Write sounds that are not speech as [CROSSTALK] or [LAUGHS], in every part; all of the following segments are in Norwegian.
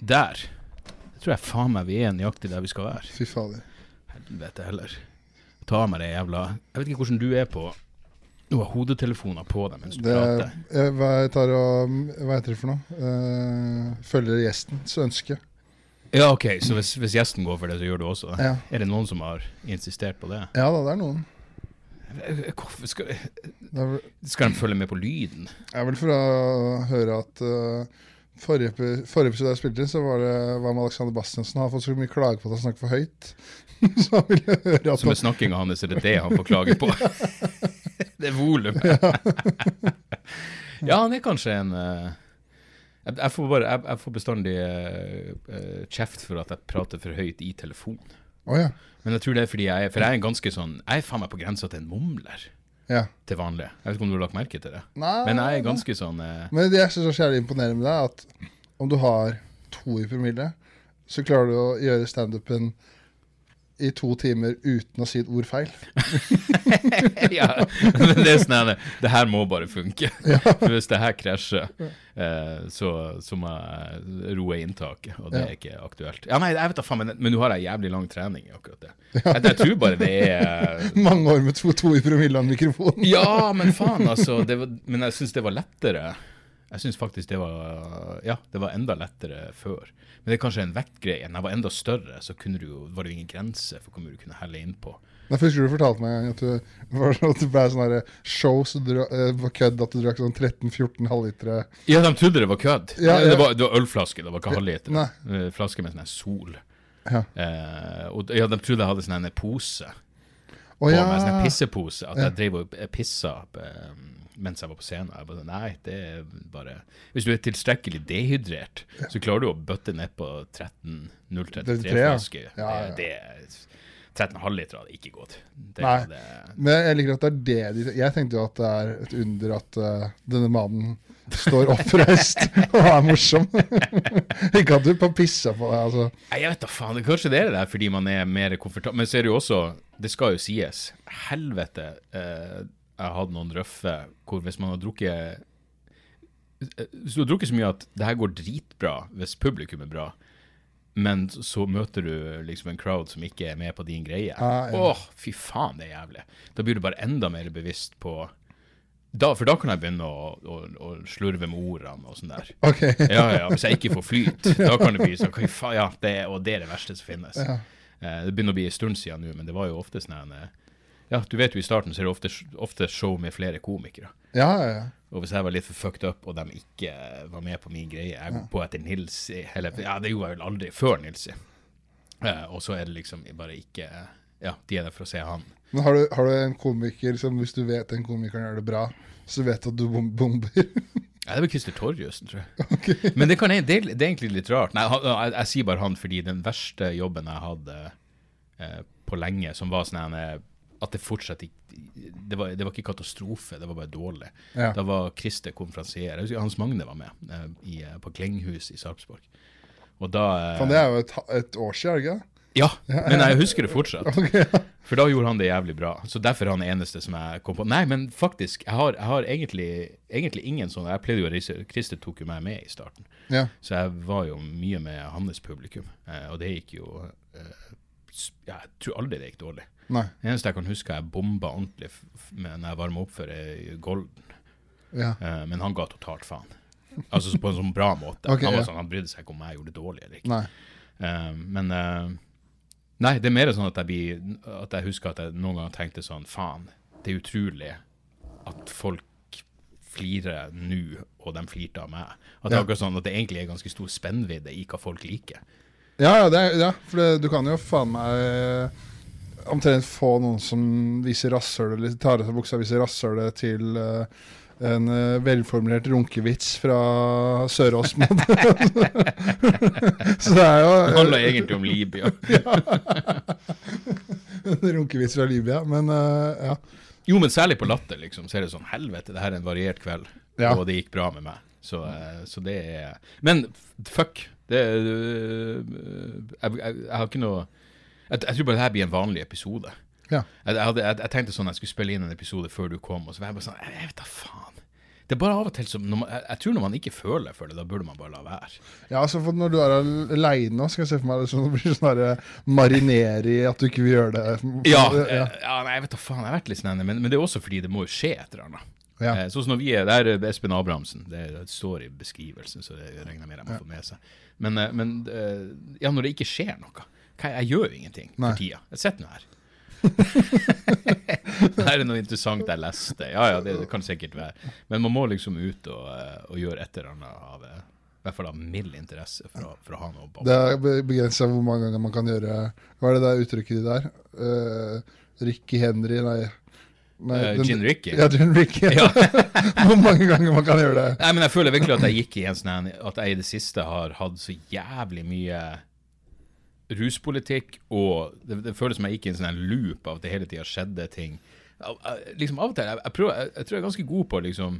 Der. Jeg tror jeg faen meg vi er nøyaktig der vi skal være. Fy fader. Helvete heller. Ta meg det jævla Jeg vet ikke hvordan du er på Du har hodetelefoner på deg mens du Det, prater. Jeg, hva, jeg tar og, hva heter det for noe? Uh, følger gjestens ønske. Ja, OK, så hvis, hvis gjesten går for det, så gjør du også det? Ja. Er det noen som har insistert på det? Ja da, det er noen. Hvorfor skal, skal de følge med på lyden? det er vel for å høre at eh, forrige, forrige episode jeg spilte inn, så var det hva med Alexander Bastiansen. Han har fått så mye klage på at han snakker for høyt. [LAUGHS] så han ville høre at Så med snakkinga hans er det det han får klage på? [LAUGHS] det er volumet. [LAUGHS] ja, han er kanskje en uh, jeg, jeg, får bare, jeg, jeg får bestandig eh, kjeft for at jeg prater for høyt i telefon. Oh, ja. Men jeg tror det er fordi jeg For jeg er en ganske sånn Jeg er faen meg på grensa til en mumler ja. til vanlig. Jeg vet ikke om du har lagt merke til det. Nei, Men jeg er ganske sånn eh, Men det jeg syns er så imponerende med deg, at om du har to i promille, så klarer du å gjøre standupen i to timer uten å si et ord feil. [LAUGHS] ja, men det er sånn Det her må bare funke. [LAUGHS] For hvis det her krasjer, eh, så, så må jeg roe inntaket, og det er ikke aktuelt. Ja, nei, jeg vet da faen, men, men du har ei jævlig lang trening i akkurat det. Jeg, jeg tror bare det er [LAUGHS] Mange år med to, to i promille av en mikrofon. Ja, men faen, altså. Det var, men jeg syns det var lettere. Jeg syns faktisk det var Ja, det var enda lettere før. Men det er kanskje en vektgreie. Når jeg var enda større, så du jo, var det jo ingen grense for hvor mye du kunne helle innpå. Jeg husker du fortalte meg at du, [LAUGHS] var at det ble sånn her show så du, eh, var kødd at du drakk sånn 13-14 halvlitere. Ja, de trodde det var kødd. Ja, ja. Det, var, det var ølflaske, det var ikke halvliter. Eh, Flaske med sånn sol. Ja. Eh, og ja, de trodde jeg hadde sånn en pose. Å på ja. meg, sånn en pissepose. At jeg drev og pissa eh, mens jeg var på scenen. Jeg bare, nei, det er bare Hvis du er tilstrekkelig dehydrert, så klarer du å bøtte ned på 13-033 33, ja. Ja, ja. Det, det er 13 halvliter hadde ikke gått. Det, Nei. det, Men jeg liker at det er det de Jeg tenkte jo at det er et under at uh, denne mannen står oppreist [LAUGHS] og er morsom. [LAUGHS] Ikke at du på pissa på deg, altså. Jeg vet da faen. Kanskje det er det der fordi man er mer komfortabel. Men så er det jo også Det skal jo sies. Helvete. Eh, jeg hatt noen røffe hvor hvis man har drukket Hvis du har drukket så mye at det her går dritbra hvis publikum er bra, men så møter du liksom en crowd som ikke er med på din greie. Ah, ja. Åh, fy faen, det er jævlig. Da blir du bare enda mer bevisst på da, For da kan jeg begynne å, å, å slurve med ordene og sånn der. Ok. [LAUGHS] Ja, ja, hvis jeg ikke får flyt, [LAUGHS] da kan det bli sånn okay, ja, det, Og det er det verste som finnes. Ja. Eh, det begynner å bli en stund siden nå, men det var jo ofte sånn eh, Ja, du vet jo i starten så er det ofte, ofte show med flere komikere. Ja, ja, ja. Og hvis jeg var litt for fucked up, og de ikke var med på min greie Jeg går på etter Nilsi, eller Ja, det gjorde jeg vel aldri før Nilsi. Eh, og så er det liksom bare ikke Ja, de er der for å se han. Men har du, har du en komiker som hvis du vet den komikeren gjør det bra, så vet du at du bom bomber? [LAUGHS] Ja, det var Christer Torjussen, tror jeg. [LAUGHS] Men det, kan, det, det er egentlig litt rart. Nei, jeg, jeg, jeg sier bare han fordi den verste jobben jeg hadde eh, på lenge, som var sånn en, at det fortsatt ikke det var, det var ikke katastrofe, det var bare dårlig. Ja. Da var Christer konferansier. Hans Magne var med eh, i, eh, på Klenghus i Sarpsborg. Og da eh, det er jo et, et år siden, ikke? Ja, men jeg husker det [LAUGHS] fortsatt. Ja. For da gjorde han det jævlig bra. Så derfor er han eneste som jeg kom på. Nei, men faktisk, jeg har, jeg har egentlig, egentlig ingen sånn Jeg pleide jo å reise Christer tok jo meg med i starten. Ja. Så jeg var jo mye med hans publikum. Eh, og det gikk jo eh, Jeg tror aldri det gikk dårlig. Nei. Det eneste jeg kan huske jeg bomba ordentlig når jeg varma opp for, Golden. Ja. Uh, men han ga totalt faen. Altså på en sånn bra måte. okay, han, var sånn, han brydde seg ikke om jeg gjorde det dårlig eller ikke. Nei. Uh, men uh, Nei, det er mer sånn at jeg, blir, at jeg husker at jeg noen ganger tenkte sånn Faen, det er utrolig at folk flirer nå, og de flirte av meg. At det Ja. sånn at det egentlig er ganske stor spennvidde i hva folk liker. Ja, ja, det ja for det, du kan jo faen meg omtrent få noen som viser rasshølet, eller tar av seg buksa og viser rasshølet til uh, en uh, velformulert runkevits fra Sørås. [LAUGHS] så det er jo Det handler egentlig om Libya. [LAUGHS] en runkevits fra Libya. Men uh, ja. Jo, men særlig på Latter, liksom, så er det sånn Helvete, det her er en variert kveld. Ja. Og det gikk bra med meg. Så, uh, så det er Men fuck. Det jeg, jeg, jeg har ikke noe jeg, jeg tror bare det her blir en vanlig episode. Ja. Jeg, jeg, hadde, jeg, tenkte sånn jeg skulle spille inn en episode før du kom, og så var jeg bare sånn Jeg, vet da faen. Det er bare av og til som man, jeg, tror når man ikke føler for det, da burde man bare la være. Ja, altså for Når du er aleine skal jeg se for meg det sånn, det blir sånn herre marinere i at du ikke vil gjøre det. Ja, ja. eh, ja nei, jeg vet da faen. Jeg har vært litt sånn, men, men det er også fordi det må jo skje et eller annet. Ja. Eh, Sånn som når vi er der, er Espen Abrahamsen, det, det står i beskrivelsen, så det regner jeg med de har fått med seg. Men, eh, men eh, ja, når det ikke skjer noe hva, Jeg gjør jo ingenting Nei. for tida. Jeg sitter nå her. det [LAUGHS] her er noe interessant jeg leste. Ja ja, det, det kan sikkert være. Men man må liksom ut og, eh, og gjøre et eller annet av eh, i hvert fall av mild interesse for å, for å ha noe bak. Det er be- begrensa hvor mange ganger man kan gjøre Hva er det der uttrykket der? Uh, Ricky Henry, nei, nei den, Gin Ricky? Ja, Gin Ricky. [LAUGHS] hvor mange ganger man kan gjøre det. Nei, men jeg føler virkelig at jeg gikk i en sånn At jeg i det siste har hatt så jævlig mye ruspolitikk, og det, det føles som jeg gikk i en sånn loop av at det hele tida skjedde ting. Liksom Av og til jeg, jeg, prøver, jeg, jeg tror jeg er ganske god på å liksom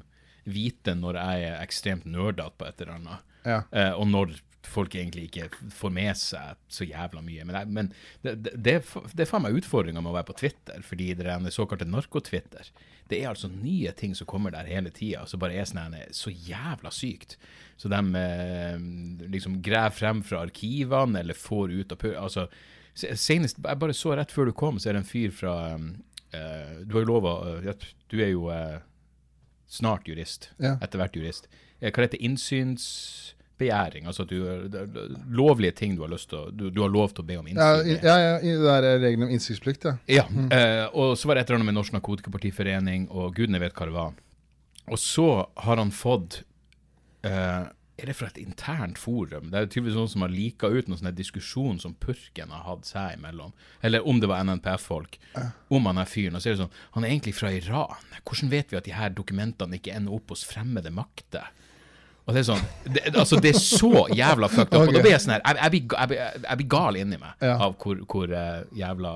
vite når jeg er ekstremt nerdete på et eller annet, Ja. eh, og når folk egentlig ikke får med seg så jævla mye. Men, jeg, men det, det, det er faen meg utfordringa med å være på Twitter, fordi det er en såkalte narkotwitter. Det er altså nye ting som kommer der hele tida, som bare er sånn så jævla sykt. Så de eh, liksom graver frem fra arkivene, eller får ut av. Altså, senest, jeg bare så rett før du kom, så er det en fyr fra eh, Du har jo lova Du er jo eh, snart jurist. Ja. Etter hvert jurist. Eh, Hva heter det? Innsynsbegjæring? Altså du Lovlige ting du har lyst til du, du har lov til å be om innsyn i- Ja, ja, ja, det er reglene om innsiktsplikt, ja. Ja, eh, og så var det et eller annet med Norsk Narkotikapartiforening, og gudene vet hva det var. Og så har han fått eh, Er det fra et internt forum? Det er tydeligvis noen som har lika ut noen sånne diskusjon som Purken har hatt seg imellom. Eller om det var NNPF-folk. Om han er fyren. Og så er det sånn Han er egentlig fra Iran. Hvordan vet vi at de her dokumentene ikke ender opp hos fremmede makter? Og det er sånn det, Altså, det er så jævla fucked up. Og da blir jeg sånn her Jeg, jeg, jeg, jeg blir gal inni meg Ja. av hvor, hvor uh, jævla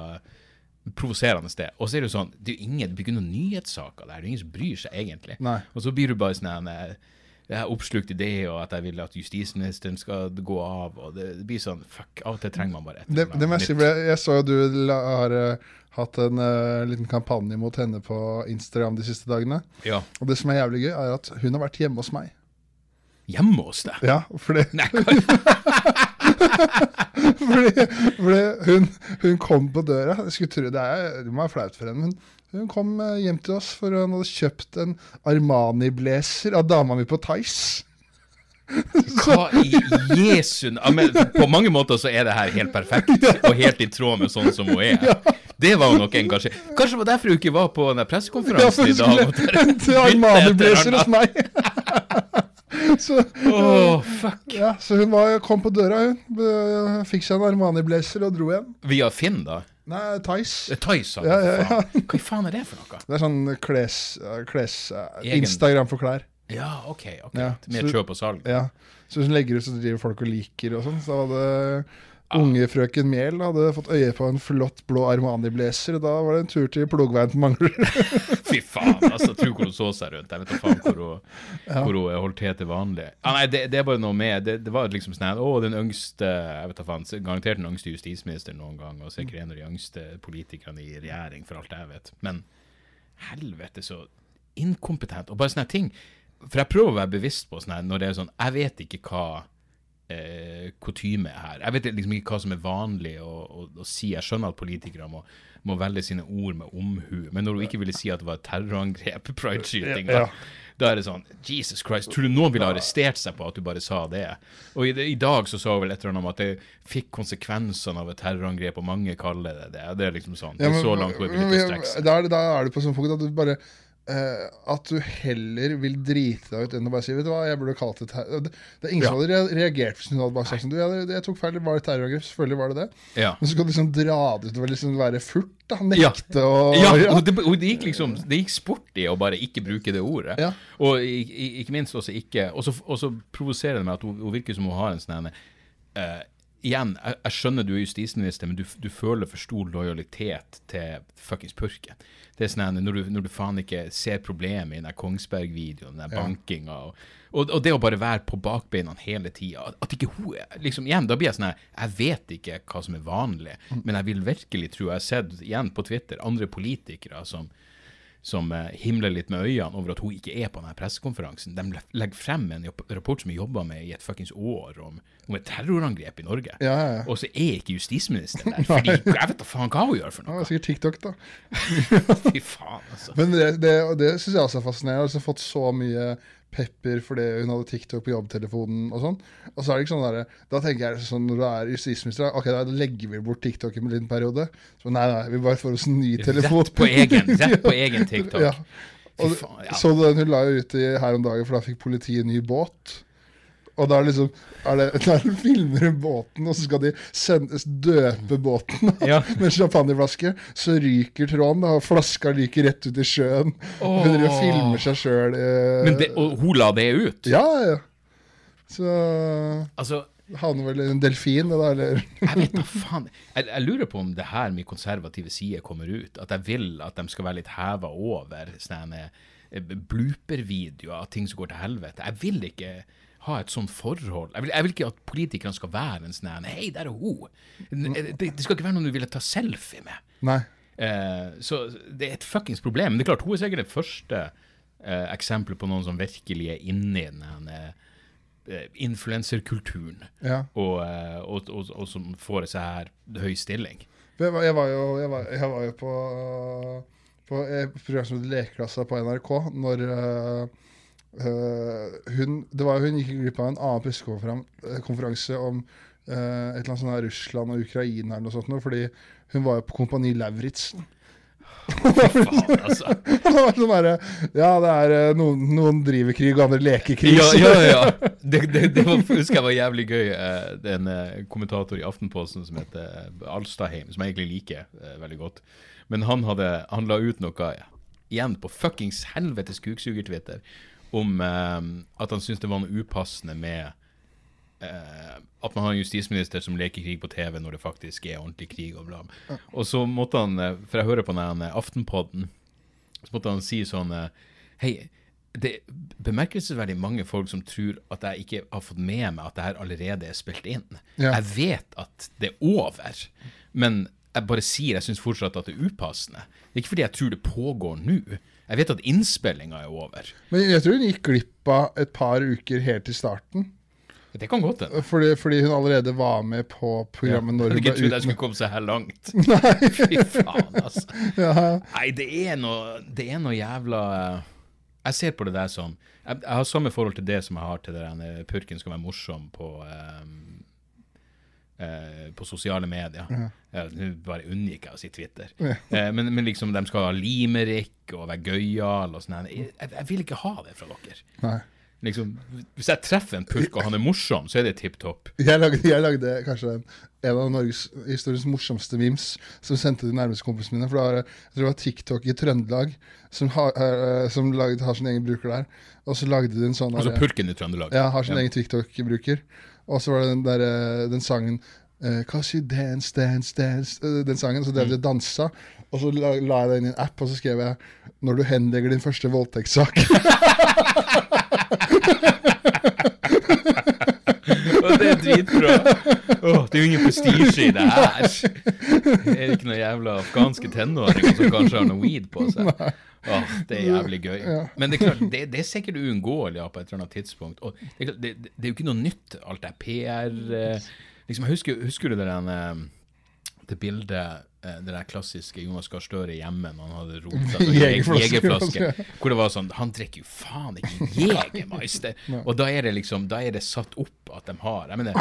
provoserende det. Og så er det jo sånn, det er jo ingen, det blir ikke noen nyhetssaker der. Det er ingen som bryr seg egentlig. Nei. Og så blir du bare sånn eh, jeg er oppslukt i det, og at jeg vil at justisministeren skal gå av, og det, det blir sånn, fuck, av og til trenger man bare et Det, det nytt. ble, jeg så jo du la, har eh, hatt en uh, liten kampanje mot henne på Instagram de siste dagene. Ja, Og det som er jævlig gøy, er at hun har vært hjemme hos meg. Hjemme hos deg. Ja, fordi, Nei, [LAUGHS] fordi, fordi hun, hun kom på døra. Jeg skulle tro, det, er, det må være flaut for henne, men hun kom eh, hjem til oss for hun hadde kjøpt en Armani-blazer av dama mi på Tice. [LAUGHS] Hva i Jesu men På mange måter så er det her helt perfekt, [LAUGHS] og helt i tråd med sånn som hun er. Det var hun nok engasjert. Kanskje det var derfor hun ikke var på den Ja, for hun i dag. skulle hente Armani-blazer hos meg. [LAUGHS] så, Åh, fuck. ja, så hun var, kom på døra, hun. Eh, Fikk seg en Armani-blazer og dro hjem. Via Finn, da? Nei, Tice. Er Tice, Ja, ja, ja. faen. [LAUGHS] Hva faen er det for noe? Det er sånn kles... eh, kles eh, Egen- Instagram for klær. Ja, OK. okay. Mer kjøp og salg. Ja. Så hun legger ut, så driver folk og liker og sånn. Så hadde unge frøken Mjell hadde fått øye på en flott blå Armani-blazer, da var det en tur til plogveien til Manglerud. [LAUGHS] Fy faen, altså. Tro hvor hun så seg rundt. Jeg vet da faen hvor hun, [LAUGHS] hvor hun holdt til til vanlig. Ja, nei, det, det er bare noe med Det, det var liksom sånn Å, den yngste Jeg vet da faen, garantert den yngste justisministeren noen gang, og sikkert en av de yngste politikerne i regjering, for alt jeg vet. Men helvete, så inkompetent. Og bare sånne ting. For jeg prøver å være bevisst på sånn her, når det er sånn Jeg vet ikke hva eh, kutyme er her. Jeg vet liksom ikke hva som er vanlig å, å, å si. Jeg skjønner at politikere må, må velge sine ord med omhu, men når hun ikke ville si at det var et terrorangrep, [LAUGHS] prideskyting, Ja. da, da er det sånn Jesus Christ, tror du noen ville arrestert seg på at du bare sa det? Og i, i dag så sa hun vel et eller annet om at det fikk konsekvensene av et terrorangrep, og mange kaller det det. Det er liksom sånn. Det er så langt hun er villig til å strekke seg. Da da er det på sånn folk at du bare eh, at du heller vil drite deg ut enn å bare si Vet du hva, jeg burde kalt det terror. Det det er ingen som hadde reagert hvis hun hadde bare sagt sånn Du, jeg, jeg tok feil, det var et terrorangrep. Selvfølgelig var det det. Ja. Men så kan du liksom dra det ut og liksom være furt, da. Ja. Nekte Ja, og det, og det gikk liksom Det gikk sport i å bare ikke bruke det ordet. Ja. Og ikke minst også ikke Og så, provoserer det meg at hun, hun virker som hun har en sånn eh, Igjen, jeg, jeg skjønner du er justisminister, men du, du føler for stor lojalitet til fuckings purken. Det er sånn når, du, når du faen ikke ser problemet i den Kongsberg-videoen, den der bankinga, og, og, og det å bare være på bakbeina hele tida At ikke hun liksom, Igjen, da blir jeg sånn her Jeg vet ikke hva som er vanlig, men jeg vil virkelig tro Jeg har sett igjen på Twitter andre politikere som som eh, himler litt med øynene over at hun ikke er på denne pressekonferansen. De legger frem en rapport som vi jobba med i et fuckings år, om, om et terrorangrep i Norge. Ja, ja, ja. Og så er ikke justisministeren [LAUGHS] der. Fordi jeg vet da faen hva hun gjør for noe. Ja, sikkert TikTok, da. [LAUGHS] Fy faen, altså. Men det, det, det syns jeg også er fascinerende. Altså fått så mye pepper fordi hun hadde TikTok på jobbtelefonen og sånn. Og så er det ikke sånn der, Da tenker jeg sånn når du er justisminister, ok, da legger vi bort TikTok i en liten periode. Så nei, nei, vi bare får oss en ny telefon. Rett på egen, rett på [LAUGHS] egen TikTok. Ja. Og, faen, ja. Så den hun la jo ut i her om dagen, for da fikk politiet ny båt. Og da er liksom er det, [LAUGHS] Da filmer hun båten, og så skal de sendes, døpe båten [LAUGHS] Ja. med champagneflaske. Så ryker tråden, og flaska ryker rett ut i sjøen. Og Hun driver og filmer seg sjøl. Men det, og hun la det ut? Ja, ja. Så Altså, havner vel en delfin, da, eller [LAUGHS] jeg vet da faen. Jeg, jeg lurer på om det her min konservative side kommer ut. At jeg vil at de skal være litt heva over sånne eh, blooper-videoer av ting som går til helvete. Jeg vil ikke ha et sånt forhold. Jeg vil, jeg vil ikke at politikerne skal være en sånn Hei, der er hun! Det, det skal ikke være noen du ville ta selfie med. Nei. Eh, så det er et fuckings problem. Men det er klart, hun er sikkert det første eh, eksempelet på noen som virkelig er inne i den her, eh, influenserkulturen, Ja. og, eh, og, og, og som får seg her høy stilling. Jeg var, jeg var, jo, jeg var, jeg var jo på, på et program som het Lekeklassa på NRK, når øh, øh, hun Det var hun gikk glipp av en annen pressekonferanse om uh, et eller annet sånt her Russland og Ukraina eller noe sånt, fordi hun var jo på Kompani Lauritzen. [LAUGHS] Altså. sånn derre Ja, det er noen, noen driver krig, og andre leker krig. Ja, ja, ja. [LAUGHS] Det, det, det var, husker jeg var jævlig gøy. eh, Det er en eh, kommentator i Aftenposten som heter Alstaheim Alstadheim, som jeg egentlig liker eh, veldig godt. Men han, hadde, han la ut noe igjen på fuckings helvetes kuksuger-Twitter om eh, at han syntes det var noe upassende med eh, at man har en justisminister som leker krig på TV når det faktisk er ordentlig krig og bla. Og så måtte han, eh, for jeg hører på den Aftenpodden, så måtte han si sånn Hei, det er bemerkelsesverdig mange folk som tror at jeg ikke har fått med meg at det her allerede er spilt inn. Ja. Jeg vet at det er over, men jeg bare sier jeg syns fortsatt at det er upassende. Det er ikke fordi jeg tror det pågår nå. Jeg vet at innspillinga er over. Men jeg tror hun gikk glipp av et par uker helt til starten. Det kan godt hende. Fordi, fordi hun allerede var med på programmet når Jeg hadde hun ikke trodde trodd jeg skulle komme så her langt. [LAUGHS] Nei. Fy faen, altså. [LAUGHS] Nei, det er noe Det er noe jævla Jeg ser på det der som Jeg, jeg har samme forhold til det som jeg har til det der eh, purken skal være morsom på eh, eh, på sosiale medier. Ja, Nå bare unngikk jeg å si Twitter. Eh, men, men liksom, de skal ha limerick og være gøyale og sånn. Jeg, Jeg, jeg vil ikke ha det fra dere. Nei. Liksom, hvis jeg treffer en purk og han er morsom, så er det tipp topp. Jeg lagde, jeg lagde kanskje en, en av Norges historiens morsomste memes, som sendte de nærmeste kompisene mine. For det var, jeg tror det var TikTok i Trøndelag som, har, uh, som lagde, har sin egen bruker der. Og så lagde de en sånn Altså purken i Trøndelag. Ja, har sin egen TikTok-bruker. Og så var det den, der, eh, den sangen eh, Cause you dance, dance, dance eh, Den sangen, så drev de og dansa. Og så la, la jeg inn i en app, og så skrev jeg 'Når du henlegger din første voldtektssak'. [LAUGHS] [LAUGHS] Dritbra. Oh, det er jo ingen prestisje i det her. Det er ikke noen jævla afghanske tenåringer som kanskje har noe weed på seg. Åh, det er jævlig gøy. Men det er klart, det, det er sikkert uunngåelig ja, på et eller annet tidspunkt. Og det, er klart, det, det, det er jo ikke noe nytt, alt det PR eh, liksom, husker, husker du det der eh, det bildet eh, det der klassiske Jonas Gahr Støre hjemme når han hadde rota [LAUGHS] seg Jegerflaske. [LAUGHS] Hvor det var sånn Han drikker jo faen ikke Jegermeister! [LAUGHS] Og da er det liksom Da er det satt opp at de har Jeg mener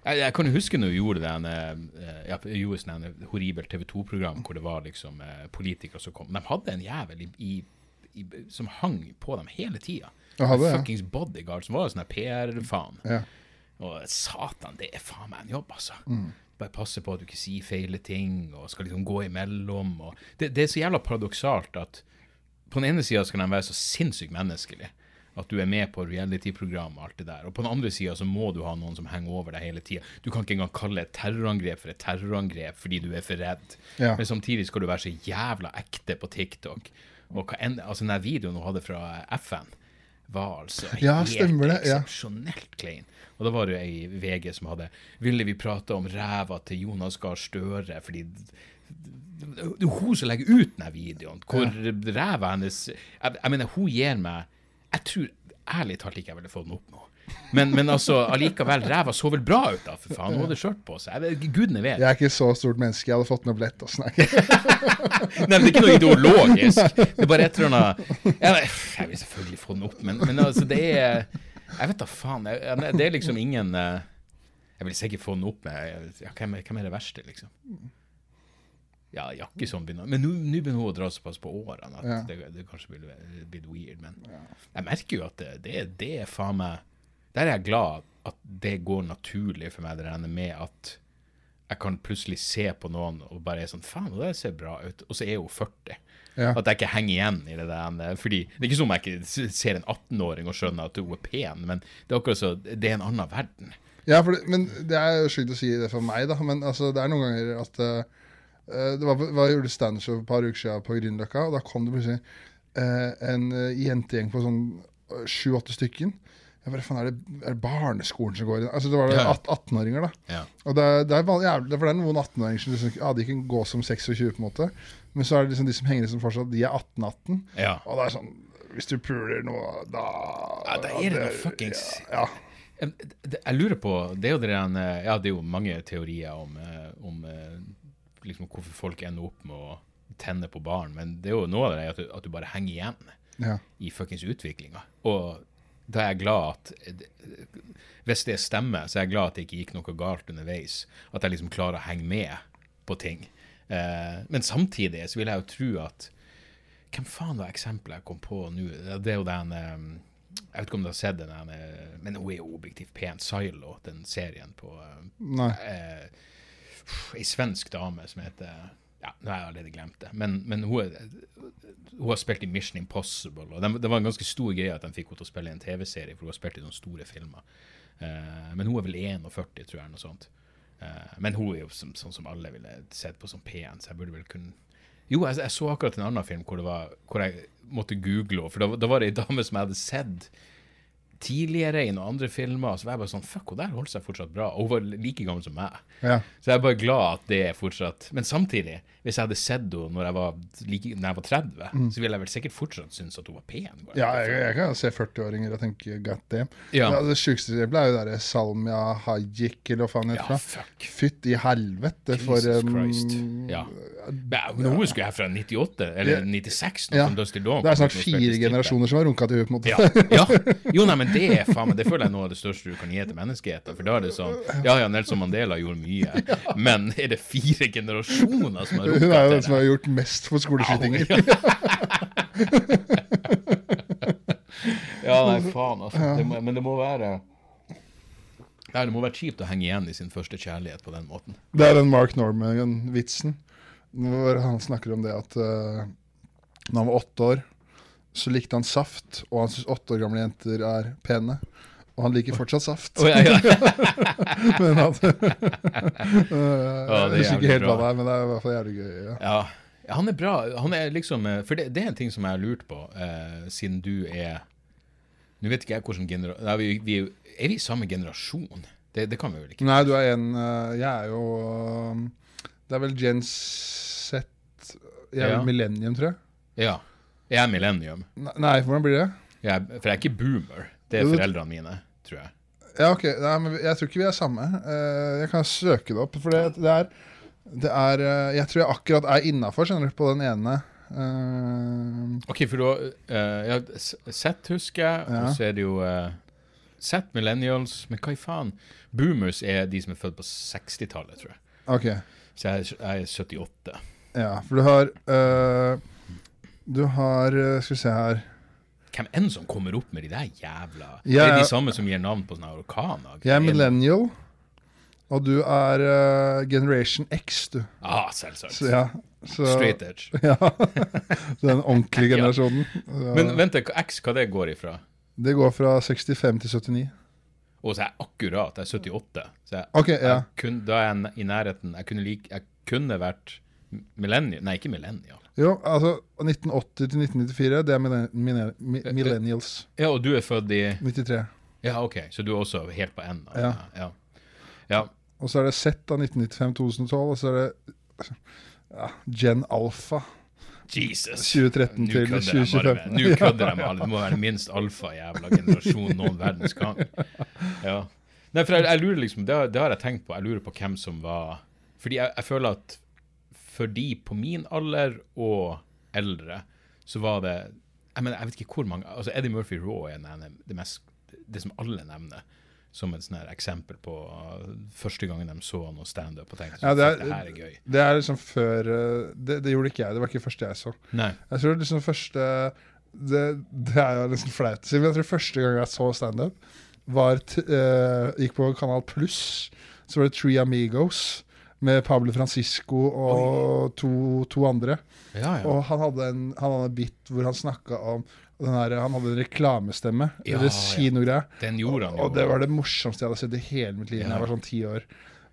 jeg, jeg kan jo huske når vi gjorde den eh, ja, sånn horribelt TV 2-program hvor det var liksom eh, politikere som kom. De hadde en jævel i, i i, som hang på dem hele tida. Fuckings bodyguard som var sånn PR-faen. Ja. Og satan, det er faen meg en jobb, altså. Mm. Bare passe på at du ikke sier feile ting, og skal liksom gå imellom. Det, det er så jævla paradoksalt at på den ene sida skal de være så sinnssykt menneskelige. At du er med på reality-program og alt det der. Og på den andre sida så må du ha noen som henger over deg hele tida. Du kan ikke engang kalle et terrorangrep for et terrorangrep fordi du er for redd. Ja. Men samtidig skal du være så jævla ekte på TikTok. Og hva enn, altså den videoen hun hadde fra FN, var altså Ja, helt det, ja. eksepsjonelt klein. Og da var det jo ei i VG som hadde Ville vi prate om ræva til Jonas Gahr Støre fordi det er jo hun som legger ut denne videoen, hvor ræva hennes jeg, jeg mener, hun gir meg Jeg tror ærlig talt ikke jeg ville fått den opp nå. Men, men altså, allikevel, ræva så vel bra ut, da, for faen. Hun hadde skjørt på seg. Jeg Gudene vet. Jeg er ikke så stort menneske. Jeg hadde fått den opp lett. Altså. Nei. Nei, men Det er ikke noe ideologisk. Det er bare et eller annet jeg vil selvfølgelig få den opp, men, men altså, det er Jeg vet da faen. Jeg, det er liksom ingen eh, Jeg vil sikkert få den opp med ja, hvem, hvem er det verste, liksom? Ja, Jakkesson begynner Men nå begynner hun å dra såpass på årene at Ja. det, det kanskje blir blitt weird. Men jeg merker jo at det, det, det er faen meg Der er jeg glad at det går naturlig for meg, det regner med at jeg kan plutselig se på noen og bare er sånn Faen, det ser bra ut. Og så er hun 40. Ja. At jeg ikke henger igjen i det der. Fordi det er ikke som om jeg ikke ser en 18-åring og skjønner at hun er pen, men det er akkurat så Det er en annen verden. Ja, for det, men det er stygt å si det for meg, da. Men altså, det er noen ganger at uh, Det var, var, gjorde standup et par uker siden på Grünerløkka, og da kom det plutselig uh, en uh, jentegjeng på sånn sju-åtte stykken. Jeg bare, faen, er det, er det barneskolen som går inn? Altså, det var det Ja. 18-åringer, da. Ja. Og det, er- det er for det er noen 18-åringer som liksom, ja, de kan gå som 26, på en måte. Men så er det liksom de som henger liksom fortsatt, de er 18-18. Ja. Og det er sånn Hvis du puler noe, da Ja, da er det noe fuckings Ja. Jeg, jeg lurer på Det er jo det der, eh, Ja, det er jo mange teorier om, eh, om eh, liksom hvorfor folk ender opp med å tenne på barn, men det er jo noe av det at du, at du bare henger igjen ja. i fuckings utviklinga. Og da er jeg glad at Hvis det stemmer, så er jeg glad at det ikke gikk noe galt underveis. At jeg liksom klarer å henge med på ting. Eh, men samtidig så vil jeg jo tro at Hvem faen var eksempelet jeg kom på nå? Det er jo den eh, Jeg vet ikke om du har sett den, eh, men hun er jo objektivt pen. Silo, den serien på Nei. eh, Ei svensk dame som heter ja, Nå har jeg allerede glemt det, men, men hun, hun har spilt i Mission Impossible. og det, det var en ganske stor greie at de fikk henne til å spille i en TV-serie, for hun har spilt i noen store filmer. Eh, men hun er vel 41, tror jeg, noe sånt. Eh, men hun er jo som, sånn som alle ville sett på som pen, så jeg burde vel kunne Jo, jeg, jeg så akkurat en annen film hvor, det var, hvor jeg måtte google henne, for da, da var det ei dame som jeg hadde sett tidligere i noen andre filmer. Så var jeg bare sånn Fuck, hun der holdt seg fortsatt bra. Og hun var like gammel som meg. Ja. Så jeg er bare glad at det er fortsatt Men samtidig, hvis jeg hadde sett henne når jeg var, like, når jeg var 30, så ville jeg vel sikkert fortsatt synes at hun var pen. Bare. Ja, jeg, jeg kan se 40-åringer og tenke god damn. Ja. Ja, det sjukeste eksempelet er jo der Salmia Hajik, eller hva faen Ja, fuck. Fytt i helvete for Jesus um, Christ. Ja. Men hun husker jeg fra 98, eller 96, nå, Ja. Dusty Dawn. Det er snart fire generasjoner som har runka til henne, på en måte. Ja, ja. [LAUGHS] Jo, nei, men det er faen meg Det føler jeg er noe av det største du kan gi til menneskeheten. For da er det sånn Ja ja, Nelson Mandela gjorde mye, [LAUGHS] men er det fire generasjoner som har Hun er jo den som har gjort mest for skoleskytinger. Ja, nei, faen, altså. Det må, men det må være Nei, Det må være kjipt å henge igjen i sin første kjærlighet på den måten. Det er den Mark Norman-vitsen. Hvor han snakker om det at uh, når han var åtte år, så likte han saft, og han syns åtte år gamle jenter er pene. Og han liker fortsatt saft. Oh, ja, ja. [LAUGHS] men han, [LAUGHS] [LAUGHS] Ja, Jeg er husker ikke helt hva det er, men det er i hvert fall jævlig gøy. Ja. Ja, han er bra. Han er liksom eh, For det, det er en ting som jeg har lurt på, eh, siden du er Nå vet ikke jeg hvordan generasjon Nei, vi, vi, Er vi i samme generasjon? Det, det kan vi vel ikke? Nei, du er en uh, Jeg er jo um, Det er vel Gen Z Jeg er vel millennium, tror jeg. Ja. Jeg er millennium. Nei, hvordan blir det? Jeg, er- for jeg er ikke boomer. Det er foreldrene mine, tror jeg. Ja, ok. Nei, men jeg tror ikke vi er samme. Eh, jeg kan søke det opp. For det, det er, det er eh, Jeg tror jeg akkurat er innafor, skjønner du, på den ene. Eh, OK, for du har uh, ja, Sett, husker jeg, Ja. og så er det jo uh, Sett millennials, men hva i faen? Boomers er de som er født på 60-tallet, tror jeg. ok. Så jeg, jeg er 78. Ja, for du har uh, Du har Skal vi se her Hvem enn som kommer opp med de der jævla Ja, Det er de samme som gir navn på sånne orkaner. Jeg er millennial, og du er uh, Generation X, du. Ah, selvsagt. Så ja. Så, Straight edge. [LAUGHS] Ja. Den ordentlige [LAUGHS] generasjonen. Ja. Men vent, X, hva det går ifra? Det går fra 65 til 79. Og så er jeg akkurat jeg er 78. Så jeg, Ok, ja. jeg kun, da er jeg i nærheten Jeg kunne, like, jeg kunne vært millennial Nei, ikke millennial. Jo, altså 1980 til 1994, det er millen- millen- millennials. Ja, og du er født i 93. Ja, OK, så du er også helt på enden? Ja. ja. ja. Og så er det Z av 1995-2012, og så er det ja, Gen Alpha Jesus. 2013 Nå til kødder jeg bare 2025. med- Nå [LAUGHS] kødder med alle. Det må være minst alfa-jævla generasjon noen verdens gang. Ja. Nei, for jeg, jeg lurer liksom, det, har- det har jeg tenkt på. Jeg lurer på hvem som var Fordi jeg, jeg føler at for de på min alder og eldre, så var det Jeg mener, jeg vet ikke hvor mange altså Eddie Murphy Raw er det, mest, det som alle nevner som et sånn eksempel på uh, første gangen de så noe standup og tenkte Ja, sånn, det er- det her er gøy. Det er liksom før eh, det, det gjorde ikke jeg, det var ikke det første jeg så. Nei. Jeg tror liksom første Det, det er jo nesten flaut å si, men jeg tror første gang jeg så standup, uh, gikk på Kanal Pluss. Så var det Three Amigos med Pablo Francisco og to, to andre. Ja, ja. Og han hadde en, han hadde en bit hvor han snakka om den her, Han hadde en reklamestemme. Ja, eller kinogreie. Den gjorde han jo. Og det var det morsomste jeg hadde sett i hele mitt liv da jeg var sånn ti år.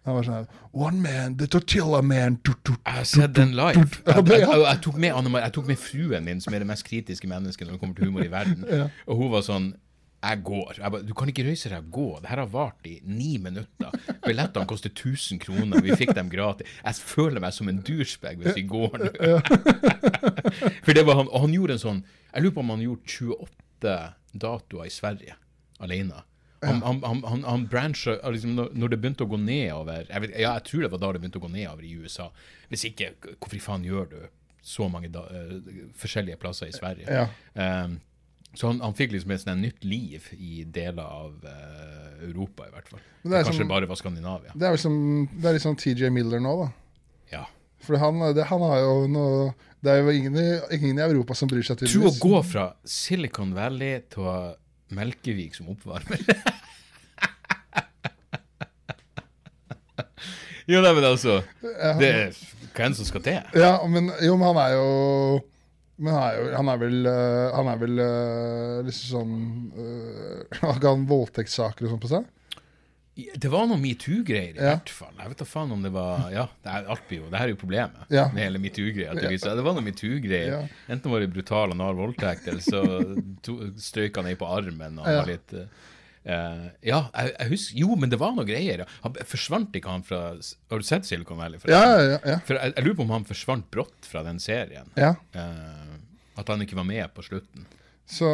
Han var sånn One man, the tortilla man. Du, du, Jeg har sett den live. Jeg, jeg tok med fruen min, som er det mest kritiske mennesket når det kommer til humor i verden. Og hun var sånn Jeg går. Jeg ba, du kan ikke røyse deg og gå. Det her har vart i ni minutter. Billettene koster 1000 kroner. Vi fikk dem gratis. Jeg føler meg som en douchebag hvis vi går nå. [LAUGHS] For det var han, og han gjorde en sånn Jeg lurer på om han gjorde 28 datoer i Sverige alene. Han, han, han, han, han bransja liksom, når det begynte å gå nedover jeg, vet, ja, jeg tror det var da det begynte å gå nedover i USA. Hvis ikke, hvorfor faen gjør du så mange da, uh, forskjellige plasser i Sverige? Ja. Um, så han, han fikk liksom et nytt liv i deler av uh, Europa, i hvert fall. Det, det Kanskje som- bare var Skandinavia. Det er liksom Det er litt sånn TJ Miller nå, da. Ja. For han, det, han har jo noe Det er jo ingen ingen i Europa som bryr seg til Tro å gå fra Silicon Valley til å ha Melkevik som oppvarmer. [LAUGHS] jo, nei, men altså Det er hvem som skal til. Ja, men jo, men han er jo men han er, jo, han er vel øh, Han er vel liksom sånn øh, [LAUGHS] Har ikke han voldtektssaker og sånn på seg? Det var noe metoo-greier, i Ja. hvert fall. Jeg vet da faen om det var Ja, det er, alt jo, det her er jo problemet Ja. med hele metoo-greia. Det var noe metoo-greier. Ja. Enten var det brutal anal voldtekt, eller så to, strøyk han ei på armen. Og var litt eh, Ja, jeg, jeg husker Jo, men det var noe greier. Han forsvant ikke han fra Har du sett Silicon Valley? Ja, ja, ja. For jeg, jeg lurer på om han forsvant brått fra den serien. ja. Uh, at han ikke var med på slutten. Så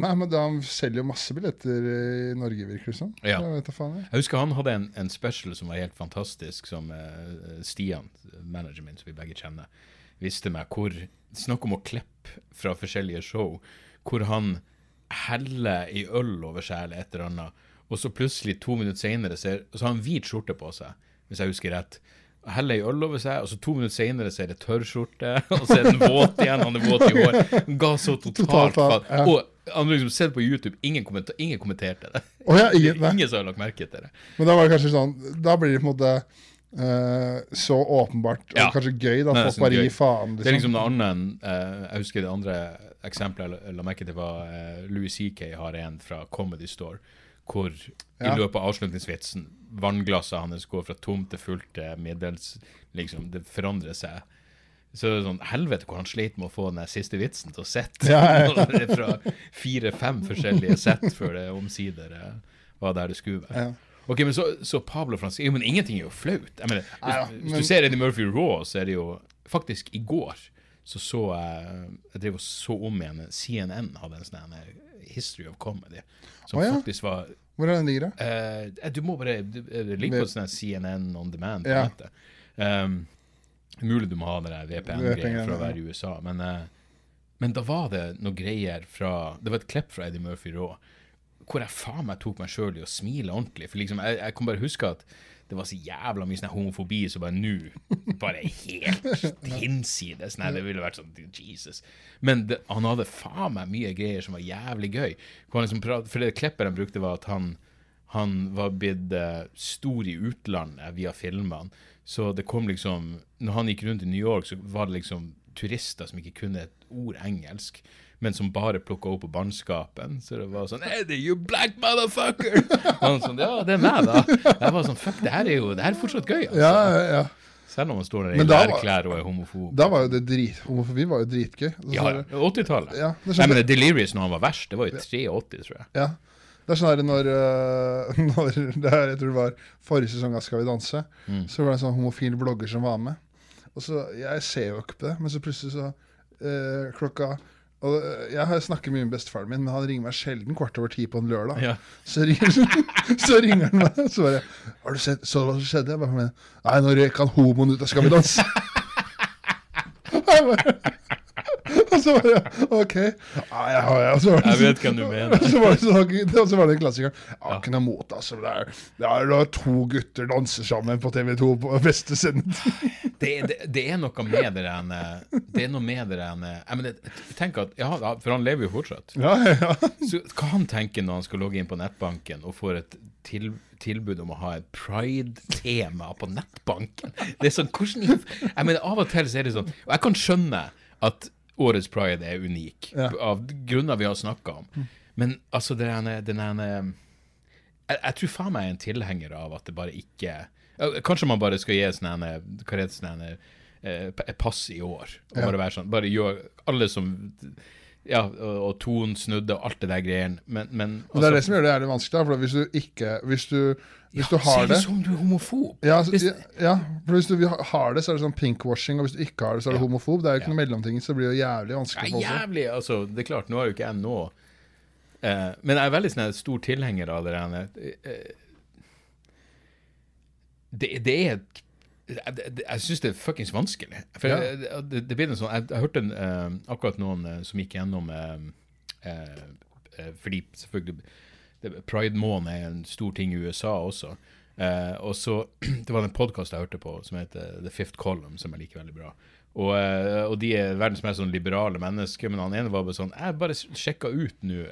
Nei, men da, han selger jo masse billetter i Norge, virker det som. Ja. Jeg jeg. Jeg husker han hadde en, en special som var helt fantastisk, som uh, Stian, manageren min, som vi begge kjenner, viste meg hvor Snakk om å klippe fra forskjellige show, hvor han heller i øl over seg eller et eller annet, og så plutselig to minutter senere ser, så har han hvit skjorte på seg, hvis jeg husker rett. Heller i øl over seg, og så to minutter senere så er det tørrskjorte, [LAUGHS] og så er den våt igjen, han er våt i hår. Ga så totalt faen, ja. Og han liksom sett på YouTube, ingen, kommenter, ingen kommenterte det. Oh, ja, ingen. [LAUGHS] Ingen som har lagt merke til det. Men da var det kanskje sånn Da blir det på en måte øh, så åpenbart og Ja. kanskje gøy, da. Folk bare gir faen. Det er liksom noe annet enn uh, Jeg husker det andre eksempelet jeg la- merke til, var uh, Louis CK har en fra Comedy Store, hvor Ja. i løpet av avslutningsvitsen vannglasset hans går fra tomt til fullt til middels Liksom, det forandrer seg. Så det er sånn, Helvete hvor han sleit med å få den siste vitsen til å sitte. Ja, ja. [LAUGHS] Det fra fire-fem forskjellige sett før det omsider eh, var der det skulle være. Ja. Ok, men så, så Pablo Francisco Jo, men ingenting er jo flaut. Jeg mener, hvis, ja, men... hvis du ser Eddie Murphy Raw, så er det jo Faktisk, i går så så jeg Jeg drev og så om igjen CNN hadde en sånn History of Comedy, som oh, ja. faktisk var Hvor er den ligger, da? eh, Du må bare du- Det ligger på sånn CNN on demand. Ja. Um, mulig du må ha det der VPN-greia VPN, for å være i USA, men, uh, men da var det noe greier fra Det var et klipp fra Eddie Murphy Raw hvor jeg faen meg tok meg sjøl i å smile ordentlig. For liksom, jeg, jeg kan bare huske at det var så jævla mye sånn homofobi som bare nå bare helt [LAUGHS] hinsides. Nei, det ville vært sånn Jesus. Men det, han hadde faen meg mye greier som var jævlig gøy. Liksom prat, for det klippet han brukte, var at han, han var blitt uh, stor i utlandet via filmene. Så det kom liksom Når han gikk rundt i New York, så var det liksom turister som ikke kunne et ord engelsk. Men som bare plukka opp på bannskapen. Så det var sånn Eddie, you black motherfucker! Og [LAUGHS] han sånn, ja, det er meg, da. Jeg var sånn, fuck, det her er jo det her er fortsatt gøy, altså. Ja, ja, ja. Selv om man står der i Men da var- lærklær og er homofob. Da var jo det drit Homofobi var jo dritgøy. Så Ja, er 80-tallet. Ja, det Nei, men det Delirious når han var verst, det var jo 83, tror jeg. Ja. Det er sånn her når, øh, [LAUGHS] når det her, Jeg tror det var forrige sesong av Skal vi danse. Mm. Så var det en sånn homofil blogger som var med. Og så, Jeg ser jo ikke på det, men så plutselig så øh, klokka og øh, Jeg har snakket mye med bestefaren min, men han ringer meg sjelden kvart over ti på en lørdag. Ja. Så, ringer, [LAUGHS] så ringer han meg og så bare 'Har du sett så hva som skjedde?' Jeg bare, Nei, nå røyk han homoen ut av Skal vi danse. [LAUGHS] Og [LAUGHS] så bare OK. Ja, ja, ja. Så var det Jeg vet hvem du mener. [LAUGHS] så var det, så, og så var det en klassiker. Jeg har mot altså, det. Er, det er da to gutter danser sammen på TV2 på beste sendetid. [LAUGHS] Det, det, det er noe med det der eh, Det er noe med det der eh, Jeg, mener, jeg tenker at, ja, ja, For han lever jo fortsatt. Ja, ja. Så hva han tenker når han skal logge inn på nettbanken og får et til, tilbud om å ha et pride-tema på nettbanken? Det er sånn, hvordan Jeg mener, Av og til så er det sånn Og jeg kan skjønne at årets pride er unik, Ja. av grunner vi har snakka om. Men altså, den ene jeg, jeg tror faen meg jeg er en tilhenger av at det bare ikke Kanskje man bare skal gi sånn det sånn eh, pass i år. Og Ja. bare være sånn Bare gjør alle som Ja, og, og Ton snudde og alt det der greiene. Men, men Og det er det som gjør det jævlig vanskelig. Da, for hvis du ikke Hvis du, hvis du har Ser det det som du er homofob. ja, så, Hvis- ja, ja, for hvis du har det, så er det sånn pinkwashing, og hvis du ikke har det, så er du Ja. homofob. Det er jo ikke Ja. noe mellomting, så det blir jo jævlig vanskelig Ja, jævlig, altså, det er klart, nå er jo ikke jeg nå eh, Men jeg er veldig sånn, stor tilhenger av det der eh, det, det er et det, jeg, jeg syns det er fuckings vanskelig. For Ja. jeg, det, det blir en sånn Jeg, jeg hørte en, uh, akkurat noen uh, som gikk gjennom uh, Fordi selvfølgelig Pride-måneden er en stor ting i USA også. Og så, [CLEARS THROAT] Det var en podkast jeg hørte på som heter The Fifth Column, som jeg liker veldig bra. Og, og de er verdens mest sånn liberale mennesker, men han ene var bare sånn Jeg bare sjekka ut nå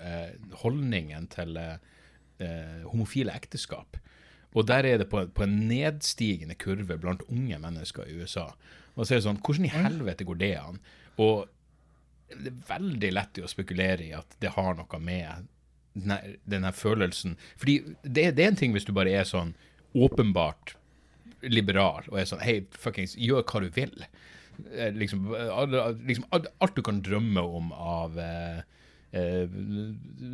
holdningen til homofile ekteskap. Og der er det på, på en nedstigende kurve blant unge mennesker i USA. Og så er det sånn Hvordan i helvete går det an? Og det er veldig lett å spekulere i at det har noe med denne, denne følelsen Fordi det, det er en ting hvis du bare er sånn åpenbart liberal og er sånn Hei, fuckings, gjør hva du vil. Eh, Liksom, liksom alt alt du kan drømme om av eh, eh,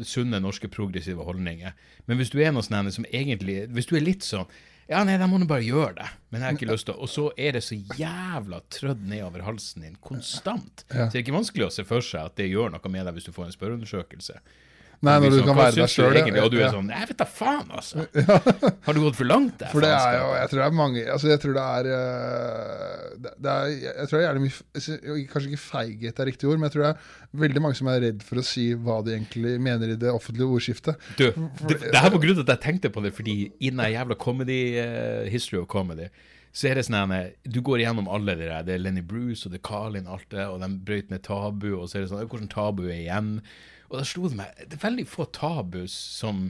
sunne norske progressive holdninger. Men hvis du er noe sånn som egentlig Hvis du er litt sånn ja, nei, da må du bare gjøre det. Men jeg har ikke lyst til Og så er det så jævla trødd nedover halsen din konstant. Så det er ikke vanskelig å se for seg at det gjør noe med deg hvis du får en spørreundersøkelse. Nei, når du sånn, kan være deg sjøl. Og du er sånn Jeg vet da faen, altså. [LAUGHS] Har du gått for langt der? For det er jo, jeg tror det er mange Altså jeg tror det er det, det er, Jeg tror det er gjerne mye Kanskje ikke feighet er riktig ord, men jeg tror det er veldig mange som er redd for å si hva de egentlig mener i det offentlige ordskiftet. Du, det, det her var grunnen til at jeg tenkte på det, fordi i den jævla comedy, uh, history of comedy, så er det sånn at Du går igjennom alle de der. Det er Lenny Bruce og det er Carlin alt det, og de brøyt ned tabu, og så er det sånn Hvordan tabu er igjen? Og da slo det meg Det er veldig få tabus som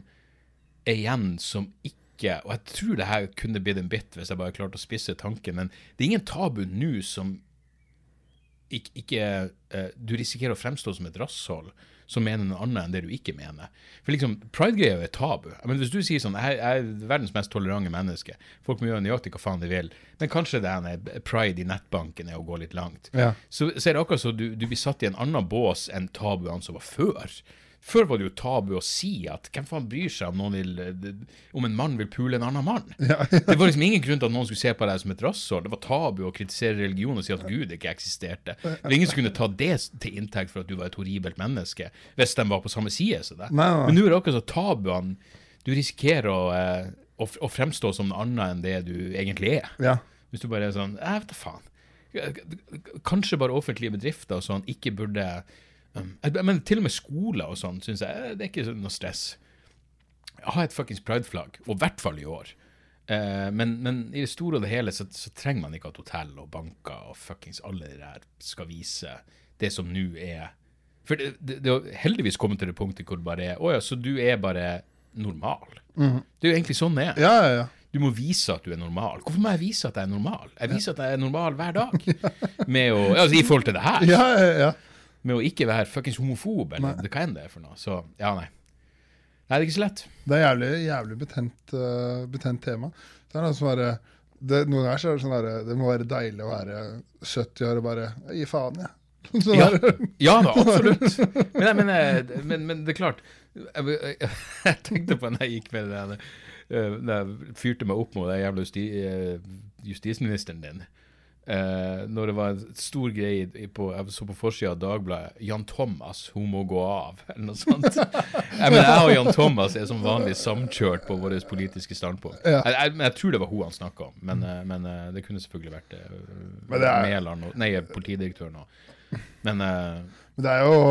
er igjen som ikke Og jeg tror det her kunne blitt en bit hvis jeg bare klarte å spisse tanken, men det er ingen tabu nå som ikke, ikke eh, Du risikerer å fremstå som et rasshold som mener noe annet enn det du ikke mener. For liksom, Pride-greia er tabu. Men Hvis du sier sånn Jeg, jeg er verdens mest tolerante menneske, folk må gjøre nøyaktig hva faen de vil, men kanskje det er pride i nettbanken er å gå litt langt, Ja. så, så er det akkurat så du, du blir satt i en annen bås enn tabuene som var før. Før var det jo tabu å si at hvem faen bryr seg om, vil, om en mann vil pule en annen mann? [LAUGHS] Det var liksom ingen grunn til at noen skulle se på deg som et rasshold. Det var tabu å kritisere religion og si at Gud ikke eksisterte. Det var ingen som kunne ta det til inntekt for at du var et horribelt menneske, hvis de var på samme side som deg. Men nå er det akkurat så tabuene Du risikerer å, eh, å, å fremstå som noe annet enn det du egentlig er. Ja. Hvis du bare er sånn Jeg vet da faen. Kanskje bare offentlige bedrifter og sånn ikke burde Men til og med skoler og sånn syns jeg eh, det er ikke noe stress. ha et fuckings prideflagg, og i hvert fall i år. Eh, men, men i det store og det hele så, så trenger man ikke at hotell og banker og fuckings alle de der skal vise det som nå er For det, det, det har heldigvis kommet til det punktet hvor det bare er Å ja, så du er bare normal. Det er jo egentlig sånn det er. Ja, ja, ja. Du må vise at du er normal. Hvorfor må jeg vise at jeg er normal? Jeg viser at jeg er normal hver dag. Med å, altså I forhold til det her. ja, ja, ja. Med å ikke være fuckings homofob, eller hva enn det er for noe. Så ja, nei. Nei, det er ikke så lett. Det er jævlig, jævlig betent, uh, betent tema. Det er noe som bare det, Noen ganger så er det sånn der, det må være deilig å være 70 år og bare Gi faen, jeg. [LAUGHS] Sånn Ja, ja da, absolutt. Men, jeg mener, men, men det er klart jeg, [LAUGHS] jeg, tenkte på når jeg gikk med det der, da jeg fyrte meg opp mot den jævla justi, eh, justisministeren din. Eh, når det var en stor greie på, Jeg så på forsida av Dagbladet 'Jan Thomas, hun må gå av', eller noe sånt. [LAUGHS] jeg, mener, jeg og Jan Thomas er som vanlig samkjørt på våre politiske standpunkt. Ja. Jeg, jeg, jeg tror det var hun han snakka om, men, eh, men eh, det kunne selvfølgelig vært uh, Mæland Nei, politidirektøren òg. Men uh, Men det er jo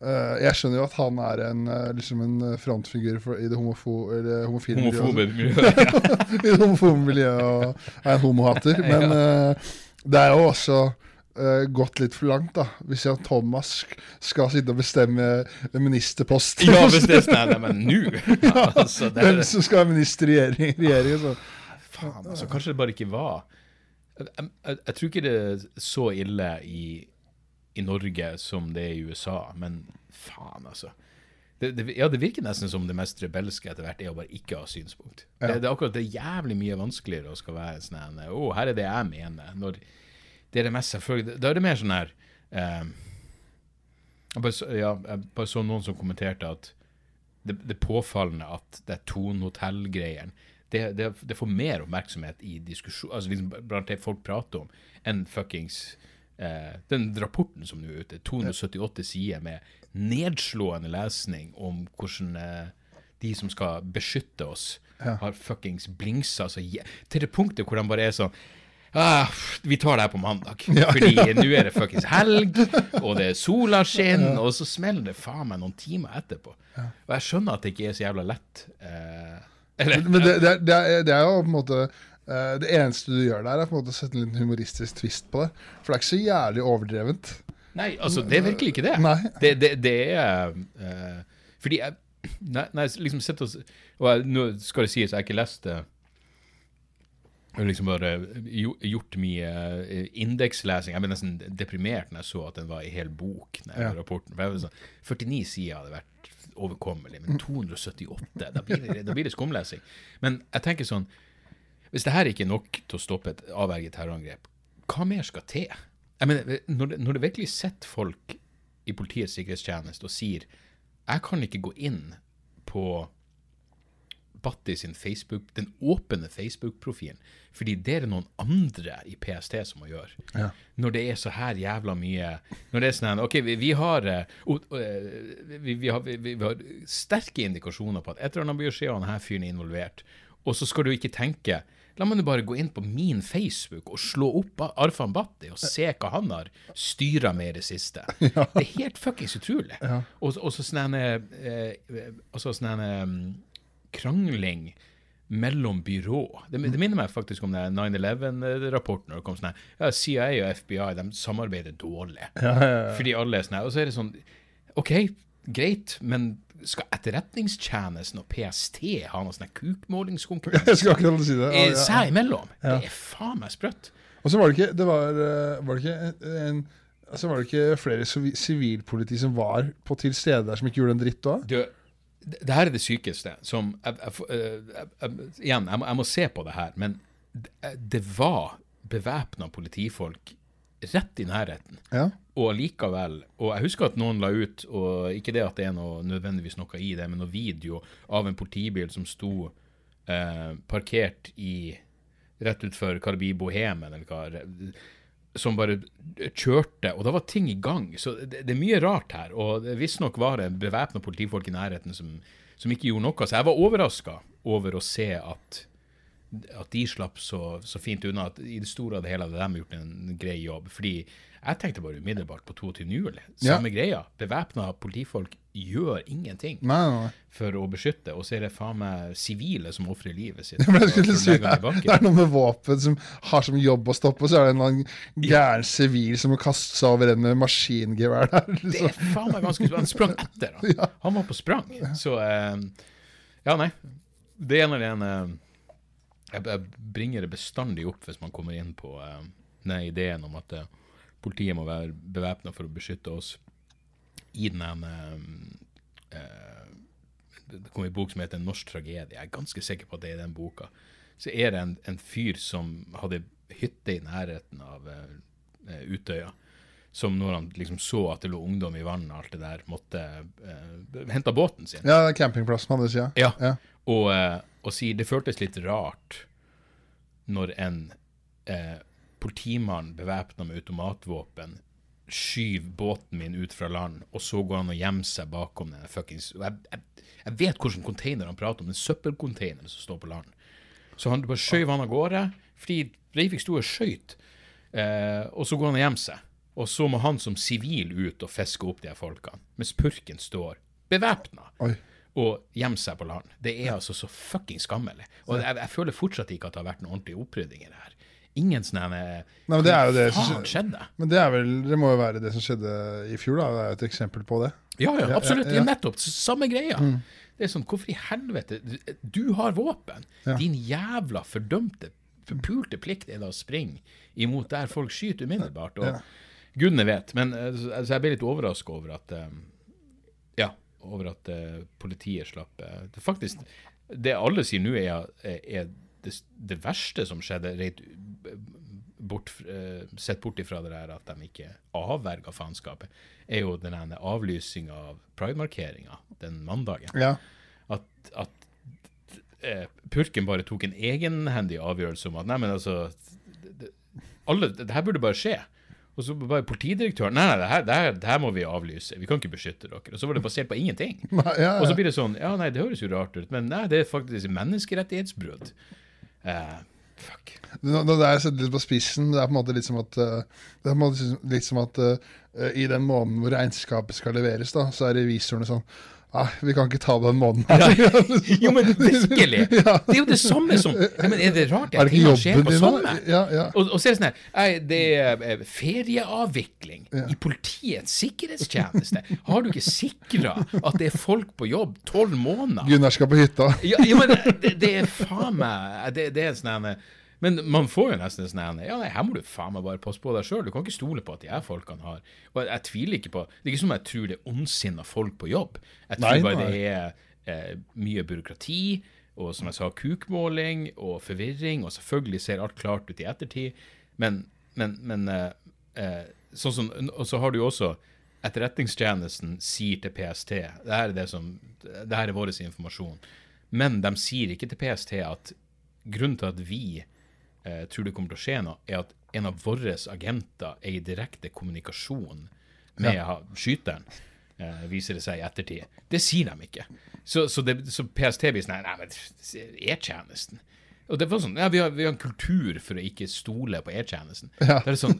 Jeg skjønner jo at han er en, eh, liksom en eh, frontfigur for, i det homofo, eller homofile miljøet. [LAUGHS] miljøet. Ja. I det homofile miljøet og er en homohater. [LAUGHS] Men eh, det er jo også uh, gått litt for langt, da. Hvis Jan Thomas skal sitte og bestemme ministerpost. ja, hvis det er [LAUGHS] sånn, men nå ja, altså, Hvem som skal være minister i regjeringen. Så. Faen, altså, kanskje det bare ikke var jeg, jeg, jeg tror ikke det er så ille i, i Norge som det er i USA, men faen, altså. Det, det, ja, det virker nesten som det mest rebelske etter hvert er å bare ikke ha synspunkt. Det, det er akkurat det er jævlig mye vanskeligere å skal være sånn en Å, her er det jeg mener. Når det er det mest selvfølgelig Da er det mer sånn her eh, jeg, bare, så- ja, jeg bare så noen som kommenterte at det, det påfallende at det Thon-hotell-greien det, det, det får mer oppmerksomhet i diskusjon, altså liksom blant det folk prater om, enn fuckings eh, den rapporten som nå er ute. 278 sider med nedslående lesning om hvordan eh, de som skal beskytte oss, har fuckings blingsa altså, Til det punktet hvor de bare er sånn Ah, vi tar det her på mandag, fordi nå er det fuckings helg, [LAUGHS] og det er sola skinn, og så smeller det faen meg noen timer etterpå. Og jeg skjønner at det ikke er så jævla lett. Eh, eller, Men det, det, er, det, er, det er jo på en måte Det eneste du gjør der, er på en måte å sette en liten humoristisk twist på det. For det er ikke så jævlig overdrevent. Nei, altså, det er virkelig ikke det. Nei. Det, det, det er uh, Fordi jeg Nei, nei liksom sett oss Og jeg, nå skal det sies, jeg har ikke lest det. Jeg har liksom bare gjort mye eh, indekslesing. Jeg ble nesten deprimert når jeg så at den var i hel bok. Når Ja. rapporten. Sånn, 49 sider hadde vært overkommelig, men 278, da blir det, da blir det skumlesing. Men jeg tenker sånn Hvis det her ikke er nok til å stoppe et avverget terrorangrep, hva mer skal til? Jeg mener, når det, når det virkelig sitter folk i Politiets sikkerhetstjeneste og sier jeg kan ikke gå inn på Batti sin Facebook, den åpne Facebook-profilen, fordi det er det noen andre i PST som må gjøre. Når det er så her jævla mye Når det er sånn her, OK, vi, vi har uh, eh, vi, vi, har, vi, har sterke indikasjoner på at et eller annet blir skje, og denne fyren er involvert. Og så skal du ikke tenke La meg nå bare gå inn på min Facebook og slå opp Arfan Bhatti og se hva han har styra med i det siste. [LAUGHS] Det er helt fuckings utrolig. Og, og så sånn en, eh, sånn eh, krangling mellom byrå. Det, det minner meg faktisk om den 9-11-rapporten. når det kom sånn ja, CIA og FBI de samarbeider dårlig. Fordi alle er sånn. Og så er det sånn OK, greit, men skal Etterretningstjenesten og PST ha noen sånn her Jeg kukmålingskonkurranse skal akkurat si det. Ja, eh, ja. seg imellom? Det er faen meg sprøtt. Og så var det ikke, det var, eh, var det ikke en, altså var det ikke flere sivi- sivilpoliti som var på til stede der som ikke gjorde en dritt? Du, det her er det sykeste som jeg, jeg, eh, jeg, Igjen, jeg må, må se på det her, men det, det var bevæpna politifolk rett i nærheten. Ja. Og likevel Og jeg husker at noen la ut, og ikke det at det er noe nødvendigvis noe i det, men noe video av en politibil som sto eh, parkert i rett utfor Karbi Bohemen, eller hva som bare kjørte, og da var ting i gang. Så det, det er mye rart her. Og visstnok var det bevæpna politifolk i nærheten som, som ikke gjorde noe. Så jeg var overraska over å se at at de slapp så, så fint unna. At I det store og det hele hadde de gjort en grei jobb. Fordi jeg tenkte bare umiddelbart på 22. juli. Ja. Samme greia. Bevæpna politifolk gjør ingenting Nei, nei, for å beskytte, og så er det faen meg sivile som ofrer livet sitt. [LAUGHS] Skulle si, det, det er noe med våpen som har som jobb å stoppe, og så er det en eller annen gæren sivil som må kaste seg over en med maskingevær der. [LAUGHS] Det Liksom. er faen meg ganske Han sprang etter, han. [LAUGHS] Han var på sprang. Så eh, Ja, nei. Det ene eller ene jeg, jeg bringer det bestandig opp hvis man kommer inn på uh, den ideen om at uh, politiet må være bevæpna for å beskytte oss. I den ene uh, Det kom en bok som heter 'En norsk tragedie'. Jeg er ganske sikker på at det er den boka. Så er det en, en fyr som hadde hytte i nærheten av eh, eh, Utøya som når han liksom så at det lå ungdom i vannet alt det der, måtte uh, hente båten sin. Ja, campingplassen på andre sida. Ja. Ja. Og, eh, og sier det føltes litt rart når en eh, politimann bevæpna med automatvåpen skyver båten min ut fra land, og så går han og gjemmer seg bakom den fuckings jeg, jeg, jeg vet hvilken container han prater om, den søppelcontaineren som står på land. Så han bare skjøv han av gårde, fordi Breivik sto og skøyt. Eh, og så går han og gjemmer seg. Og så må han som sivil ut og fiske opp de her folkene, mens purken står bevæpna Og gjemme seg på land. Det er altså så fucking skammelig. Og jeg, jeg føler fortsatt ikke at det har vært noen ordentlig opprydding i det her. Ingen sånne Nei, men det er jo det som skjedde? Men det, er vel, det må jo være det som skjedde i fjor, da. Det er jo et eksempel på det. Ja, ja, absolutt. ja, ja. Nettopp. Samme greia. Det er sånn, hvorfor i helvete Du, du har våpen. Ja. Din jævla fordømte, forpulte plikt er da å springe imot der folk skyter umiddelbart. Og Ja. gudene vet. Men eh, så altså, jeg ble litt overraska over at eh, Ja, over at eh, politiet slapp eh, det Faktisk, det alle sier nå, er, er det, det verste som skjedde, rett bort, eh, sett bort ifra det der at de ikke avverga faenskapet, er jo den avlysinga av pridemarkeringa den mandagen. Ja. At, at eh, purken bare tok en egenhendig avgjørelse om at nei, men altså det, det, alle, det her burde bare skje. Og så bare politidirektøren Nei, nei, det her, det, her, det her må vi avlyse. Vi kan ikke beskytte dere. Og så var det basert på ingenting. [LAUGHS] Nei, ja, Og så blir det sånn Ja, nei, det høres jo rart ut, men nei, det er faktisk menneskerettighetsbrudd. Uh, fuck. Nå, nå, det er sett litt på spissen. Det er på en måte litt som at, eh, det er på en måte litt som at uh, i den måneden hvor regnskapet skal leveres, da, så er revisorene sånn Nei, vi kan ikke ta den måneden. her." [LAUGHS] Jo, men virkelig! Det er jo det samme som men Er det rart at tingene skjer jobben på da? Ja, ja. Og, og så er det sånn her Det er ferieavvikling ferieavvikling i Politiets sikkerhetstjeneste. Har du ikke sikra at det er folk på jobb tolv måneder? Gunnar skal på hytta. Ja, ja men det, det er faen meg det, det er sånn her- Men man får jo nesten en sånn Ja, nei, her må du faen meg bare passe på deg sjøl. Du kan ikke stole på at de her folkene har Og jeg, jeg tviler ikke på Det er ikke som jeg tror det er ondsinna folk på jobb. Jeg tror Nei, bare nei. det er eh, mye byråkrati, og som jeg sa, kukmåling og forvirring, og selvfølgelig ser alt klart ut i ettertid, men, men, men eh, eh, sånn som, Og så har du jo også Etterretningstjenesten sier til PST det her er det som, det her er vår informasjon. Men de sier ikke til PST at grunnen til at vi eh, tror det kommer til å skje noe, er at en av våre agenter er i direkte kommunikasjon med ja. skyteren, eh, viser det seg i ettertid. Det sier de ikke. Så, så, det, så PST blir sånn Nei, men E-tjenesten. Og det var sånn, ja, vi har, vi har en kultur for å ikke stole på E-tjenesten. [LAUGHS] Ja. Det er sånn,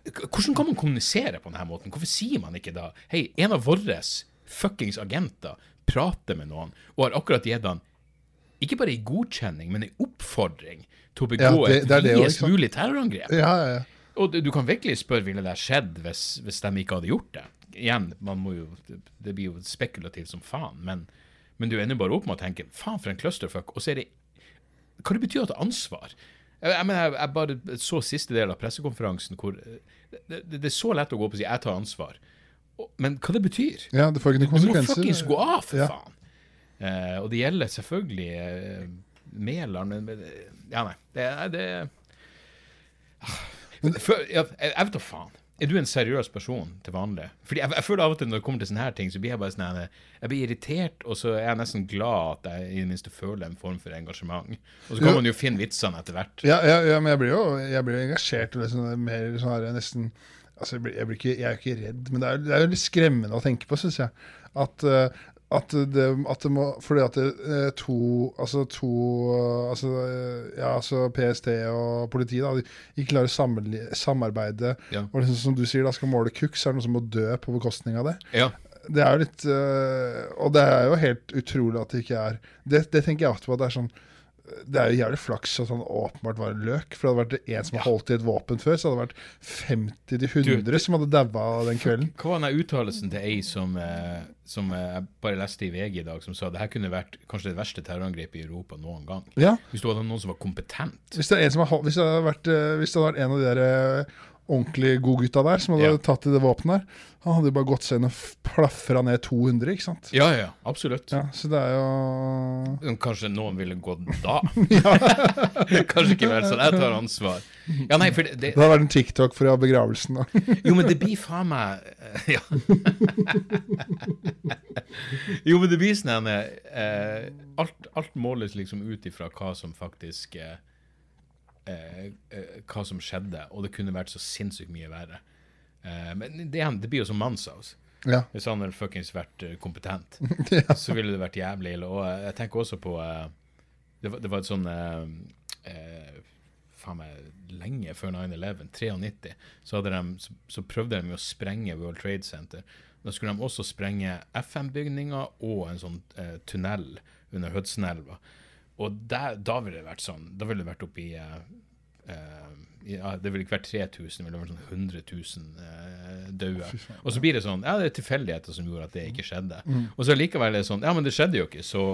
hvordan kan man kommunisere på denne måten? Hvorfor sier man ikke da Hei, en av våre fuckings agenter prater med noen og har akkurat gitt han ikke bare en godkjenning, men en oppfordring til å begå Ja, det- det er et det videst mulig terrorangrep. Ja, ja, ja. Og du, kan virkelig spørre ville det skjedd hvis, hvis de ikke hadde gjort det. Igjen, jo, det blir jo spekulativt som faen, men, men du ender bare opp med å tenke faen for en clusterfuck, og så er det Hva det betyr å ta ansvar? Jeg, jeg, jeg, jeg bare så siste del av pressekonferansen hvor eh, det, det, det er så lett å gå opp og si 'jeg tar ansvar', men hva det betyr? ja, det får ikke noen Du må konsekvenser. fuckings gå av, for Ja. faen! Eh, og det gjelder selvfølgelig eh, Mæland, men, men Ja, nei. Det, er- det for, ja, jeg, vet da faen. Er du en seriøs person til vanlig? Fordi jeg, jeg føler av og til når det kommer til sånne her ting, så blir jeg bare sånn Jeg blir irritert, og så er jeg nesten glad at jeg i det minste føler en form for engasjement. Og så kan man jo finne vitsene etter hvert. Ja, ja, ja, men jeg blir jo jeg blir engasjert. Og liksom, mer sånn her, nesten Altså, jeg, blir, jeg, blir ikke, jeg er ikke redd, men det er, det er jo litt skremmende å tenke på, syns jeg. At, eh, At det, at det må Fordi at det, eh, to Altså to eh, altså, eh, Ja, altså PST og politiet da, de ikke klarer å samarbeide. Ja. Og liksom, som du sier, da skal måle kukk, så er det noen som må dø på bekostning av det. Ja. Det er jo litt Og det er jo helt utrolig at det ikke er Det, det tenker jeg alltid på. at Det er sånn det er jo jævlig flaks at han åpenbart var en løk. For det hadde vært en som hadde holdt i et våpen før, så hadde det vært 50-100 som hadde daua den kvelden. Hva var den uttalelsen til ei som, eh, som eh, jeg bare leste i VG i dag, som sa det her kunne vært kanskje det verste terrorangrepet i Europa noen gang? Ja, Hvis du hadde noen som var kompetent. Hvis det, en som har, hol- hvis det hadde vært, øh, hvis det hadde vært en av de der ordentlig godgutta der som hadde Ja. tatt i det våpenet der, han hadde jo bare gått seg inn og plafra ned 200, ikke sant? Ja, ja, absolutt. Ja, så det er jo Kanskje noen ville gått da? [LAUGHS] [LAUGHS] Kanskje ikke vel sånn. Jeg tar ansvar. Ja, nei, for det, det Det hadde vært en TikTok fra begravelsen. da. [LAUGHS] Jo, men det blir faen meg eh, Ja. jo, men det blir sånn uh, alt, alt måles liksom ut ifra hva som faktisk eh, eh, eh, Hva som skjedde, og det kunne vært så sinnssykt mye verre. Eh, men det, det blir jo som Manshaus. Ja. Hvis han hadde fuckings vært kompetent, [LAUGHS] kompetent, så ville det vært jævlig ille. Og eh, jeg tenker også på eh, det, var, det var et sånn eh, eh, Faen meg lenge før 9-11, 93, så, de, så, så prøvde de å sprenge World Trade Center. Da skulle de også sprenge FM-bygninger og en sånn eh, tunnel under Hudsonelva. Og der, da ville det vært sånn Da ville det vært oppi uh, uh, ja, Det ville ikke vært 3000, det ville vært sånn 100 000 uh, døde. Og så blir det sånn Ja, det er tilfeldigheter som gjorde at det ikke skjedde. Og så likevel er det sånn Ja, men det skjedde jo ikke, så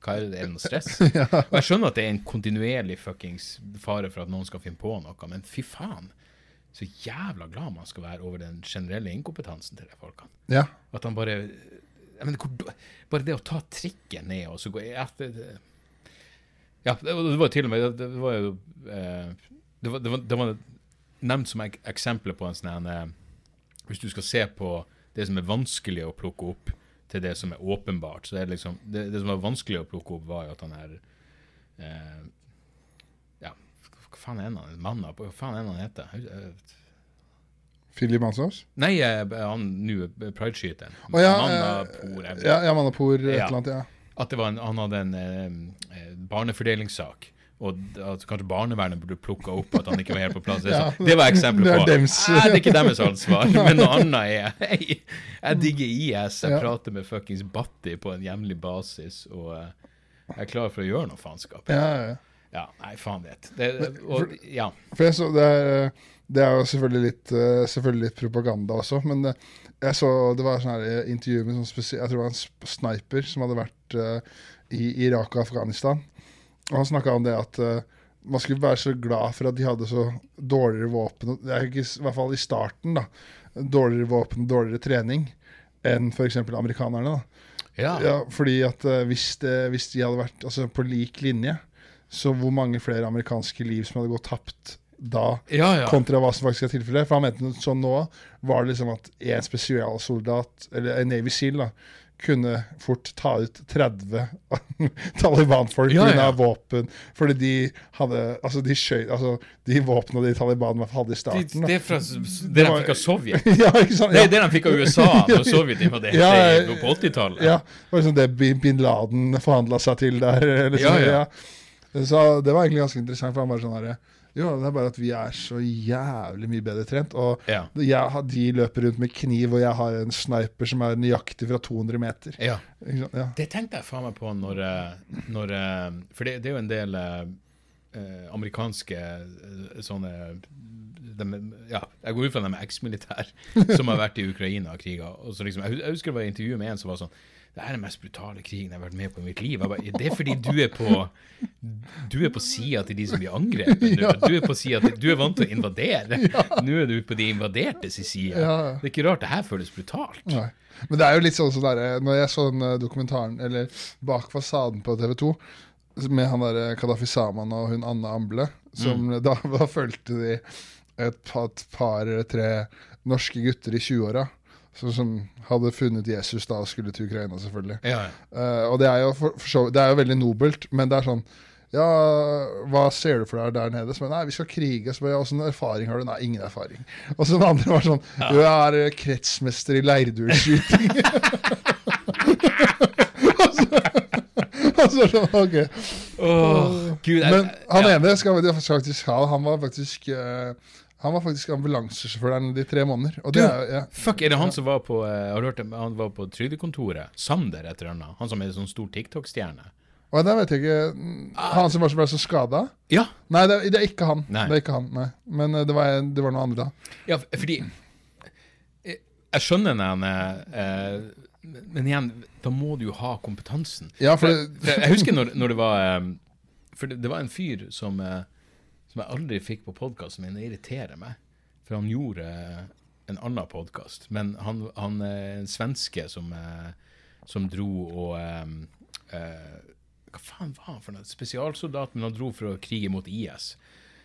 hva er det, er det noe stress? [LAUGHS] Og jeg skjønner at det er en kontinuerlig fuckings fare for at noen skal finne på noe, men fy faen. Så jævla glad man skal være over den generelle inkompetansen til de folkene. Ja. At han bare mener, hvor, Bare det å ta trikken ned og så gå det, ja, det, var- det var til og med Det, det var jo eh, det, var, det, var, det var nevnt som ek, eksempler på en sånn en, eh, Hvis du skal se på det som er vanskelig å plukke opp, til det som er åpenbart, så er det liksom Det, som var vanskelig å plukke opp, var jo at han er eh, Ja, hva faen er han? Manna? Hva faen er han heter? Eh, Philip Manshaus? Nei, han nå er prideskyteren. Oh, ja, Manapor, ja, ja, Manapor, et eller annet, ja. At det var en, han hadde en eh, eh, barnefordelingssak. Og at kanskje barnevernet burde plukka opp at han ikke var helt på plass. Det, [LAUGHS] Ja, det var eksempler det er på det er ikke deres ansvar. [LAUGHS] Men noe annet er Jeg, jeg digger IS. Jeg Ja. prater med fuckings Batti på en jevnlig basis. Og eh, jeg er klar for å gjøre noe faenskap. ja, ja, ja. Nei, faen vet. Det, og, ja. Det, er, det er jo selvfølgelig litt, eh, selvfølgelig litt propaganda også, men eh, jeg så det var sånn eh, intervju med sånn jeg tror det var en sniper som hadde vært uh, i Irak og Afghanistan. Og han snakka om det at uh, man skulle være så glad for at de hadde så dårligere våpen, det er ikke, i hvert fall i starten, da, dårligere våpen, dårligere trening enn f.eks. amerikanerne. da. Ja. Ja, fordi at uh, hvis, det, hvis de hadde vært altså, på lik linje, så hvor mange flere amerikanske liv som hadde gått tapt da, Ja, ja. kontra hva som faktisk er tilfellet. For han mente sånn nå var det liksom at en spesialsoldat, eller en Navy Seal, da, kunne fort ta ut 30 [LAUGHS] Taliban-folk pga. ja. våpen. Fordi de hadde Altså, de skjøy, Altså, de våpna de Taliban hadde i Det, starten. det er fra det de fikk av Sovjet. [LAUGHS] ja, ikke sant? Det er det de fikk av USA [LAUGHS] når Sovjet invaderte Ja, det, på 80-tallet. Ja, det var liksom det bin Laden forhandla seg til der. Liksom, ja. ja. Så det var egentlig ganske interessant. For han var sånn her, Jo, det er bare at vi er så jævlig mye bedre trent. Og Ja. har- de løper rundt med kniv, og jeg har en sniper som er nøyaktig fra 200 meter. Ja. Ja. Det tenkte jeg faen meg på når, eh, når eh, For det, det er jo en del eh, eh, amerikanske sånne de, ja, Jeg går ut fra dem er eksmilitær [LAUGHS] som har vært i Ukraina og kriga. Og liksom, jeg husker det var et intervju med en som var sånn Det er den mest brutale krigen jeg har vært med på i mitt liv. Bare, det er fordi du er på Du er på sida til de som blir angrepet. Du er på siden til, du er vant til å invadere. [LAUGHS] Nå er du på de invadertes side. Ja. Det er ikke rart det her føles brutalt. Nei. Men det er jo litt sånn som der, Når jeg så den eh, dokumentaren, eller Bak fasaden på TV 2, med han der Kadafi Saman og hun Anne Amble, som [LAUGHS] da, da fulgte de et et par eller tre norske gutter i 20-åra. Som, som hadde funnet Jesus da og skulle til Ukraina, selvfølgelig. Ja, ja. Uh, og det er, jo for, for det er jo veldig nobelt, men det er sånn Ja, hva ser du for deg der nede? Så, nei, vi skal krige. Så ja, Åssen erfaring har du? Nei, ingen erfaring. Og så den andre var sånn ja. Du er eh, kretsmester i leirdueskyting. [LAUGHS] så sånn, ok. Åh, Gud, Men han ene skal vi faktisk ha. Han var faktisk eh, Han var faktisk ambulansesjåføren de tre måneder. Du, er, ja. Fuck, er det han som var på uh, Har du hørt det? Han var på Trygdekontoret? Sander et eller annet? Han som er sånn stor TikTok-stjerne? Det vet jeg ikke Han som var så ble så skada? Ja. Nei, det, det er ikke han. Nei. Det er ikke han, nei. Men eh, det var, en- det var noen andre da. Ja, fordi Jeg, jeg skjønner er eh, Men igjen, da må du jo ha kompetansen. Ja, for For, for jeg husker når, når det var eh, For det, det var en fyr som, eh, som jeg aldri fikk på podkasten min. Det irriterer meg. For han gjorde eh, en annen podkast. Men han, han er en svenske som, eh, som dro og eh, eh, Hva faen var han for noe? Spesialsoldat, men han dro for å krige mot IS.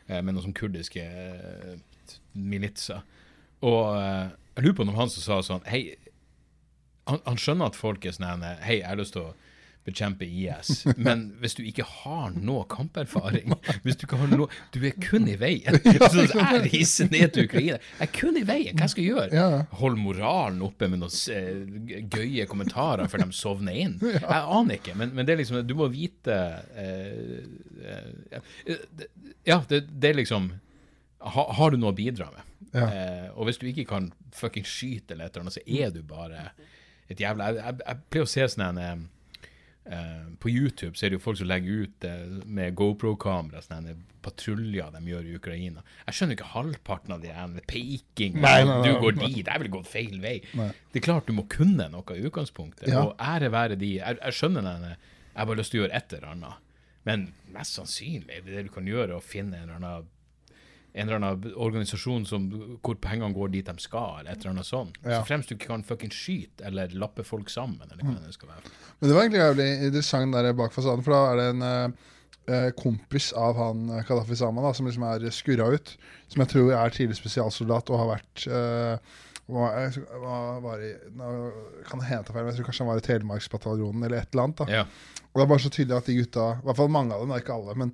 eh, med noen sånn kurdiske eh, militser. Og eh, jeg lurer på om han som sa sånn Hei, han, han skjønner at folk er sånn Hei, jeg har lyst til å bekjempe IS, men hvis du ikke har noe kamperfaring [LAUGHS] Hvis du ikke har noe Du er kun i veien. [LAUGHS] Så jeg reiser ned til Ukraina. Jeg er kun i veien. Hva skal jeg gjøre? Holde moralen oppe med noen eh, gøye kommentarer før de sovner inn? [LAUGHS] Jeg aner ikke, men, men det er liksom Du må vite eh, eh, eh, Ja, det, det er liksom ha, Har du noe å bidra med? Ja. Eh, og hvis du ikke kan fucking skyte eller et eller annet, så er du bare et jævla Jeg, jeg, jeg pleier å se sånn en eh, eh, På YouTube så er det jo folk som legger ut uh, med GoPro-kamera sånne patruljer de gjør i Ukraina. Jeg skjønner ikke halvparten av de med peking. Nei, nei, nei, du går dit. Jeg ville gått feil vei. Det er klart du må kunne noe i utgangspunktet. Ja. Og ære være de Jeg, jeg skjønner den Jeg har bare lyst til å gjøre et eller annet. Men mest sannsynlig det du kan gjøre, er å finne en eller annen en eller annen organisasjon som, hvor pengene går dit de skal, eller et eller annet sånt. Ja. Så fremst du ikke kan fucking skyte eller lappe folk sammen, eller hva det skal være. Men det var egentlig jævlig interessant der bak fasaden, for da er det en eh, eh, kompis av han eh, Kadafi Sama da, som liksom er skurra ut. Som jeg tror er tidligere spesialsoldat og har vært eh, var, var, var i, kan jeg hente feil, men jeg tror kanskje han var i Telemarksbataljonen eller et eller annet. da. Ja. Og det er bare så tydelig at de gutta, i hvert fall mange av dem, ikke alle, men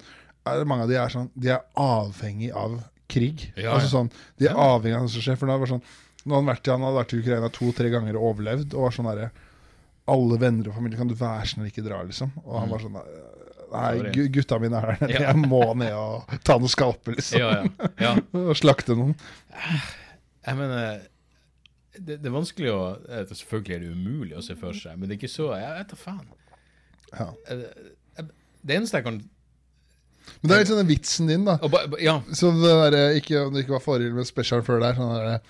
er det mange av de er sånn, de er avhengig av krig. Ja, altså sånn, De er avhengig av det som skjer. For da var sånn, nå hadde han, vært, han hadde vært i Ukraina to-tre ganger og overlevd. Og var sånn derre Alle venner og familie, kan du være eller ikke dra, liksom? Og han var sånn Nei, gutta mine er der nede. [LAUGHS] Jeg må ned og ta noen skalper, liksom. Ja, ja. ja. [LAUGHS] Og slakte noen. Jeg mener det, det er vanskelig å eh, Selvfølgelig er det umulig å se for seg, men det er ikke så Jeg vet da faen. Ja. Eh, eh, Det eneste jeg kan Men det er litt sånn vitsen din, da. ba, ba, Ja. Så det der, ikke, Om det ikke var forrige med special før der, sånn der,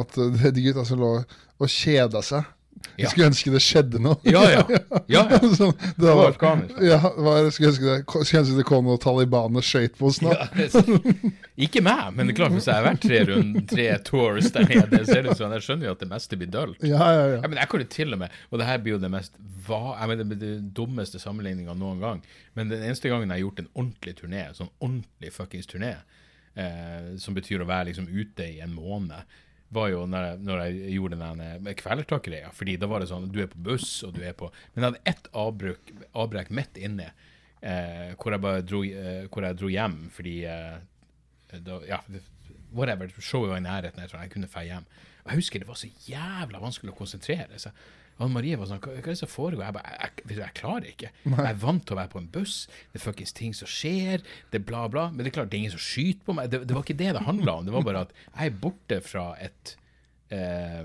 at uh, de gutta som lå og kjeda seg Ja. Skulle ønske det skjedde noe. Ja, ja. ja, ja. [LAUGHS] Så, det var var, Afghanistan. ja, var, skulle, ønske det, skulle ønske det kom noen Taliban og skøyt på oss nå. Ikke meg, men det er klart hvis jeg har vært tre, rund, tre tours der nede, så er det sånn, jeg skjønner jo at det meste blir dølt. Ja, ja, ja. Ja, men jeg kunne til og med, og det her blir jo det mest hva, jeg mener, det, det dummeste sammenligninga noen gang, men den eneste gangen jeg har gjort en ordentlig turné, sånn ordentlig fuckings turné, eh, som betyr å være liksom ute i en måned, var jo når jeg, når jeg gjorde den kvelertak-greia, fordi da var det sånn, du er på buss, og du er på, men jeg hadde ett avbruk, avbrekk midt inne, eh, hvor, jeg bare dro, eh, hvor jeg dro hjem, fordi eh, da, ja, whatever, showet var i nærheten, jeg jeg kunne feie hjem. Og jeg husker det var så jævla vanskelig å konsentrere seg. Anne Marie var sånn, hva, hva er det som foregår? Jeg bare, jeg, jeg, jeg klarer ikke. Jeg er vant til å være på en buss, det er fuckings ting som skjer, det er bla bla, men det er klart, det er ingen som skyter på meg. Det, det var ikke det det handla om, det var bare at jeg er borte fra et eh,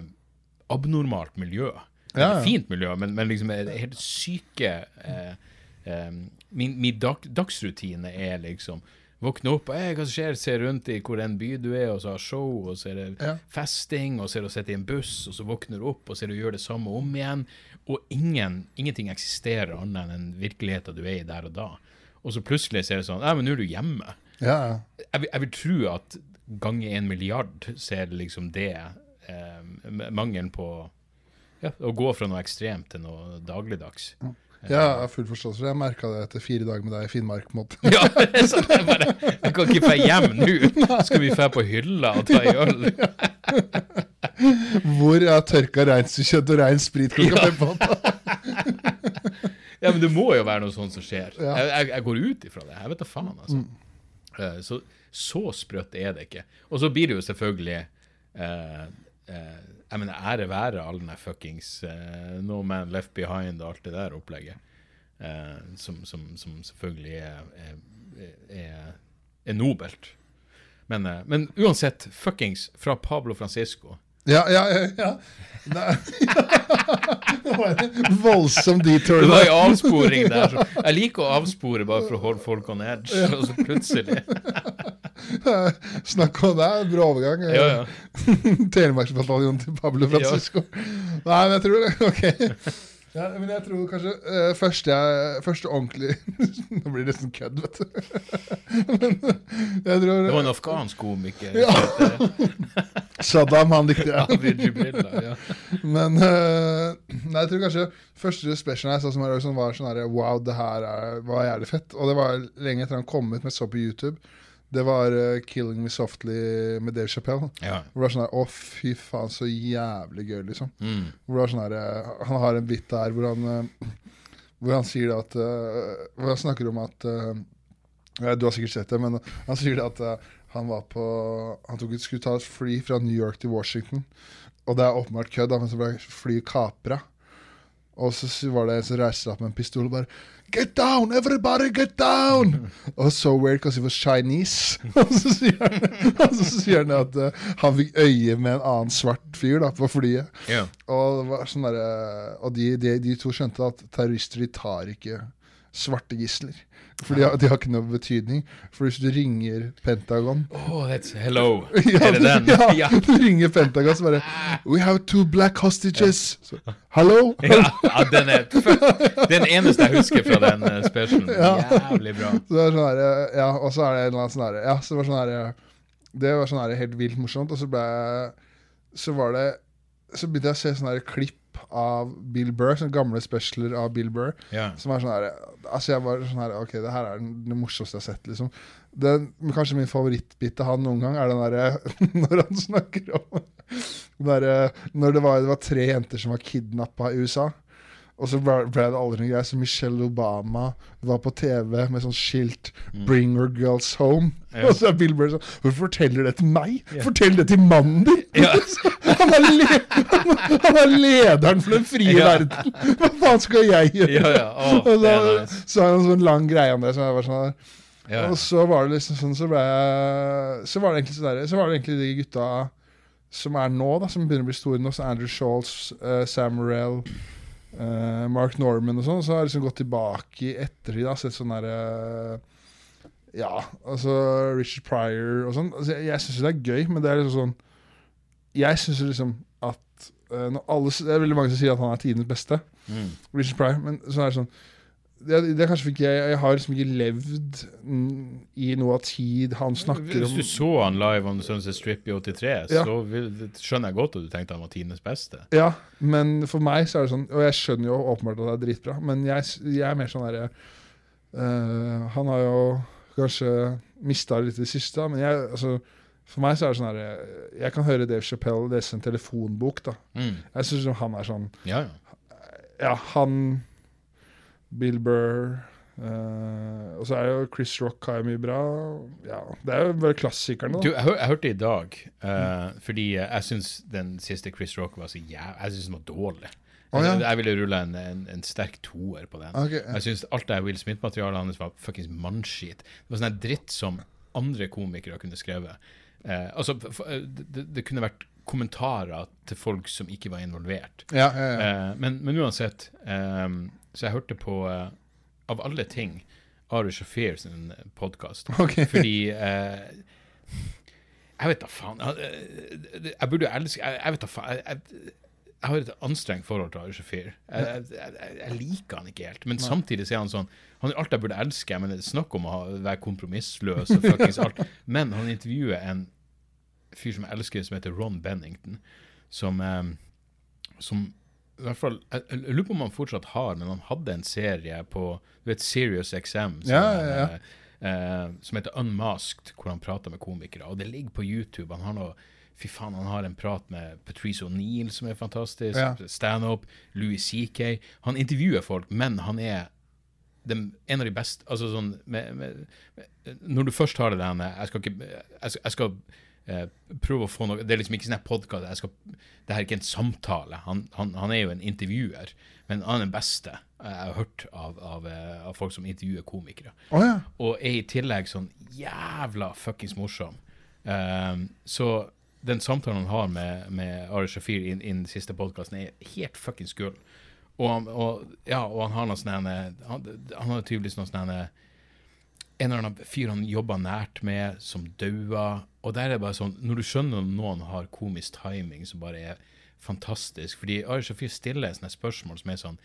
abnormalt miljø. Ja, ja. Et fint miljø, men, men liksom er helt syke eh, eh, Min, min dag, dagsrutine er liksom Våkne opp, hey, hva skjer, se rundt i hvor en by du er, og så har show, og så er det Ja. festing, og så er det å sitte i en buss, og så våkner du opp, og så er det å gjøre det samme om igjen. Og ingen, ingenting eksisterer annet enn den virkeligheten du er i der og da. Og så plutselig så er det sånn Nei, men nå er du hjemme. ja, ja. Jeg, jeg vil tro at ganger en milliard så er det liksom det eh, Mangelen på ja, å gå fra noe ekstremt til noe dagligdags. Ja, jeg har full forståelse for det. Jeg merka det etter fire dager med deg i Finnmark. på en måte. Ja, [LAUGHS] det er sånn, jeg, bare, jeg kan ikke dra hjem nå. [LAUGHS] Skal vi dra på hylla og ta ei øl? [LAUGHS] Hvor er tørka reinsdyrkjøtt og rein sprit klokka Ja. fem på natta? Ja, men det må jo være noe sånt som skjer. Ja. Jeg, jeg, jeg går ut ifra det. Jeg vet da faen, altså. Mm. så, så sprøtt er det ikke. Og så blir det jo selvfølgelig eh, eh, Jeg mener, ære være all den fuckings uh, No Man Left Behind og alt det der opplegget. Uh, som, som, som selvfølgelig er, er, er, er nobelt. Men, uh, men uansett, fuckings fra Pablo Francisco. Ja, ja, ja. ja. Nei. [LAUGHS] det var en voldsom detour. Det var en avsporing der. [LAUGHS] Jeg liker å avspore bare for å holde folk on edge, og så plutselig [LAUGHS] Snakk om det, bra overgang. Ja, ja. Telemarksbataljonen til Pablo Francisco. Nei, men jeg tror det. Ok. Ja, men jeg tror kanskje uh, første, første ordentlig [LAUGHS] Nå blir det nesten kødd, vet du. [LAUGHS] men jeg tror Det var en afghansk komiker. Ja. [LAUGHS] Saddam, han likte jeg. Ja. Men uh, nei, jeg tror kanskje første specialen jeg så som var, sånn, var sånn her Wow, det her er, var jævlig fett. Og det var lenge etter han kom ut, med så på YouTube. Det var uh, 'Killing Me Softly' med Dave Chappelle. Ja. Hvor det var sånn her Å, fy faen, så jævlig gøy, liksom. Mm. Hvor det var sånn her uh, Han har en bit der hvor han uh, Hvor han sier at Hvor han snakker om at ja, Du har sikkert sett det, men han sier det at han var på Han tok, skulle ta et fly fra New York til Washington. Og det er åpenbart kødd, men så ble flyet kapra. Og så var det som reiste seg opp med en pistol og bare Get down! Everybody get down! Og so weird because he was Chinese. [LAUGHS] og så sier han, så sier han at uh, han fikk øye med en annen svart fyr da, på flyet. Yeah. Og, det var sånn derre- og de, de, de to skjønte at terrorister de tar ikke svarte gisler. For de har, de har ikke noe betydning. For hvis du ringer Pentagon [LAUGHS] Oh, that's hello. ja, den? Ja, [LAUGHS] [LAUGHS] du ringer Pentagon så bare We have two black hostages. Så, Hallo? Ja, ja, den er. Den eneste jeg husker fra den eh, specialen. Jævlig bra. Så det var sånn her, ja, og så er det en eller annen sånn her, ja, så det var sånn her, det var sånn her helt vilt morsomt, og så ble jeg, så var det, så begynte jeg å se sånne her klipp av Bill Burr, sånne gamle specialer av Bill Burr, Ja. som er sånn her, altså jeg var sånn her, ok, det her er det morsomste jeg har sett, liksom. Den, kanskje min favorittbit av han noen gang er den der, [LAUGHS] når han snakker om, der, når det var, det var tre jenter som var kidnappet i USA, og så ble, det aldri noe greier. Så Michelle Obama var på TV med sånn skilt 'Bring your girls home'. Ja. Og så er Bill Burr sånn 'Hvorfor forteller du det til meg? Fortell det til mannen din!' Ja. [LAUGHS] han, er han, er lederen for den frie Ja. verden! [LAUGHS] Hva faen skal jeg gjøre? Ja, ja. Å, [LAUGHS] og da, nice. så har han en sånn lang greie om det. Som jeg var sånn Ja. Og så var det liksom sånn Så ble jeg Så var det egentlig sånn der, Så var det egentlig de gutta som er nå, da som begynner å bli store nå, så Andrew Shawls, uh, Sam Morrell, eh, Mark Norman og sånn. Så har jeg liksom gått tilbake i ettertid og sett sånn derre Ja, altså Richard Pryor og sånn. Altså, jeg jeg syns det er gøy, men det er liksom sånn Jeg syns liksom at uh, når alle, Det er veldig mange som sier at han er tidenes beste. Mm. Richard Pryor, men så er det sånn det, det er kanskje ikke jeg, jeg har liksom ikke levd i noe av tid han snakker om Hvis du så han live on Sunset Strip i 83, Ja. så vil, skjønner jeg godt at du tenkte han var tidenes beste. Ja, men for meg så er det sånn Og jeg skjønner jo åpenbart at det er dritbra, men jeg, jeg er mer sånn derre uh, Han har jo kanskje mista litt i det siste, men jeg altså for meg så er det sånn herre Jeg kan høre Dave Chappelle lese en telefonbok, da. Mm. Jeg syns han er sånn Ja, ja. Ja, han Bill Burr Uh, Og så er jo Chris Rock har mye bra. Ja, Det er jo bare klassikerne, Du, jeg, hør, jeg hørte i dag, eh, fordi uh, jeg syns den siste Chris Rock var så jævlig Jeg syns den var dårlig. Oh, ja. jeg, jeg ville rulla en, en, en sterk toer på den. Okay, ja. Jeg syns alt det Will Smith-materialet hans var fuckings mannskit. Det var sånn dritt som andre komikere kunne skrevet. Eh, altså, det, det kunne vært kommentarer til folk som ikke var involvert. Ja, men, men uansett, eh, så jeg hørte på, uh, av alle ting, Ari Shafir sin podkast. [LAUGHS] Ok. Fordi uh, Jeg vet da faen. Jeg, jeg burde jo elske Jeg, jeg vet da faen. Jeg, jeg, har et anstrengt forhold til Ari Shafir. Jeg, jeg, liker han ikke helt. Men samtidig så er han sånn Han er alt jeg burde elske. Men Snakk om å være kompromissløs og fuckings alt. [LAUGHS] Men han intervjuer en fyr som jeg elsker, som heter Ron Bennington. Som, um, som i hvert fall, jeg, jeg lurer på om han fortsatt har, men han hadde en serie på du vet, Serious XM som, Ja, ja, ja. er, eh, som heter Unmasked, hvor han prater med komikere. Og det ligger på YouTube. Han har noe Fy faen, han har en prat med Patrice O'Neill, som er fantastisk. Ja. Standup. Louis CK. Han intervjuer folk, men han er den, en av de beste Altså sånn med, med, med, Når du først har det der Jeg skal ikke Jeg skal, jeg skal eh, prøve å få noe Det er liksom ikke sånn podkast Det her er ikke en samtale. Han, han, han, er jo en intervjuer, men han er den beste jeg har hørt av, av, eh, av folk som intervjuer komikere. Oh, ja. Og er i tillegg sånn jævla fuckings morsom. Um, så den samtalen han har med, med Ari Shafir i den siste podkasten, er helt fuckings gull. Og, og, ja, og han har noe sånn han, han har tydeligvis noe sånn En eller annen fyr han jobba nært med, som daua. Og der er det bare sånn Når du skjønner at noen har komisk timing som bare er fantastisk Fordi Ari Shafir stiller sånne spørsmål som er sånn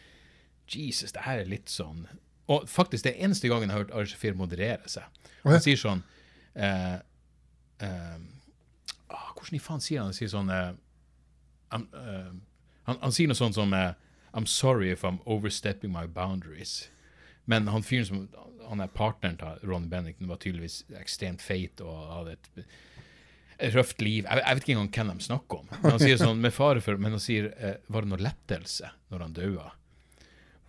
Jesus, det her er litt sånn Og faktisk, det er eneste gangen jeg har hørt Ari Shafir moderere seg. Han sier sånn eh, eh, ah, Hvordan i faen sier han? Han sier sånn eh, I'm, eh, han, han sier noe sånt som eh, I'm sorry if I'm overstepping my boundaries. Men han fyren som han er partneren til Ron Bennington, var tydeligvis ekstremt feit og hadde et, røft liv. Jeg, jeg vet ikke engang hvem de snakker om. Men han sier sånn, med fare for, men han sier eh, var det noe lettelse når han daua?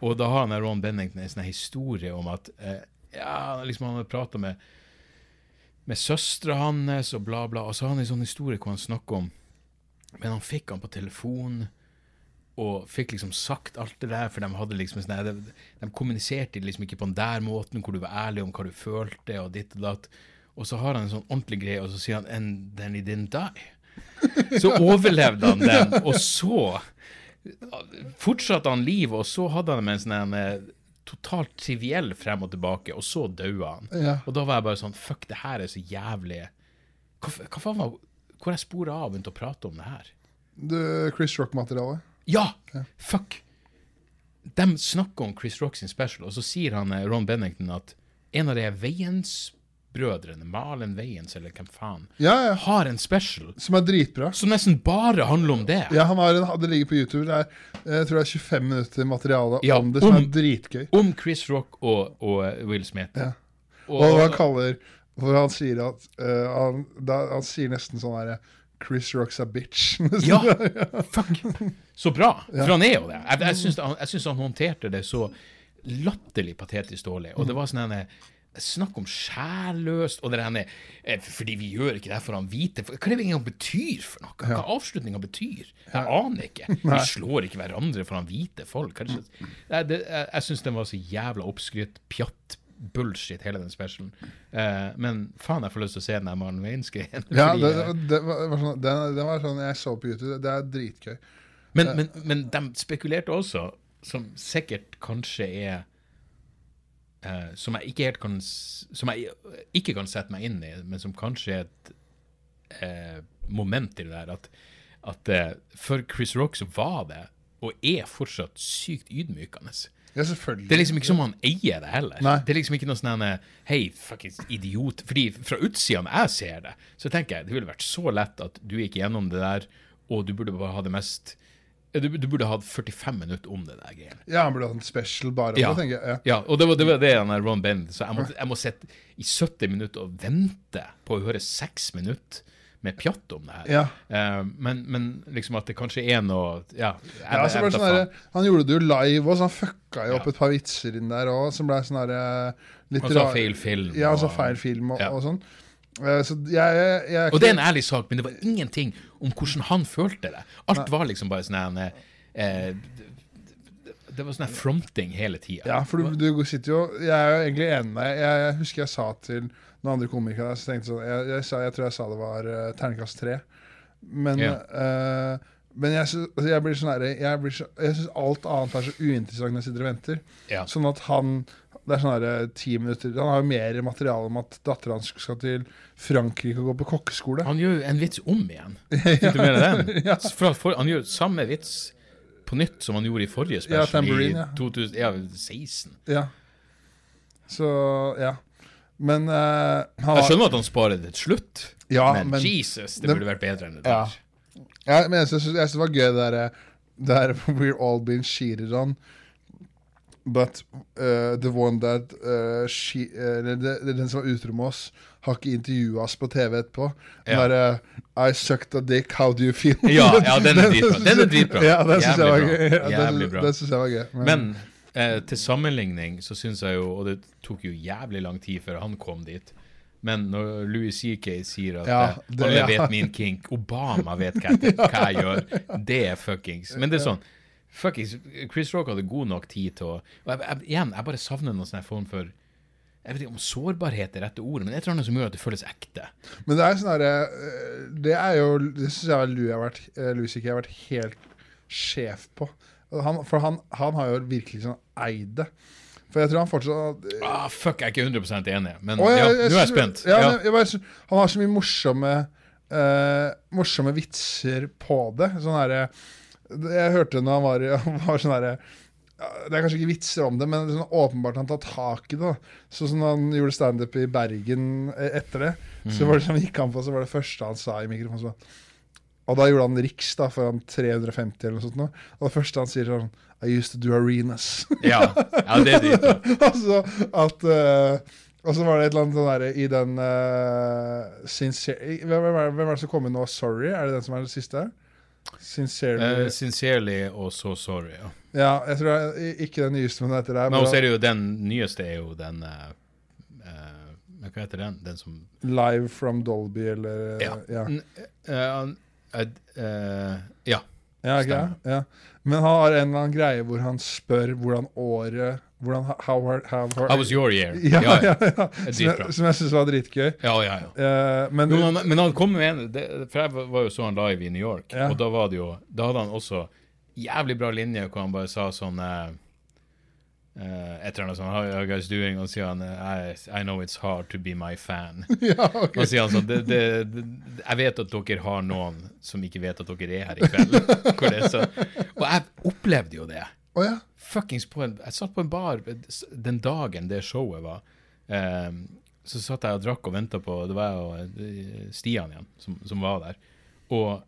Og da har han Ron Bennington en sånn historie om at eh, ja, liksom han hadde prata med med søstera hans og bla, bla. Og så har han en sånn historie hvor han snakker om Men han fikk han på telefon og fikk liksom sagt alt det der, for de hadde liksom sånn de, de kommuniserte liksom ikke på den der måten, hvor du var ærlig om hva du følte, og ditt og datt. Og så har han en sånn ordentlig greie, og så sier han And then he didn't die. [LAUGHS] Så overlevde han den, og så fortsatte han livet, og så hadde han en sånn eh, totalt triviell frem og tilbake, og så daua han. Ja. Og da var jeg bare sånn Fuck, det her er så jævlig Hva, hva faen var Hvor jeg spora av begynte å prate om det her? Det Chris Rock-materialet. Ja! Fuck! De snakker om Chris Rock sin special, og så sier han eh, Ron Bennington at en av de Veiens-brødrene, Malen Veiens eller hvem faen, Ja, ja. har en special Som er dritbra. som nesten bare handler om det. Ja, han har en, Det ligger på YouTube. Det er jeg tror det er 25 minutter materiale Ja, om det, som om- er dritgøy. Om Chris Rock og, og eh, Will Smith. Ja. Og, Og han kaller Hvor han sier at uh, han, da, han sier nesten sånn herre Chris Rock's a bitch. [LAUGHS] Ja, fuck. Så bra. For han er jo det. Jeg, jeg syns han, jeg syns han håndterte det så latterlig patetisk dårlig. Og det var sånn en Snakk om sjælløst, og det der eh, Fordi vi gjør ikke det for han hvite Hva er det engang betyr for noe? Hva avslutninga betyr? Jeg aner ikke. [LAUGHS] Vi slår ikke hverandre for han hvite folk. Nei, det, jeg jeg syns den var så jævla oppskrytt, pjatt, bullshit, hele den specialen. Uh, men faen, jeg får lyst til å se den der Marlon Waynes-greien. [LAUGHS] Ja, fordi, det, eh, det, var, var sånn, det, det, var sånn jeg så på YouTube. Det er dritgøy. Men, men, men de spekulerte også, som sikkert kanskje er uh, Som jeg ikke helt kan Som jeg ikke kan sette meg inn i, men som kanskje er et uh, moment i det der, at, at eh, for Chris Rock så var det, og er fortsatt, sykt ydmykende. Ja, selvfølgelig. Det er liksom ikke som han eier det heller. Nei. Det er liksom ikke noe sånn Hei, fuckings idiot. Fordi fra utsida, når jeg ser det, så tenker jeg det ville vært så lett at du gikk gjennom det der, og du burde bare ha det mest du, du burde hatt 45 minutter om det der greiene. Ja, han burde hatt en special bare om Ja. det, tenker jeg. Ja. ja, og det var det, var det han Ron Bend Så jeg må, jeg må sitte i 70 minutter og vente på å høre 6 minutter med pjatt om det her. Ja. Uh, men, men liksom at det kanskje er noe Ja, Ja, så ble det sånn der, han gjorde det jo live òg, så han fucka jo opp et par vitser inn der òg, som ble sånn derre litt Han sa rar- feil film, Ja, han sa feil film og, og sånn. Eh, Så jeg, jeg, jeg Og det er en ærlig sak, men det var ingenting om hvordan han følte det. Alt var liksom bare sånn en, eh, Det var sånn fronting hele tida. Ja, for du, du sitter jo Jeg er jo egentlig enig med deg. Jeg husker jeg sa til noen andre komikere der, så tenkte jeg sånn Jeg, jeg, sa, jeg tror jeg sa det var uh, terningkast tre. Men, Ja. eh, men jeg, sy- altså, jeg blir sånn herre Jeg, blir så- jeg syns alt annet er så uinteressant når jeg sitter og venter. Ja. Sånn at han Det er sånn herre ti minutter Han har jo mer materiale om at dattera hans skal til Frankrike og gå på kokkeskole. Han gjør jo en vits om igjen. [LAUGHS] Fikk du med deg den? Ja. For, for, han gjør samme vits på nytt som han gjorde i forrige Ja, special, Tambourine, ja. i 2016. Ja. Så ja. Men uh, han Jeg skjønner at han sparer det til slutt, Ja, men, men- Jesus, det det- burde vært bedre enn det Ja. der. Ja, men jeg syns det var gøy det derre der [LAUGHS] We're all been cheated on. But uh, the one that uh, she, uh, Den som var utro med oss, har ikke intervjua oss på TV etterpå. Den Ja. derre I sucked a dick, how do you feel? Ja, ja, [LAUGHS] den er dritbra. Den er dritbra. Ja, den syns jeg var synes jeg var gøy. Men eh, til sammenligning så syns jeg jo, og det tok jo jævlig lang tid før han kom dit, Men når Louis CK sier at Ja, eh, det- alle ja. vet min kink, Obama vet hva jeg, hva jeg gjør, det er fuckings Men det er sånn Fuckings Chris Rock hadde god nok tid til å og jeg, jeg, Igjen, jeg bare savner noen sånn form for Jeg vet ikke om sårbarhet er rette ordet, men et eller annet som gjør at det føles ekte. Men det er sånn herre eh, Det er jo Det syns jeg Louis har vært eh, Louis har vært helt sjef på. Han, for han, han har jo virkelig sånn eid det. For jeg tror han fortsatt Ah, fuck, jeg er ikke 100 enig, men Å, ja, jeg- nå er jeg spent. Ja, Ja. jeg bare, han har så mye morsomme uh, Morsomme vitser på det. Sånn herre Jeg hørte når han var, [LAUGHS] han var sånn herre Det er kanskje ikke vitser om det, men sånn åpenbart han tar tak i det. Sånn som han gjorde standup i Bergen eh, etter det. Så Mm. var det som gikk han på, så var det første han sa i mikrofonen så, Og da gjorde han Riks da, foran 350 eller noe sånt. Nå. Og det første han sier sånn I used to do arenas. Ja, ja det er dyrt. altså [LAUGHS] at uh, Og så var det et eller annet sånn derre i den uh, sincere, hvem, er, hvem er det som kommer nå? Sorry? Er det den som er det siste? Sincerely Uh, sincerely og so sorry. Ja. Ja, jeg tror jeg, ikke den nyeste, men det heter det. Men også er det jo den nyeste er jo den Hva heter den? Den som Live from Dolby, eller Ja. Ja, Han- eh, ja. ja okay. Ja. Men han har en eller annen greie hvor han spør hvordan året hvordan, how, how, how, How was your year? [LAUGHS] ja, ja, ja. Er Som jeg, som jeg syns var dritgøy. Ja, ja, ja. Uh, men Jo, men, men han kom med en det, For jeg var jo så han live i New York, Ja. og da var det jo Da hadde han også jævlig bra linje hvor han bare sa sånn eh, eh, Et eller annet sånn How you guys doing? Og sier han I, I know it's hard to be my fan. [LAUGHS] ja, okay. Og sier han sånn det, det, det, Jeg vet at dere har noen som ikke vet at dere er her i kveld. [LAUGHS] Hvor det så, og jeg opplevde jo det. Oh, ja. Fuckings på en Jeg satt på en bar den dagen det showet var. Um, så satt jeg og drakk og venta på Det var jo eh, Stian igjen som, som var der. Og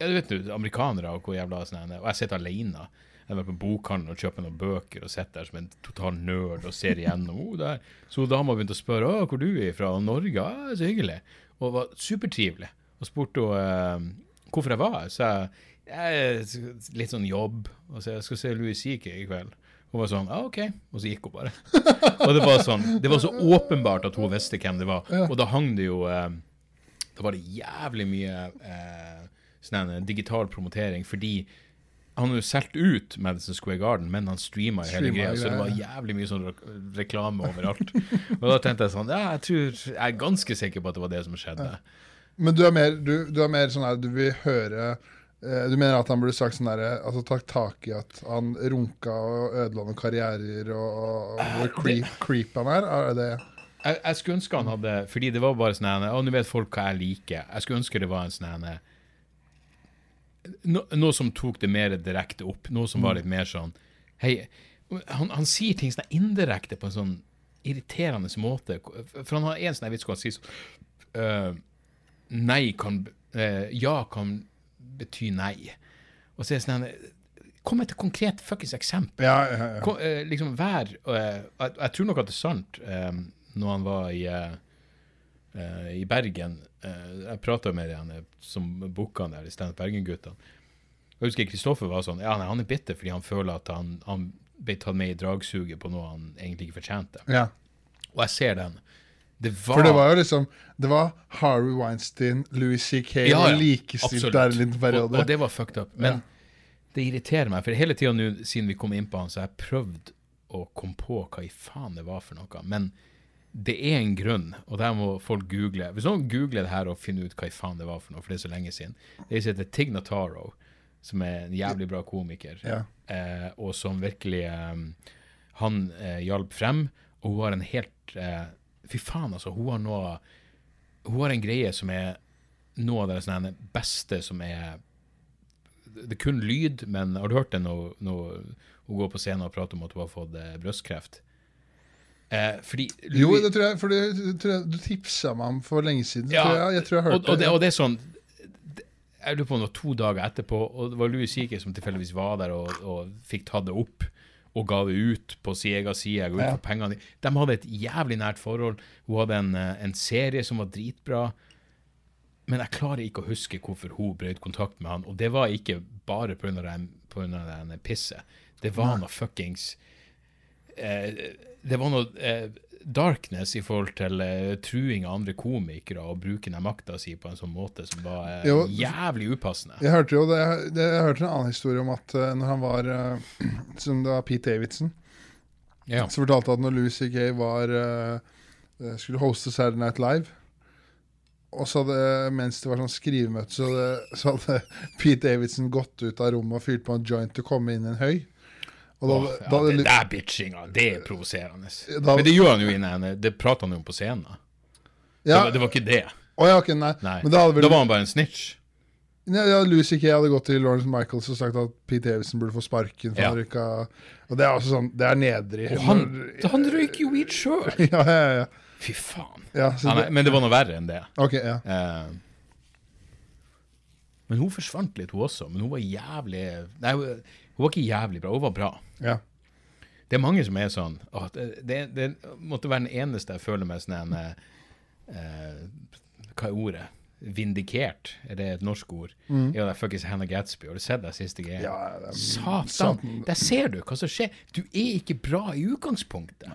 ja, du vet du, amerikanere og hvor jævla sånn Og jeg sitter alene. Jeg var på bokhandelen og kjøpte noen bøker og sitter der som en total nerd og ser igjennom. Oh, der. Så dama begynte å spørre hvor du er fra. Og Norge? Ja, så hyggelig. Og var supertrivelig. Og spurte eh, hvorfor jeg var her. Så jeg er litt sånn jobb, og så jeg skal se Louis CK i kveld. Hun var sånn, ah, ok, og så gikk hun bare. [LAUGHS] og det var sånn, det var så åpenbart at hun visste hvem det var. Og da hang det jo, eh, da var det jævlig mye eh, sånn digital promotering, fordi han har jo solgt ut Madison Square Garden, men han streama hele greia, så det var jævlig mye sånn reklame overalt. og da tenkte jeg sånn, ja, jeg tror, jeg er ganske sikker på at det var det som skjedde. Men du er mer, du, du er mer sånn her Du vil høre eh, Du mener at han burde sagt sånn derre Altså tatt tak i at han runka og ødela noen karrierer, og, og, og hvor creep, creep han er? Er det Jeg, jeg skulle ønske han hadde Fordi det var bare sånn Å, nå vet folk hva jeg liker. Jeg skulle ønske det var en sånn no, Noe som tok det mer direkte opp. Noe som var litt mer sånn Hei Han, han sier ting sånn indirekte på en sånn irriterende måte. For han har en sånn vits hvor han sier sånn uh, Nei kan uh, Ja kan bety nei. Og så er det sånn Kom med et konkret fuckings eksempel. Ja, ja, ja. Kom, uh, liksom vær eh, jeg, jeg tror nok at det er sant eh, når han var i, eh, i Bergen. eh, jeg prata med han eh, som booka han der i Stand Bergen-guttene. Jeg husker Kristoffer var sånn Ja, nei, han er bitter fordi han føler at han, han ble tatt med i dragsuget på noe han egentlig ikke fortjente. ja. Og jeg ser den. Det var, For det var jo liksom Det var Harvey Weinstein, Louis C.K. Ja, ja, likestilt der en liten periode. Og, og det var fucked up. Men det irriterer meg, for hele tida nå siden vi kom inn på han, så har jeg prøvd å komme på hva i faen det var for noe. Men det er en grunn, og der må folk google. Hvis noen googler det her og finner ut hva i faen det var for noe, for det er så lenge siden Det er heter Tig Notaro, som er en jævlig bra komiker, Ja. eh, og som virkelig eh, Han eh, hjalp frem, og hun har en helt eh, Fy faen, altså. Hun har noe Hun har en greie som er noe av det beste som er Det er kun lyd, men har du hørt det når, når hun går på scenen og prater om at hun har fått eh, brystkreft? Eh, fordi Jo, det tror jeg, for det, det tror jeg, du tipsa meg om for lenge siden. Ja, tror jeg, jeg tror jeg og, hørte og, det, og det er sånn Jeg lurer på var to dager etterpå, og det var Louis Seeker som tilfeldigvis var der og, og fikk tatt det opp og ga det ut på sin egen side. Ga ut Ja. for pengene. De hadde et jævlig nært forhold. Hun hadde en, eh, en serie som var dritbra. Men jeg klarer ikke å huske hvorfor hun brøt kontakt med han. Og det var ikke bare pga. det pisset. Det var noe fuckings eh, Det var noe eh, darkness i forhold til eh, truing av andre komikere og bruken av makta si på en sånn måte som var eh, Jo. jævlig upassende. Jeg hørte jo det, det, jeg hørte en annen historie om at uh, når han var uh, [CLEARS THROAT] Som det var Pete Davidson, Ja. så fortalte han at når Louis C.K. var eh, skulle hoste Saturday Night Live og så hadde, mens det var sånn skrivemøte, så [LAUGHS] så hadde Pete Davidson gått ut av rommet og fyrt på en joint til å komme inn i en høy. Da, oh, ja, da, det der bitchinga, det er provoserende. Men det gjør han jo inne, det prater han jo om på scenen. Det, ja, var, det var ikke det. Oh, ja, okay, nei. Nei. Men da vel Da var han bare en snitch. Ja, ja, Louis C.K. hadde gått til Lawrence Michaels og sagt at Pete Davidson burde få sparken. For Ja. rykka, og det er også sånn, det er nedrig. Og han, han røyker jo weed sjøl! [LAUGHS] ja, ja, ja. Fy faen. ja, Ja, nei, det, men det var noe verre enn det. ok, ja. Uh, men hun forsvant litt, hun også. Men hun var jævlig Nei, hun var ikke jævlig bra, hun var bra. Ja. Det er mange som er sånn det, det, det måtte være den eneste jeg føler meg sånn en eh, Hva er ordet? Vindikert, er det et norsk ord? Ja, det er fuckings Hannah Gatsby. Har du sett det siste greia? Mm. Ja, er- Satan! Satan. Der ser du hva som skjer. Du er ikke bra i utgangspunktet.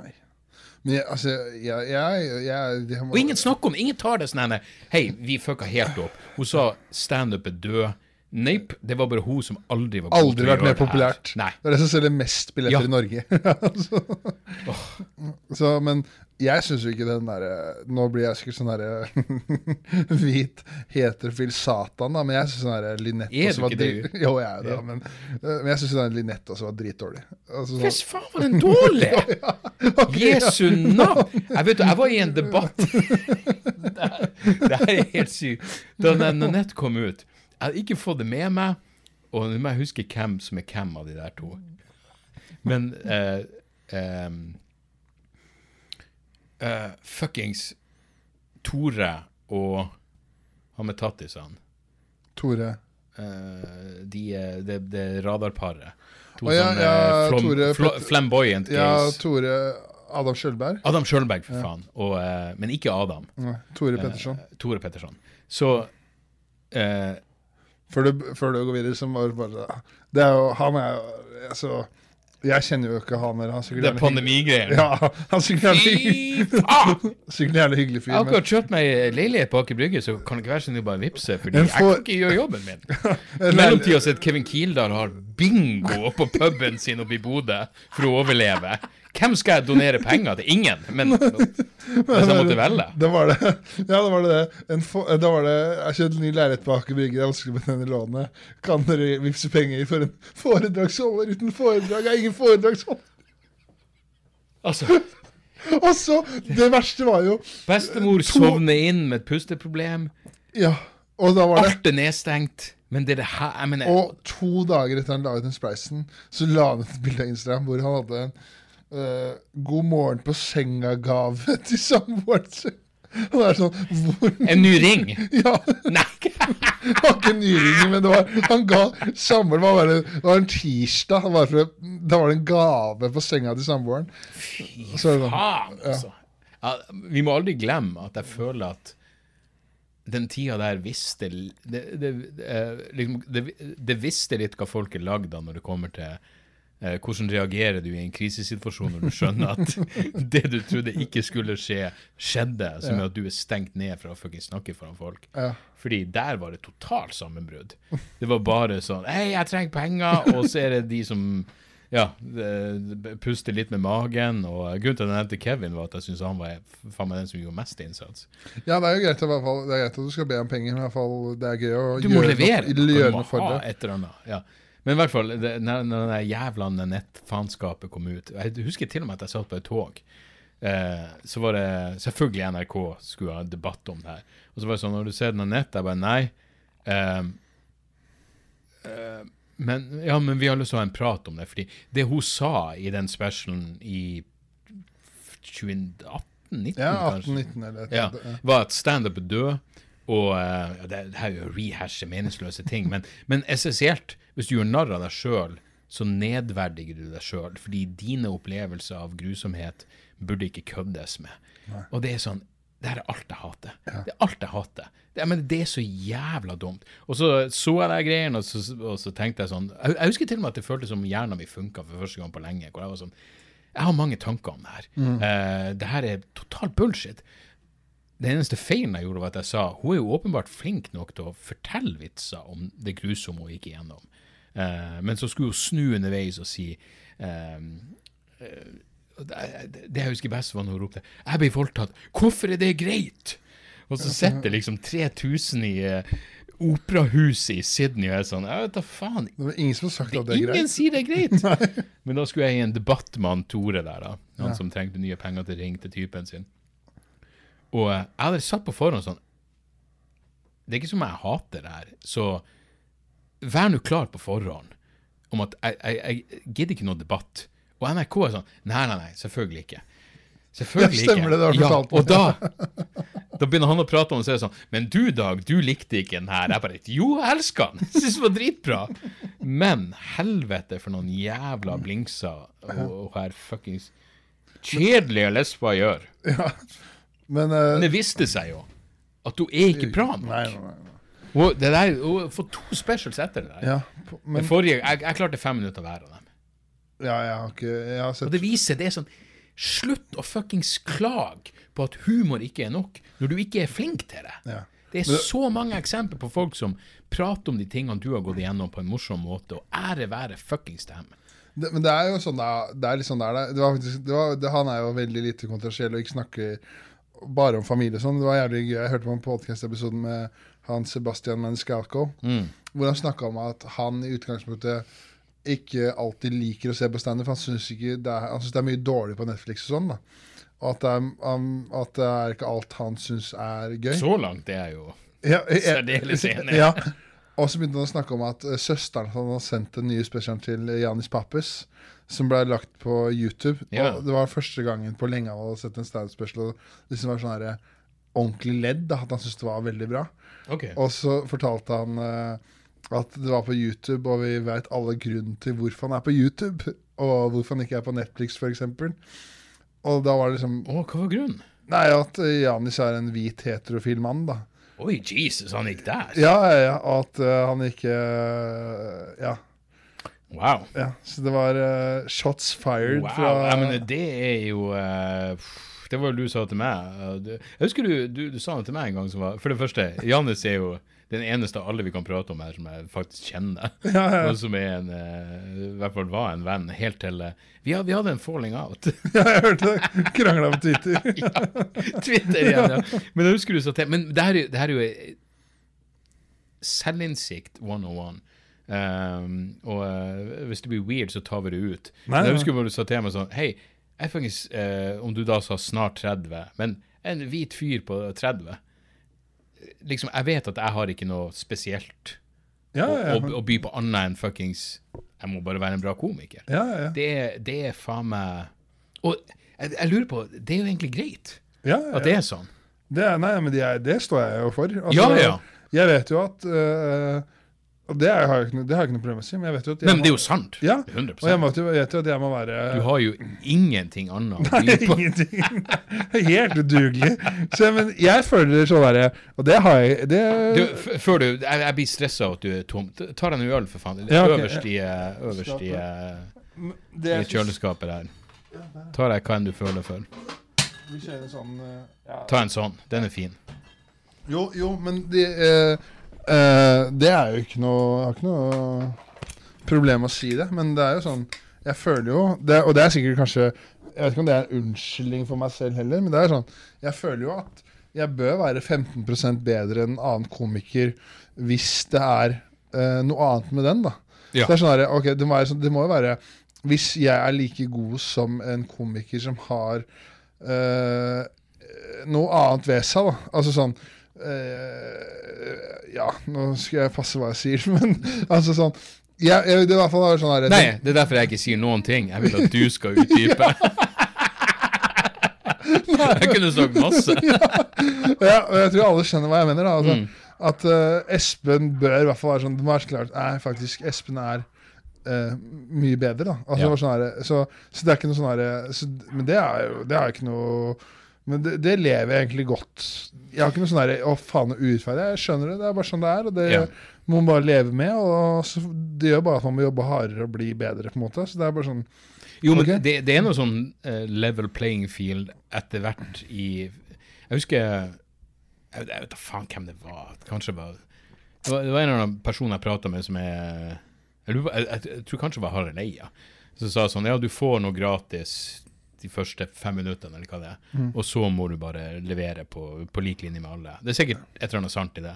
Men jeg, altså, jeg, jeg, jeg det må- Og ingen snakker om. Ingen tar det sånn Hei, vi fucka helt opp. Hun sa standup er død. Nape, det var bare hun som aldri var god Aldri vært mer populært. Nei. Det er det som selger mest billetter Ja. i Norge. [LAUGHS] så, så, men jeg syns jo ikke den derre Nå blir jeg sikkert sånn derre [LAUGHS] hvit heterofil satan, da, men jeg syns sånn derre Linette også du var drit- [LAUGHS] Jo, jeg er det, men, øh, men jeg syns den Linette også var dritdårlig. Altså, Hva sånn, faen var den dårlig? Jesu navn! Jeg vet du, jeg var i en debatt Det her, det her er helt sykt. Da den Nanette kom ut Jeg hadde ikke fått det med meg, og nå må jeg huske hvem som er hvem av de der to. Men uh, um, uh, Fuckings Tore og han med tattisene. Tore Uh, de, er- det, de radarparet. To oh, ja, sånne ja, flom, Tore fl flamboyant Ja. Tore Adam Sjølberg. Adam Sjølberg, for faen. Og, eh, men ikke Adam. Nei, Tore Petterson. Eh, Tore Petterson. Så eh, Før du, før du går videre, så må du bare Det er jo Han er jo altså, Jeg kjenner jo ikke han eller han. er det er pandemigreier. Ja, han er sikkert gjerne hyggelig- Fy faen! [LAUGHS] sikkert gjerne hyggelig fyr. Jeg har akkurat kjøpt meg leilighet på Aker Brygge, så kan det ikke være sånn at du bare vippser, fordi Men jeg kan ikke gjøre jobben min. [LAUGHS] I mellomtida er det Kevin Kildahl har bingo på puben sin oppe i Bodø for å overleve. Hvem skal jeg donere penger til? Ingen. Men [LAUGHS] hvis jeg måtte velge. da var det Ja, da var det det. Da var det Jeg kjøpte kjøpt ny leilighet på Aker Brygge, det er vanskelig med denne lånet. Kan dere vippse penger for en foredragsholder uten foredrag? Jeg er ingen foredragsholder. Altså, [LAUGHS] Og så Det verste var jo bestemor sovner inn med et pusteproblem. Ja, og da var det Alt er nedstengt. Men det er det her jeg mener, Og to dager etter han la ut den spleisen, så la han ut et bilde av Instagram hvor han hadde en uh, 'God morgen på senga'-gave [LAUGHS] til samboeren sin. Og det er sånn hvor, En ny ring? [LAUGHS] Ja, Nei! [LAUGHS] det var ikke nyringer, men det var, han ga samboeren var bare- Det var en tirsdag. var for, Da var det en gave på senga til samboeren. Er det sånn, Faen, altså. Ja, vi må aldri glemme at jeg føler at den tida der visste det, det, eh, liksom, det, det visste litt hva folk er lagd av når det kommer til eh, hvordan reagerer du i en krisesituasjon når du skjønner at [LAUGHS] det du trodde ikke skulle skje, skjedde, som er at du er stengt ned fra å snakke foran folk. Ja. Fordi der var det totalt sammenbrudd. Det var bare sånn Hei, jeg trenger penger, og så er det de som ja, puste litt med magen. Og grunnen til at jeg nevnte Kevin, var at jeg syns han var faen meg den som gjorde mest innsats. Ja, det er jo greit, i hvert fall, det er greit at du skal be om penger, men i hvert fall, det er gøy å Du må gjøre levere. noe, Du gjøre noe for det. et eller annet. Ja. Men i hvert fall, det, når, når det jævla nettfanskapet kom ut Jeg husker til og med at jeg satt på et tog. Eh, så var det selvfølgelig NRK skulle ha debatt om det her. Og så var det sånn, når du ser det på nett, jeg bare nei. Eh, eh, men, ja, men vi har lyst til å ha en prat om det, fordi det hun sa i den specialen i 2018 19, Ja, kanskje? 18-19 eller et ja, var at standup er død, og ja, det, det her er jo å rehashe meningsløse ting, men, men essensielt, hvis du gjør narr av deg sjøl, så nedverdiger du deg sjøl, fordi dine opplevelser av grusomhet burde ikke køddes med. Og det er sånn Det her er alt jeg hater. Det er alt jeg hater. Det, men det er så jævla dumt. Og så så jeg de greiene, og så, og så tenkte jeg sånn jeg, jeg husker til og med at det føltes som hjernen min funka for første gang på lenge. hvor jeg var sånn Jeg har mange tanker om det her. Eh, det her er totalt bullshit. Det eneste feilen jeg gjorde, var at jeg sa hun er jo åpenbart flink nok til å fortelle vitser om det grusomme hun gikk igjennom. Uh, men så skulle hun snu underveis og si uh, det, det jeg husker best, var når hun ropte 'Jeg ble voldtatt. Hvorfor er det greit?' Og så sitter liksom 3000 i uh, operahuset i Sydney og er sånn Jeg vet da faen. Det er ingen som har sagt at det er Ingen greit. sier det er greit! [LAUGHS] Men da skulle jeg i en debatt med han Tore der, da. Han som trengte nye penger til ring til typen sin. Og uh, jeg hadde satt på forhånd sånn Det er ikke som jeg hater det her, så vær nå klar på forhånd om at jeg, jeg, jeg gidder ikke noe debatt. Og NRK er sånn Nei, nei, nei, selvfølgelig ikke. Selvfølgelig Ja, stemmer ikke. det, det har du ja, fortalt meg. og da da begynner han å prate om det, og så er det sånn Men du, Dag, du likte ikke den her. Jeg bare Jo, jeg elsker den! Jeg synes den var dritbra. Men helvete for noen jævla blingser og, og her fuckings kjedelige lesber gjør. Men uh, Men det viste seg jo at hun er ikke bra nok. Nei, nei, nei. Og det der, hun får to specials etter det der. Ja, men forrige, jeg, jeg klarte fem minutter hver av dem. Ja, jeg har ikke Jeg har Og det viser, det er sånn Slutt å fuckings klage på at humor ikke er nok, når du ikke er flink til det. Ja. Det er så mange eksempler på folk som prater om de tingene du har gått igjennom på en morsom måte, og ære være fuckings dem. det, Men det er jo sånn det er, det er litt sånn det er. Det var faktisk, det var, det, han er jo veldig lite kontroversiell og ikke snakker bare om familie og sånn. Det var jævlig gøy. Jeg hørte på en podcast-episode med han Sebastian Maniscalco, hvor han snakka om at han i utgangspunktet ikke alltid liker å se på standup. Han syns det det er mye dårlig på Netflix og sånn. da Og at det, er, um, at det er ikke alt han syns er gøy. Så langt det er jo Ja, [LAUGHS] Særdeles [LAUGHS] enig. Ja. Og så begynte han å snakke om at eh, søsteren han hadde sendt den nye spesialen til Janis Pappes, som ble lagt på YouTube. Ja. Og det var første gangen på lenge han hadde sett en stand special og liksom var sånn her, eh, ordentlig ledd, da, at han syntes det var veldig bra. Okay. Og så fortalte han eh, at det var på YouTube, og vi vet alle grunnen til hvorfor han er på YouTube, og hvorfor han ikke er på Netflix, f.eks. Og da var det liksom Å, hva var grunnen? Nei, at eh, Janis er en hvit heterofil mann, da. Oi, Jesus, han gikk der? Ja, ja, ja. og At uh, han ikke uh, Ja. Wow. ja. Så det var uh, shots fired Wow, fra ja, men det er jo Det var jo du sa til meg. Jeg husker du, du, du sa det til meg en gang som var For det første, Janis er jo den eneste av alle vi kan prate om her som jeg faktisk kjenner. [LAUGHS] Ja, ja. Og som er en eh, I hvert fall var en venn helt til eh, Vi, hadde, vi hadde en falling out. [LAUGHS] Ja, jeg hørte det. Krangla på Twitter. [LAUGHS] ja, Twitter igjen, ja. Men da husker du sa til Men det her, er det her er jo eh, selvinnsikt 101. Um, og uh, hvis det blir weird, så tar vi det ut. Nei, Men jeg husker du sa til meg sånn Hei, jeg faktisk, uh, om du da sa snart 30, men en hvit fyr på 30 Liksom, Jeg vet at jeg har ikke noe spesielt Ja, ja, å, å by på annet enn fuckings Jeg må bare være en bra komiker. ja, ja. Det, det er faen meg Og jeg, jeg lurer på Det er jo egentlig greit ja, ja. at det er sånn. Det, er, nei, men det, er, det står jeg jo for. Altså, Ja, ja. Jeg vet jo at Og det har jeg ikke, det har jeg ikke noe problem med å si, men jeg vet jo at jeg Men det er jo sant. ja, 100 Og jeg må, jeg vet jo at jeg må være Du har jo ingenting annet å Nei, by på. ingenting. Helt udugelig. Så, men jeg føler sånn derre Og det har jeg det, Du, f- før du, jeg, jeg blir stressa av at du er tom. Ta deg en øl, for faen. Ja, okay. Øverst i, eh, øverst i, eh, det i kjøleskapet der. Ta deg hva enn du føler for. Vi kjører sånn øh, ja. Ta en sånn. Den er fin. Jo, jo, men det, eh, eh, det er jo ikke noe Jeg har ikke noe problem å si det, men det er jo sånn Jeg føler jo det, Og det er sikkert kanskje Jeg vet ikke om det er en unnskyldning for meg selv heller, men det er sånn Jeg føler jo at jeg bør være 15% bedre enn en annen komiker hvis det er uh, noe annet med den, da. Ja. Så det er sånn her, okay, det må, være sånn, det må jo være Hvis jeg er like god som en komiker som har uh, noe annet ved seg, da. Altså sånn eh, Ja, nå skal jeg passe hva jeg sier, [LAUGHS] men altså sånn ja, jeg, Det sånn her Nei, det er derfor jeg ikke sier noen ting. Jeg vil at du skal utdype. jeg kunne sagt masse. [LAUGHS] ja, og jeg tror alle skjønner hva jeg mener. da altså, Mm. At uh, Espen bør i hvert fall være sånn Det må være klart Nei, faktisk, Espen er uh, mye bedre, da. Altså, Ja. sånn her, så, så det er ikke noe sånn herre Men det er jo Det er ikke noe Men det, det lever jeg egentlig godt Jeg har ikke noe sånn derre Å, faen, urettferdig. Jeg skjønner det. Det er bare sånn det er. Og det Ja. må man bare leve med. Og det gjør bare at man må jobbe hardere og bli bedre, på en måte. Så det er bare sånn Jo, men det, det er noe sånn uh, level playing field etter hvert i Jeg husker Jeg, jeg vet da faen hvem det var. Kanskje det var Det var, det var en eller annen person jeg prata med som er jeg, jeg, jeg tror kanskje det var Harald Eia. Som sa sånn Ja, du får noe gratis de første fem minuttene, eller hva det er. Mm. Og så må du bare levere på, på lik linje med alle. Det er sikkert et eller annet sant i det.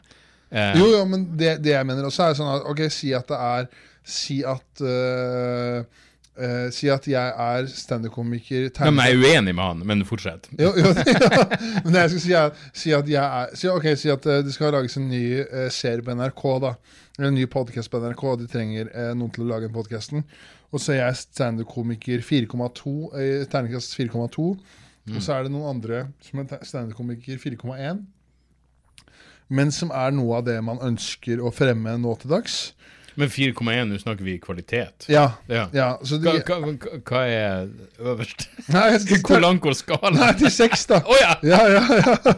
Eh, Jo, jo, men det, det jeg mener også er sånn at Ok, si at det er Si at uh, uh, Si at jeg er standup-komiker ja, men jeg er uenig med han, men fortsett. Jo, jo, [LAUGHS] ja. Men det jeg skal si er, si at jeg er si, okay, si at det skal lages en ny serie på NRK, da. Eller en ny podcast på NRK, og de trenger noen til å lage den podcasten. Og så er jeg standup-komiker 4,2, eh, terningkast 4,2. Og så er det noen andre som er standup-komiker 4,1. Men som er noe av det man ønsker å fremme nå til dags. Men 4,1, nå snakker vi kvalitet. Ja. Ja. ja så Hva, hva, hva- er øverst? [LAUGHS] nei, de, [LAUGHS] Hvor lang går skalaen? Nei, til seks, da. [LAUGHS] oh, ja! Ja, ja, ja.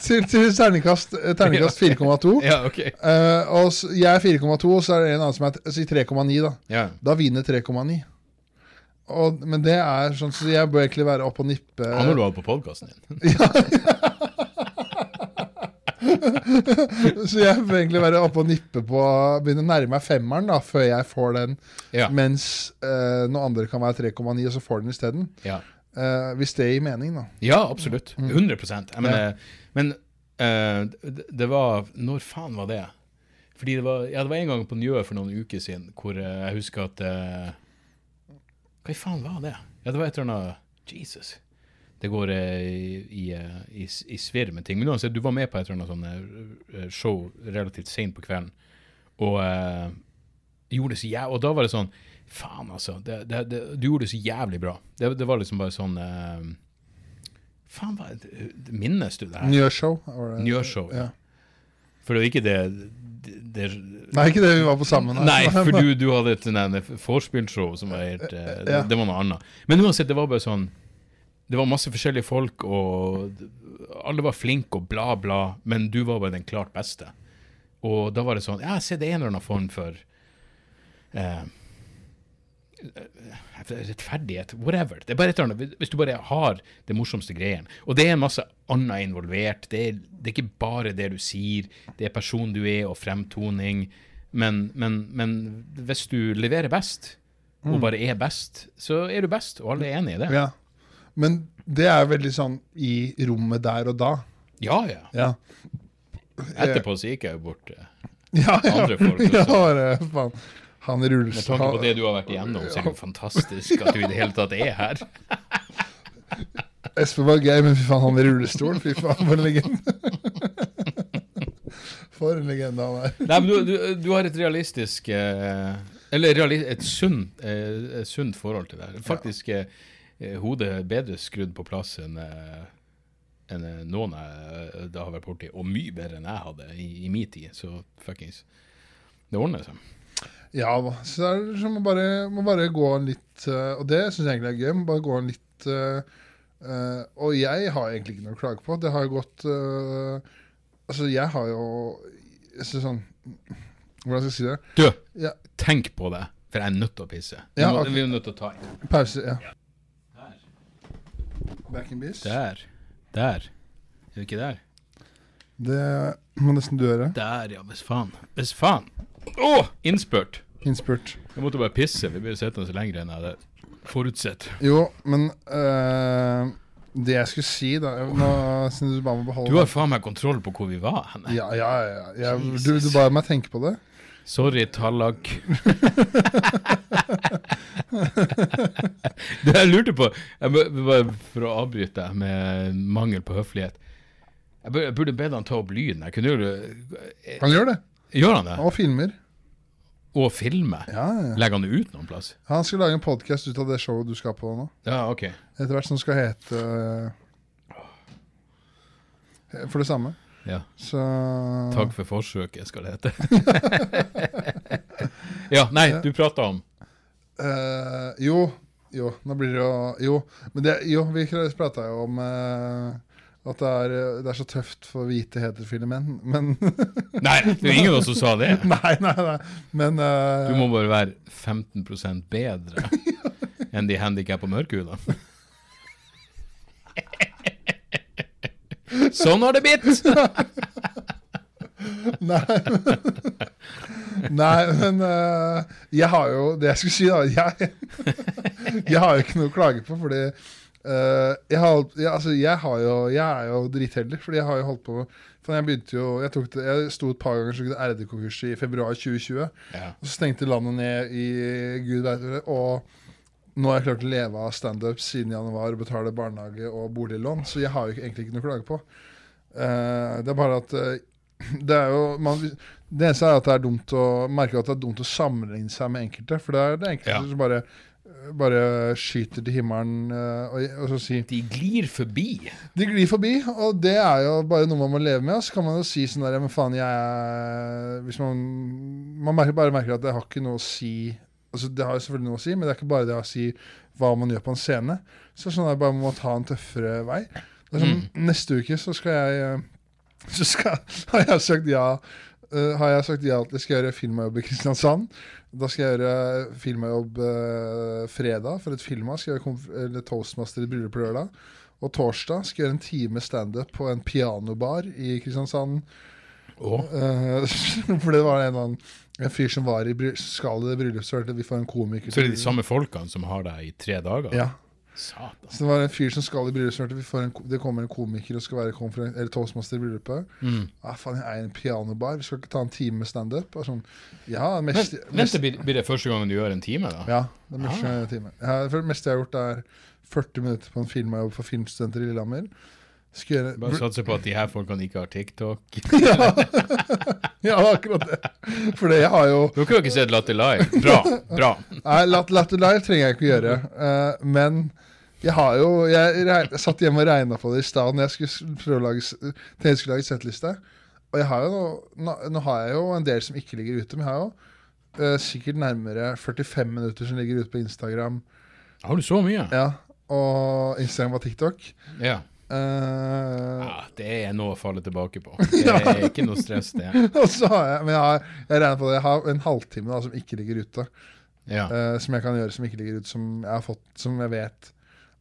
Til, til terningkast, eh, terningkast 4,2. Ja, ok. Uh, og så, jeg er 4,2, og så er det en annen som er si 3,9. Da Ja. Da vinner 3,9. Og, men det er sånn Så jeg bør egentlig være oppe og nippe Han har du hatt på podkasten din. [LAUGHS] Så jeg bør egentlig være oppe og nippe på Begynne å nærme meg femmeren da før jeg får den. Ja. Mens eh, noen andre kan være 3,9, og så får den isteden. Ja. Uh, hvis det gir mening, da. ja, absolutt. 100 jeg mener, Ja. Men eh, det, det var Når faen var det? Fordi det var, ja, det var en gang på Njø for noen uker siden hvor eh, jeg husker at eh, Hva i faen var det? Ja, det var et eller annet Jesus. Det går eh, i, i, eh, i, svirr med ting. Men uansett, du var med på et eller annet sånn eh, show relativt seint på kvelden, og uh, gjorde det så jæv... Og da var det sånn Faen, altså. Det, det, det, du gjorde det så jævlig bra. Det, var liksom bare sånn uh, Faen, hva Minnes du det her? Njø-show. Njø-show, ja. ja. For det var ikke det, det, Nei, ikke det vi var på sammen. Nei, for [LAUGHS] du, du hadde et vorspielshow som var helt uh, det, Ja. det var noe annet. Men uansett, det var bare sånn Det var masse forskjellige folk, og alle var flinke og bla, bla, men du var bare den klart beste. Og da var det sånn Ja, se, det er en eller annen form for eh, rettferdighet, whatever. Det er bare et eller annet, Hvis du bare har det morsomste greien. Og det er en masse annet involvert. Det er, det er ikke bare det du sier, det er personen du er, og fremtoning. Men, men, men hvis du leverer best, og bare er best, så er du best, og alle er enig i det. Ja. Men det er veldig sånn i rommet der og da. Ja, ja. Ja. Etterpå så gikk jeg jo bort til [LAUGHS] Ja, ja. Andre folk også. [LAUGHS] ja faen. Han rullestol... Med tanke på det du har vært igjennom, så er det jo fantastisk at du i det hele tatt er her. [LAUGHS] Espen var gøy, men fy faen, han i rullestol. Fy faen, for en legende. For en legende han er. Nei, men du, du, du har et realistisk eh, Eller et sunt, eh, et sunt forhold til det. Faktisk eh, eh, hodet bedre skrudd på plass enn eh, enn eh, noen jeg eh, da har vært borti, og mye bedre enn jeg hadde i, i min tid. Så fuckings Det ordner seg. Ja. Så det er som å bare, må bare gå en litt eh, Og det syns jeg egentlig er gøy. Må bare gå en litt eh, eh, Og jeg har egentlig ikke noe å klage på. Det har jo gått uh, Altså, jeg har jo synes sånn Hvordan skal jeg si det? Du, Ja, tenk på det, for jeg er nødt til å pisse. Vi, Ja, må, okay. vi er nødt til å ta en. pause. Ja. Back in biz. Der. Der. Er vi ikke der? Det må nesten du gjøre. Der, ja. Hvis faen. Hvis faen. Å! innspurt. Innspurt. Jeg måtte bare pisse. Vi ble sittende så lenger enn jeg hadde forutsett. Jo, men eh, det jeg skulle si, da nå, Siden du ba meg beholde Du har faen meg kontroll på hvor vi var henne. Ja, ja, ja. Jeg, du, du ba meg tenke på det. Sorry, Tallak. [LAUGHS] [LAUGHS] det jeg lurte på jeg bare For å avbryte med mangel på høflighet. Jeg burde, bedt han ta opp lyden. Jeg kunne gjøre det Han gjør det. Gjør han det? Og filmer. Og filme? Ja, ja. Legger han det ut noen plass? Han skal lage en podkast ut av det showet du skal på nå. Ja, ok. Etter hvert som skal hete uh, For det samme. Ja. Så Takk for forsøket, skal det hete. [LAUGHS] ja, nei, du prata om eh, Jo, jo, nå blir det jo Jo, men det, jo vi prata jo om uh, at det er, det er så tøft for hvite heterofile menn, men [LAUGHS] Nei, det jo ingen av oss som sa det. [LAUGHS] Nei, nei, nei. Men uh, Du må bare være 15% bedre enn de handikappa mørkhudene. [LAUGHS] sånn har det blitt! Nei, Nei, men uh, jeg har jo Det jeg skulle si, da Jeg, [LAUGHS] jeg har jo ikke noe å klage på, fordi uh, jeg, har, jeg, altså, jeg, har jo, jeg er jo dritheldig, fordi jeg har jo holdt på for jeg begynte jo Jeg, tok det, jeg sto et par ganger så tok det RD-konkurs i februar 2020. Ja. Og så stengte landet ned i gud veit hvor. Og nå har jeg klart å leve av standup siden januar og betale barnehage og boliglån, så jeg har jo egentlig ikke noe å klage på. Uh, det er bare at uh, det er jo man, Det eneste er at det er dumt å merke at det er dumt å sammenligne seg med enkelte. For det er det enkelte Ja. som bare, bare skyter til himmelen eh, og, og så sier De glir forbi. de glir forbi, og det er jo bare noe man må leve med. Og så kan man jo si sånn der, men faen, jeg Hvis man Man merker, bare merker at det har ikke noe å si Altså Det har jo selvfølgelig noe å si, men det er ikke bare det å si hva man gjør på en scene. Så sånn er det bare man må ta en tøffere vei. Det er sånn, Neste uke så skal jeg eh, Så skal, [LAUGHS] har jeg sagt ja eh, Har jeg sagt ja til at jeg skal gjøre filmjobb i Kristiansand. Da skal jeg gjøre filmjobb uh, fredag for et firma. Skal jeg gjøre toastmaster i bryllup på lørdag. Og torsdag skal jeg gjøre en time standup på en pianobar i Kristiansand. Oh. Uh, [LAUGHS] for det var en annen en fyr som var i skal i det bryllupsfølget. Vi får en komiker så er de samme folkene som har deg i tre dager? Ja. Satan. Så det var en fyr som skal i ko- det kommer en komiker og skal være eller toastmaster i bryllupet. Mm. Ah, faen, jeg er en pianobar. Vi skal ikke ta en time med standup? Sånn, ja, mest, blir, blir det første gangen du gjør en time, da? Ja, det meste time. Ja, for det meste jeg har gjort, er 40 minutter på en film jeg jobber for Filmstudenter i Lillehammer. Gjøre Bare satse på at de her folkene ikke har TikTok. [LAUGHS] Ja, akkurat det. For det har jo Dere har ikke sett Latter Live? Bra. bra. Nei, Latter Live trenger jeg ikke å gjøre. eh, men jeg har jo Jeg, jeg satt hjemme og regna på det i stad når jeg skulle prøve å lage, jeg skulle lage settliste. Og jeg har jo nå, nå, nå har jeg jo en del som ikke ligger ute, men jeg har jo eh, sikkert nærmere 45 minutter som ligger ute på Instagram. Har du så mye? Ja, Og Instagram og TikTok. Ja. Eh, ja. Det er noe å falle tilbake på. [LAUGHS] Det er ikke noe stress, det. [LAUGHS] og så har jeg Men jeg, har, jeg regner på det, jeg har en halvtime da, som ikke ligger ute. Ja. Uh, som jeg kan gjøre som ikke ligger ute, som jeg har fått Som jeg vet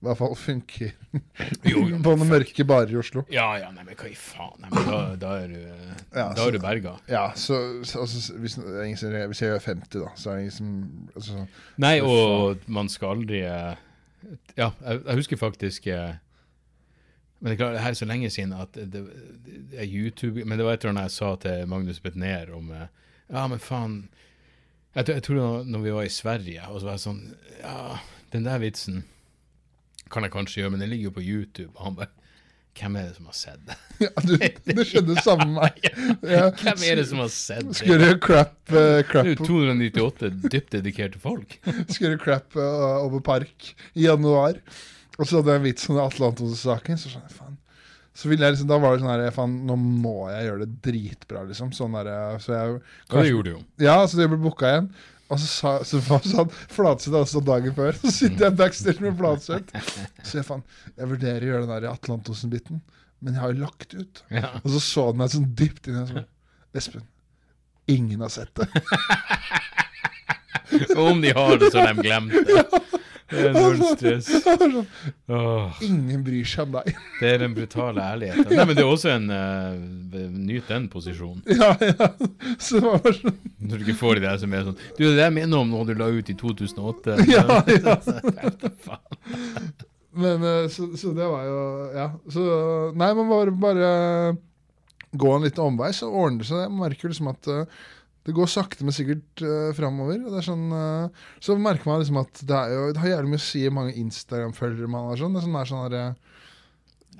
i hvert fall funker [LAUGHS] Jo, jo, på noen mørke barer i Oslo. Ja, ja, nei, men hva i faen? Nei, men da, da er du Ja, Da er du berga. Ja, så, så altså, hvis, hvis jeg gjør 50, da, så er det ingen som altså, Nei, og man skal aldri eh, Ja, jeg, jeg husker faktisk eh, Men det er klart, det her er så lenge siden at det, det, det YouTube Men det var et eller annet jeg sa til Magnus Betnér om eh, Ja, men faen jeg, jeg tror det var når vi var i Sverige, og så var jeg sånn Ja, den der vitsen kan jeg kanskje gjøre, men den ligger jo på YouTube. Og han bare Hvem er det som har sett det? [LAUGHS] ja, du, Det skjedde det samme med meg. [LAUGHS] Ja, Hvem er det som har sett det? Skulle crap, uh, crap, Det er jo 298 dypt dedikerte folk. [LAUGHS] Skulle crap uh, over park i januar. Og så hadde jeg en vits om Atle Antonsen-saken. Så sånn, faen så ville jeg liksom, Da var det sånn her faen, Nå må jeg gjøre det dritbra, liksom. Sånn der, eh, så jeg, Og det gjorde du jo. Ja, så jeg ble booka igjen. Og så sa så [LAUGHS] var sånn, Flatseth også dagen før. Så sitter jeg backstage med Flatseth. Så jeg faen, jeg vurderer å gjøre den der Atle Antonsen-biten, men jeg har jo lagt ut. Ja. Og så så han meg sånn dypt inn i øynene. Espen, ingen har sett det. Og [LAUGHS] om de har det, så har de glemt det. [LAUGHS] Det er null stress. [LAUGHS] Åh, Ingen bryr seg om deg. [LAUGHS] det er den brutale ærligheten. Nei, men det er også en uh, Nyt den posisjonen. [LAUGHS] Ja, ja. Så det var bare sånn Når du ikke får de der som er sånn Du, det der minner om noe du la ut i 2008. Ja, ja. Faen. Men uh, så, så det var jo Ja. Så Nei, man bare, bare gå en liten omvei, så ordner det seg. Jeg merker liksom at eh, det går sakte, men sikkert uh, framover. Er sånn, uh, så merker man liksom at det, jo, det har jævlig mye å si mange Instagram-følgere man har. Sånn. Det er sånn, det er sånn der, eh,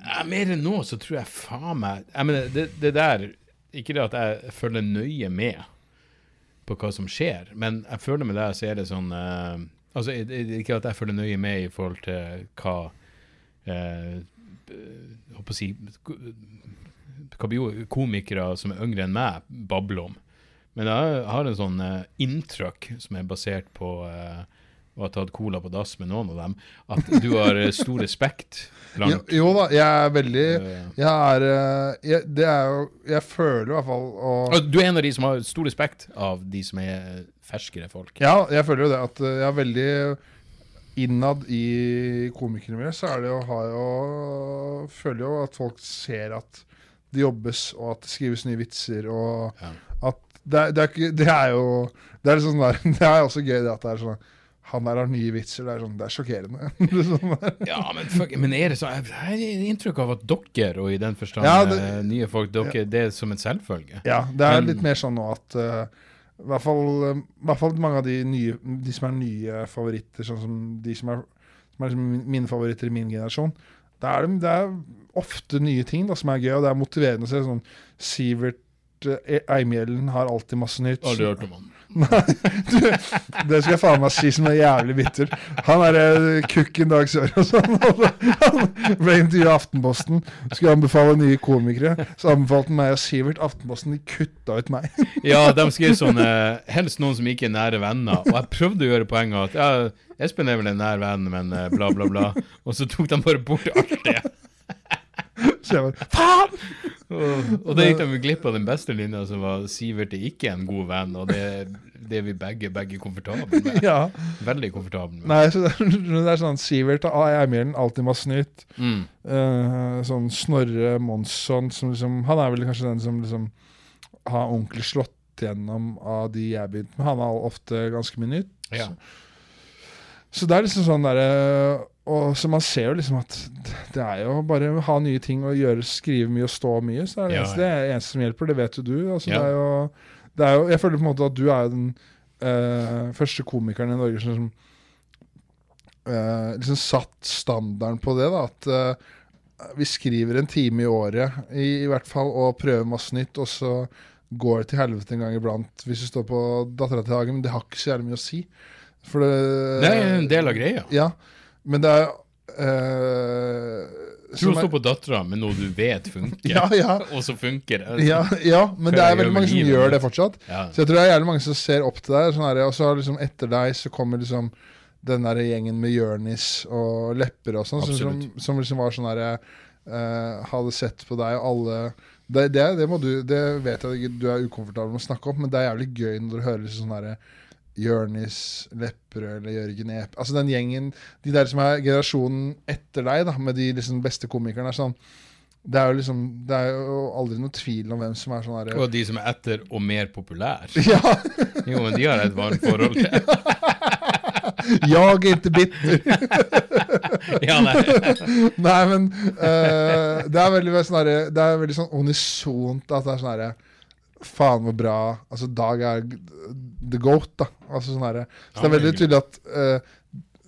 Ja, mer enn nå så tror jeg faen meg Jeg mener, det, det der Ikke det at jeg følger nøye med på hva som skjer, men jeg føler med deg så er det sånn uh, Altså, ikke at jeg følger nøye med i forhold til hva uh, håper å si komikere som er yngre enn meg, babler om. Men jeg har en sånn uh, inntrykk som er basert på uh, å ha tatt cola på dass med noen av dem, at du har eh, stor respekt jo, jo da, jeg er veldig Eh. Jeg er eh, jeg, Det er jo Jeg føler i hvert fall og, Og Du er en av de som har stor respekt av de som er ferskere folk. Ja, jeg føler jo det. At eh, jeg er veldig innad i komikermiljøet så er det jo, har jo Føler jo at folk ser at det jobbes, og at det skrives nye vitser, og Ja. at det, er- det, er det er jo Det er, sånn der, det er også gøy at det er sånn Han der har nye vitser. Det er, sånn, det er sjokkerende. Er sånn. Ja, men, fuck, men er det sånn Jeg har inntrykk av at dere, og i den forstand Ja, det- eh, nye folk, dere, det er som en selvfølge. Ja, det er Men- litt mer sånn nå at uh, i, hvert fall, eh, I hvert fall mange av de, nye, de som er nye favoritter, sånn som de som er, som er liksom mine favoritter i min generasjon, det er det er ofte nye ting da, som er gøy, og det er motiverende å se. Sånn Sivert eh, Eimhjellen har alltid masse nytt. Aldri hørt om han. [LAUGHS] Du, det skal jeg faen meg si som er jævlig bitter. Han er uh, kukken Dag Sør og sånn. Han ble intervjuet i Aftenposten. Skulle anbefale nye komikere. Så anbefalte han meg og Sivert. Aftenposten de kutta ut meg. [LAUGHS] Ja, de skrev sånn uh, Helst noen som ikke er nære venner. Og jeg prøvde å gjøre poenget at ja, Espen er vel en nær venn, men uh, bla, bla, bla. Og så tok de bare bort alt det. Så jeg bare Faen! Og, da gikk de glipp av den beste linja, som var Sivert er ikke en god venn, og det, det er vi begge, begge komfortable med. [LAUGHS] Ja. Veldig komfortable med. Nei, så det, er, [LAUGHS] det er sånn Sivert og Eimilen alltid masse nytt. Mm. Uh, sånn Snorre Monsson, som liksom Han er vel kanskje den som liksom har ordentlig slått gjennom av de jeg begynte med. Han er ofte ganske mye nytt. Ja. Så det er liksom sånn derre og Så man ser jo liksom at det er jo bare å ha nye ting og gjøre, skrive mye og stå mye. Så er det, Ja, eneste, det er det eneste som hjelper. Det vet jo du. Altså, Ja. det, er jo, det er jo Jeg føler på en måte at du er den eh, første komikeren i Norge som eh, liksom satt standarden på det. da At eh, vi skriver en time i året, i, i hvert fall, og prøver masse nytt. Og så går det til helvete en gang iblant hvis du står på Dattera til Hagen. Men det har ikke så jævlig mye å si. For det, Det er en del av greia. ja, men det er uh, Du står på dattera med noe du vet funker, [LAUGHS] Ja, ja. [LAUGHS] og så funker det. ja, ja, men det er veldig mange som gjør gjør det fortsatt. Så jeg tror det er jævlig mange som ser opp til deg. Sånn her, og så liksom etter deg så kommer liksom den der gjengen med Jørnis og Lepper og sånn, som, som, som liksom var sånn herre Hadde sett på deg og alle det, det, det, må du, det vet jeg du er ukomfortabel med å snakke om, men det er jævlig gøy når du hører liksom sånn herre Jørnis, Lepperød eller Jørgen Ep Altså den gjengen, de der som er generasjonen etter deg, da, med de liksom beste komikerne. er sånn det er jo liksom Det er jo aldri noe tvil om hvem som er sånn herre Og de som er etter og mer populær. [LAUGHS] Ja, Jo, men de har et varmt forhold til [LAUGHS] jag ikke inte bitter. [LAUGHS] Ja, nei. Nei, men uh, det er veldig sånn herre Det er veldig sånn unisont at det er sånn herre Faen, hvor bra Altså, Dag er the goat, da. Altså sånn her. Så det er veldig tydelig at uh,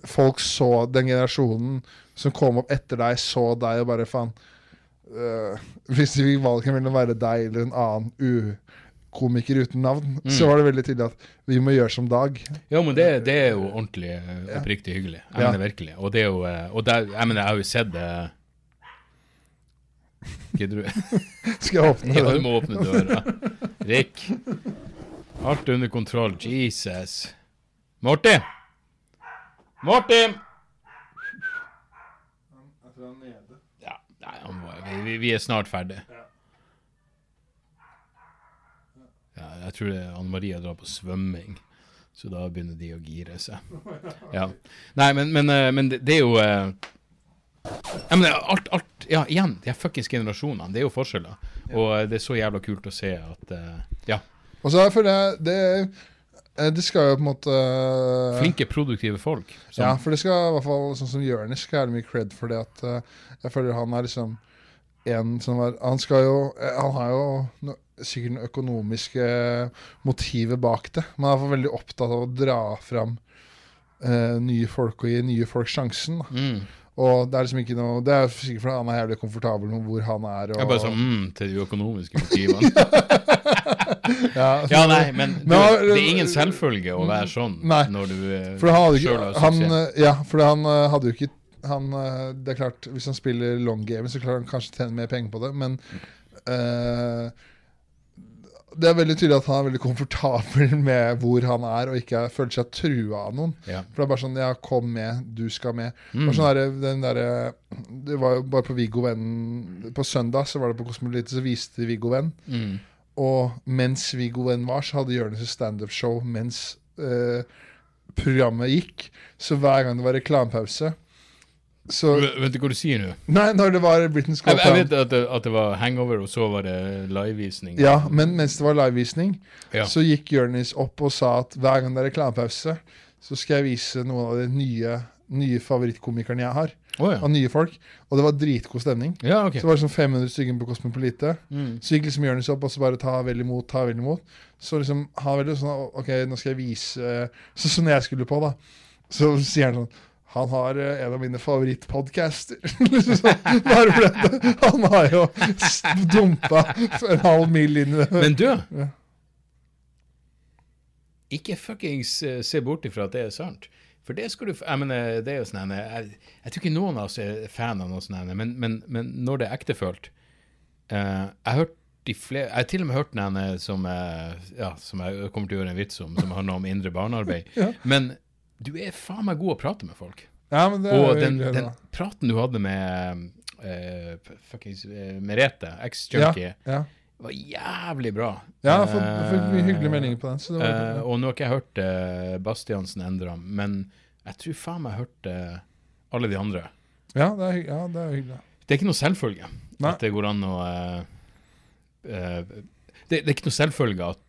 folk så Den generasjonen som kom opp etter deg, så deg og bare faen uh, Hvis de fikk valget mellom å være deg eller en annen ukomiker uten navn, Mm. så var det veldig tydelig at vi må gjøre som Dag. Ja, men det, det er jo ordentlig eh, oppriktig hyggelig. Jeg Ja. mener virkelig. Og det er jo Og der, jeg mener, jeg har jo sett det Gidder du? [LAUGHS] Skal jeg åpne [LAUGHS] Ja, du må åpne døra. Rick. Alt under kontroll. Jesus. Morty! Morty! Ja, nei, han må, vi, vi, er snart ferdig. Ja, jeg tror det Anne Maria drar på svømming, så da begynner de å gire seg. Ja. Nei, men, men, eh, men det, det er jo eh, ja, men alt, alt, ja, igjen, de her fuckings generasjonene, det er jo forskjeller. Og eh, det er så jævla kult å se at Ja, Og så føler jeg det, eh, det skal jo på en måte flinke, produktive folk. som- Ja, for det skal i hvert fall sånn som Jonis skal ha mye cred for det at eh, jeg føler han er liksom en som er Han skal jo eh, Han har jo no, sikkert noe økonomiske motiver bak det, men han er i hvert fall veldig opptatt av å dra fram eh, nye folk og gi nye folk sjansen. Da. Mm. Og det er liksom ikke noe Det er sikkert fordi han er jævlig komfortabel med hvor han er. Og, Jeg er bare sånn mm, til de økonomiske [LAUGHS] motivene. ja, ja, nei, men du, Men, det er ingen selvfølge å være sånn Nei. når du eh, For han ikke har suksess. eh, Ja, for han eh, hadde jo ikke han, Det er klart, hvis han spiller long game, så klarer han kanskje å tjene mer penger på det, men eh, det er veldig tydelig at han er veldig komfortabel [LAUGHS] med hvor han er, og ikke føler seg trua av noen. Ja. For det er bare sånn Ja, kom med, du skal med. Mm. Sånn der, den der, det var jo bare på Viggo Venn På søndag så var det på Kosmolite, så viste de Viggo Venn. Mm. Og mens Viggo Venn var, så hadde Jonis standup-show mens eh, programmet gikk, så hver gang det var reklamepause så Vet du hva du sier nå? Nei, når det var Britain's Jeg, Got jeg vet at det, at det var hangover, og så var det livevisning. Ja, men mens det var livevisning, Ja. så gikk Jonis opp og sa at hver gang det er reklamepause, så skal jeg vise noen av de nye, nye favorittkomikerne jeg har. Oh, ja. Av nye folk. Og det var dritgod stemning. ja, okay. Så var det sånn 500 stykker på Cosmopolite. Mm. Så gikk liksom Jonis opp og så bare ta vel imot, ta vel imot. Så liksom ha veldig sånn OK, nå skal jeg vise Så sånn jeg skulle på, da. Så sier han sånn han har eh, en av mine favorittpodcaster. [LAUGHS] Han har jo dumpa en halv mil inn i det. Men du Ja. Ikke fuckings se bort ifra at det er sant. For det skal du Jeg mener, det er jo sånn jeg, jeg tror ikke noen av oss er fan av noe sånt, men, men, men når det er ektefølt uh, Jeg har hørt de flere Jeg har til og med hørt den som, ja, som jeg kommer til å gjøre en vits om, som handler om indre barnearbeid. [LAUGHS] Ja. Men du er faen meg god å prate med folk. Ja, men det er Og den, den praten du hadde med uh, fuckings uh, Merete, eks-junkie, Ja, ja. var jævlig bra. ja jeg har fått, jeg fikk mye hyggelige meninger på den. Så det var, uh, og nå har ikke jeg hørt uh, Bastiansen den men jeg tror faen meg jeg hørte alle de andre. ja, det er, ja, det er hyggelig. Det er ikke noe selvfølge Nei. at det går an å uh, det, det er ikke noe selvfølge at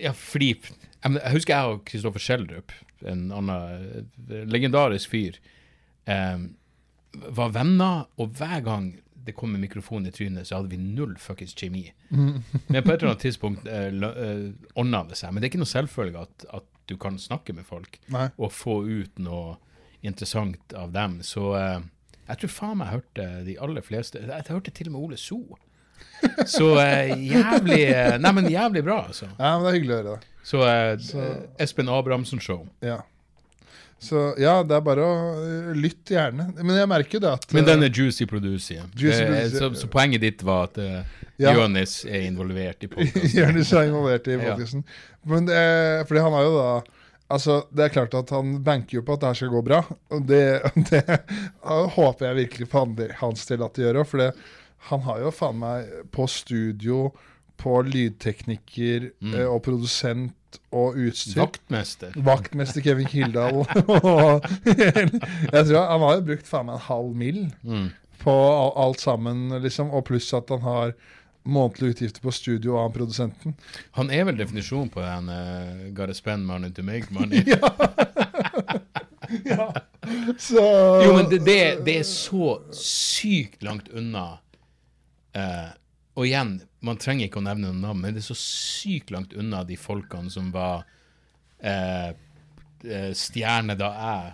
Ja, fordi jeg, jeg husker jeg og Kristoffer Schjelderup, en annen eh, legendarisk fyr, eh, var venner, og hver gang det kom en mikrofon i trynet, så hadde vi null fuckings kjemi. Men på et eller annet [LAUGHS] tidspunkt eh, ordna det seg. Men det er ikke noe selvfølge at, at du kan snakke med folk Nei. og få ut noe interessant av dem. Så eh, jeg tror faen meg hørte de aller fleste Jeg, jeg hørte til og med Ole So. [LAUGHS] Så eh, jævlig eh, Nei, men jævlig bra, altså. Ja, men det er hyggelig å høre det. Så, eh, Så- Espen Abrahamsen-show. Ja. Så ja, det er bare å uh, lytte gjerne. Men jeg merker jo det at Men den er juicy producy. Juicy Eh, producy. Så, så poenget ditt var at uh, Ja. Jonis er involvert i podkasten. [LAUGHS] Jonis er involvert i Ja. podcasten. Men det, fordi han har jo da Altså, Det er klart at han banker jo på at det her skal gå bra. Og det, [LAUGHS] det håper jeg virkelig for hans del at det gjør òg. For det, han har jo faen meg på studio, på lydtekniker mm. og produsent og utstyr. Vaktmester. Vaktmester Kevin Kildahl. [LAUGHS] jeg tror Han har jo brukt faen meg en halv mill. Mm. på alt sammen, liksom. Og pluss at han har månedlige utgifter på studio av han produsenten. Han er vel definisjonen på den uh, 'gotta spend money to make money'. [LAUGHS] [LAUGHS] Så Jo, men det, det, det er så sykt langt unna Uh, Og igjen, man trenger ikke å nevne noen navn, men det er så sykt langt unna de folkene som var eh, eh, stjerne da jeg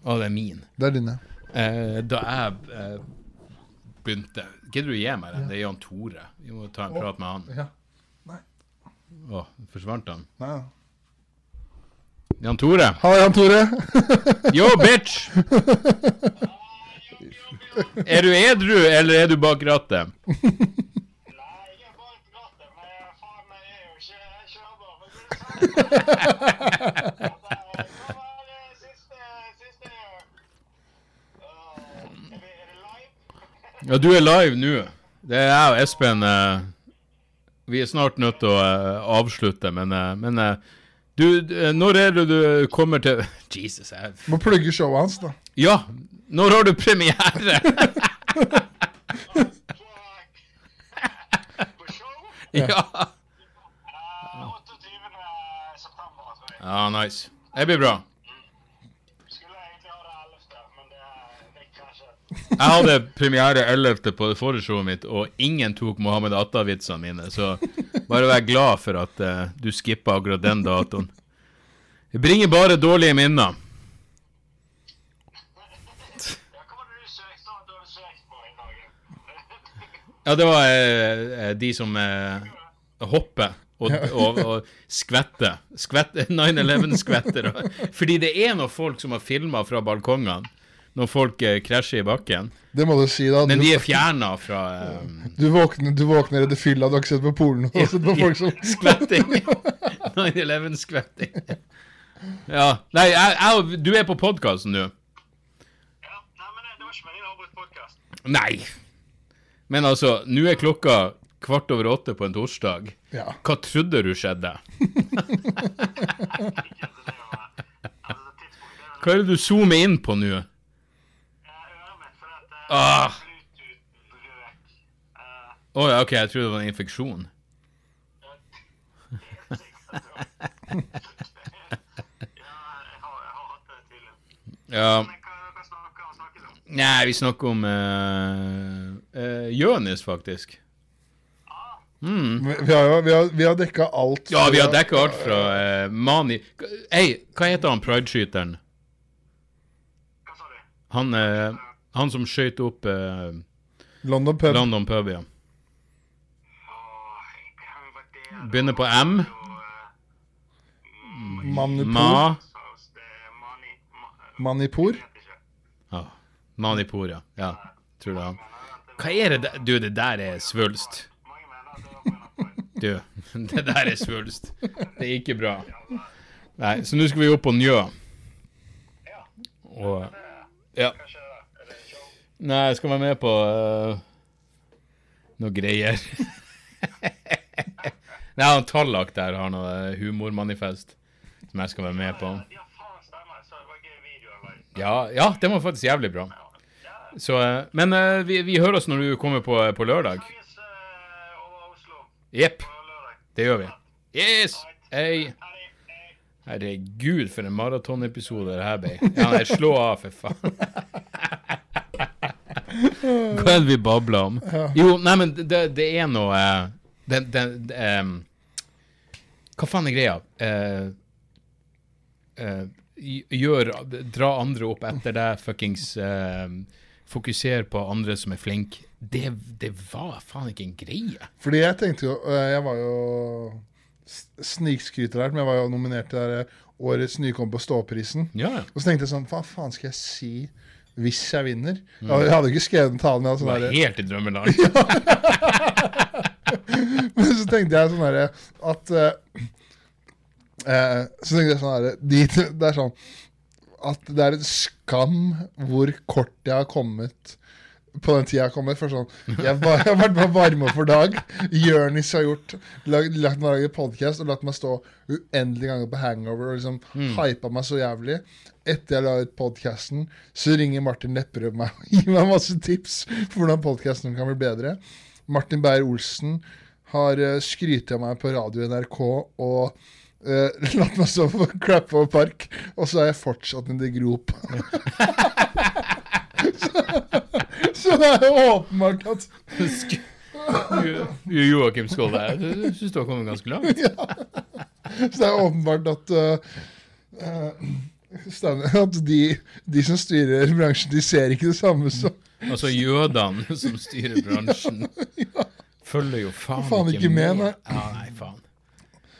Å, det er min. Det er dine. Eh, da jeg eh, begynte Gidder du å gi meg den? Det er Jan Tore. Vi må ta en prat med han. Ja. Å, forsvant han? Nei. Jan Tore? Halla, Jan Tore. [LAUGHS] Yo, bitch! [LAUGHS] Er du edru, eller er du bak rattet? [LAUGHS] Ja, du er live nå. Det er jeg og Espen. eh, vi er snart nødt til å eh, avslutte, men, eh, men du, når er det du kommer til [LAUGHS] Jesus, jeg Må plugge showet hans, da. Ja, når har du premiere? [LAUGHS] ja. Ja, nice. Det blir bra. Jeg hadde premiere 11. på foreshowet mitt, og ingen tok Mohammed Atta-vitsene mine, så bare vær glad for at uh, du skippa akkurat den datoen. Det bringer bare dårlige minner. Ja, det var eh, de som uh, hopper og, og, og skvetter. skvette 9-11-skvetter. Fordi det er noen folk som har filma fra balkongene når folk eh, krasjer i bakken. Det må du si, da. Men Du, de er fjerna fra eh, [LAUGHS] du våkner, du våkner i det fylla, du har ikke sett på porno. og sett på folk som [LAUGHS] skvetting. 9-11-skvetting. Ja. Nei, jeg, jeg, du er på podkasten, du. Nei. Men altså, nå er klokka kvart over åtte på en torsdag. Ja. Hva trodde du skjedde? [LAUGHS] Hva er det du zoomer inn på nå? Ah. oh, ja, OK, jeg trodde det var en infeksjon. [LAUGHS] Ja Nei, vi snakker om uh, uh, Jonis, faktisk. Vi, vi har jo vi har, vi har dekka alt. Ja, vi har dekka alt fra uh, Mani Hei, hva heter han prideskyteren? Han, uh, han som skøyt opp uh, London pub. London pub, ja. Begynner på M. Manipur. Ma. Manipur. Ja. Manipur, ja. ja. Tror det er han. Hva er det der? Du, det der er svulst. Du, [LAUGHS] det der er svulst. Det er ikke bra. Nei, så nå skal vi opp på Njø. Og Ja. Nei, jeg skal være med på uh, noe greier. [LAUGHS] Nei, han Tallak der har noe humormanifest som jeg skal være med på. Ja, ja det var faktisk jævlig bra. Så, eh, men eh, vi, vi hører oss når du kommer på, på lørdag. Jepp. Det gjør vi. Yes! Hey. Herregud, for en maratonepisode det her ble. Ja, nei, slå av, for faen. Hva er det vi babler om? Jo, nei, men det, det er noe eh, det, det, em, Hva faen er greia? Uh, uh, gjør Dra andre opp etter deg, fuckings uh, Fokuser på andre som er flinke. Det, det var faen ikke en greie. Fordi jeg tenkte jo øh, Jeg var jo snikskryter her, men jeg var jo nominert til der årets nykom på Ståprisen. Ja, ja. Og så tenkte jeg sånn Hva faen skal jeg si hvis jeg vinner? Hadde- Jeg hadde ikke skrevet den talen. Jeg Det hadde var sånn helt i drømmeland. [LAUGHS] men så tenkte jeg sånn herre at uh, uh, Så tenkte jeg sånn herre de, Det er sånn at det er en skam hvor kort jeg har kommet på den tida jeg har kommet. For sånn, jeg, var, jeg har vært med å varme opp for dag. Jonis har gjort, lagt, lagt meg lage podkast og latt meg stå uendelige ganger på hangover og liksom hypa meg så jævlig. Etter jeg la ut podkasten, så ringer Martin Lepperød meg og gir meg masse tips for hvordan podkasten kan bli bedre. Martin Beyer-Olsen har uh, skrytt av meg på radio NRK og Uh, [LAUGHS] latt meg stå på Crappover Park, og så er jeg fortsatt en grop. [LAUGHS] [LAUGHS] så, det er jo åpenbart at Joakim Skål, jeg syns du har kommet ganske langt. [LAUGHS] Så det er åpenbart at uh, At de, de som styrer bransjen, de ser ikke det samme som Altså jødene som styrer bransjen, [LAUGHS] følger jo faen, Faen ikke med, nei. Ja, nei, faen.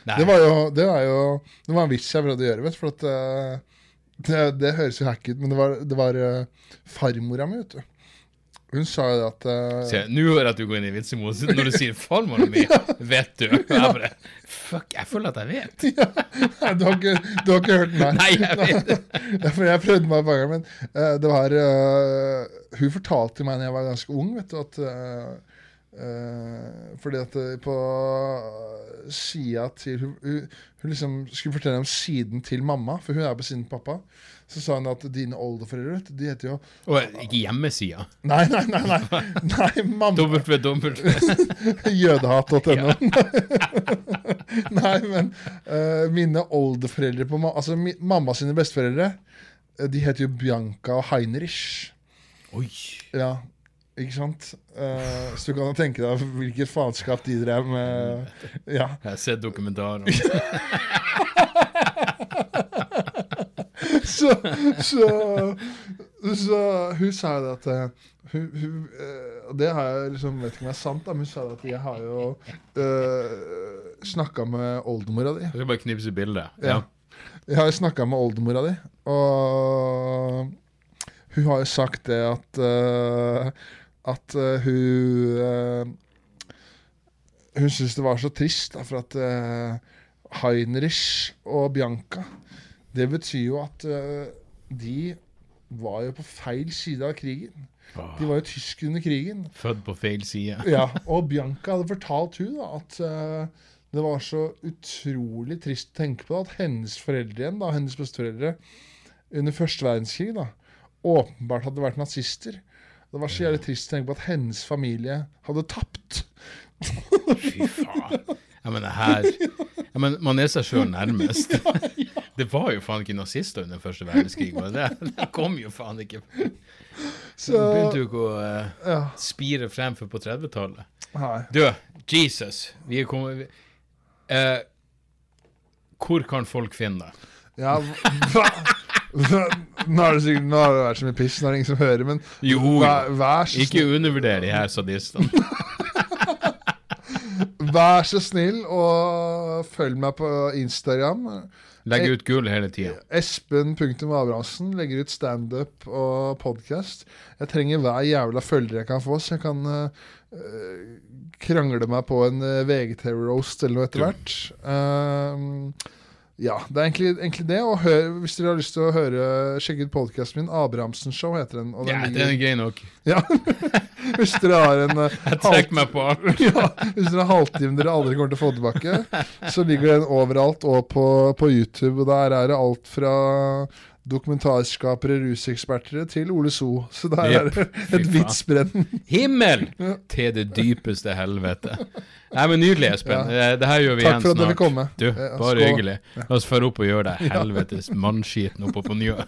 Nei. Det var jo Det var, jo, det var en vits jeg prøvde å gjøre, vet du. For at uh, det, det høres jo hack ut, men det var, det var uh, farmora mi, vet du. Hun sa jo det at uh, Se, Nå hører jeg at du går inn i vitsemodus når du sier 'farmora mi'. [LAUGHS] ja. Vet du? Jeg bare Fuck, jeg føler at jeg vet. [LAUGHS] ja. du, har ikke, du har ikke hørt her. Nei, jeg vet det. For jeg prøvde meg et par ganger, men uh, det var Hun fortalte meg da jeg var ganske ung, vet du, at eh, eh, Fordi at eh, på sida til hun, hun, hun liksom skulle fortelle om siden til mamma, for hun er på siden til pappa. Så sa hun at dine oldeforeldre, de heter jo Og ikke hjemmesida. Nei, nei, nei, nei, nei mamma. [LAUGHS] Jødehat.no. [LAUGHS] Nei, men uh, mine oldeforeldre på ma Altså mi mamma sine besteforeldre, eh, de heter jo Bianca og Heinrich. Oi. Ja, ikke sant? Uh, så du kan jo tenke deg hvilket faenskap de drev med. Ja. Jeg har sett dokumentarer. [LAUGHS] Så, så, så hun sa jo det at eh, hun, hun, eh, Det har jeg liksom, vet ikke om det er sant, da, men hun sa det at jeg har jo uh, snakka med oldemora di. Du skal bare knipse bildet. Ja. Jeg har jo snakka med oldemora di, og hun har jo sagt det at eh, At uh, hun uh, Hun syntes det var så trist, da, for at eh, Heinrich og Bianca Det betyr jo at eh, de var jo på feil side av krigen. De var jo tyskere under krigen. Født på feil side. Ja, [LAUGHS] og Bianca hadde fortalt hun da, at eh, det var så utrolig trist å tenke på da, at hennes foreldre igjen, da, hennes besteforeldre, under første verdenskrig da, åpenbart hadde vært nazister. Det var så jævlig trist å tenke på at hennes familie hadde tapt. Fy faen. Ja, men det her ja, men Man er seg sjøl nærmest. [LAUGHS] Det var jo faen ikke nazister under første verdenskrig. Men det, det kom jo faen ikke Så, Begynte jo ikke å eh, spire frem før på 30-tallet. Du, Jesus. Vi er kommet eh, Hvor kan folk finne deg? Ja, hva? Nå har det sikkert nå har det vært så mye piss, nå er det ingen som hører, men Jo, vær, vær, så Ikke undervurder de her sadistene. [LAUGHS] vær så snill og følg meg på Instagram. Legger ut gull hele tida. Espen.abrahamsen legger ut standup og podkast. Jeg trenger hver jævla følger jeg kan få, så jeg kan uh, krangle meg på en uh, VGTV-roast eller noe etter hvert. Um, ja, det er egentlig, egentlig det. Og hør, hvis dere har lyst til å høre sjekke ut podkasten min, Abrahamsen Show heter den. Og den Ja, den er gøy nok. ja. [LAUGHS] hvis dere har en uh, Jeg trekker meg på. [LAUGHS] ja, hvis dere har halvtime dere aldri kommer til å få tilbake, så ligger den overalt og på, på YouTube. Og der er det alt fra dokumentarskapere, ruseksperter til Ole So. Så der er det et vidt spenn. Himmel til det dypeste helvete. Nei, men Nydelig, Espen. Ja. Det her gjør vi Takk igjen for at dere kom med. Du, Ja, bare hyggelig. La oss føre opp og gjøre deg [LAUGHS] helvetes mannskiten oppå på Njø. [LAUGHS]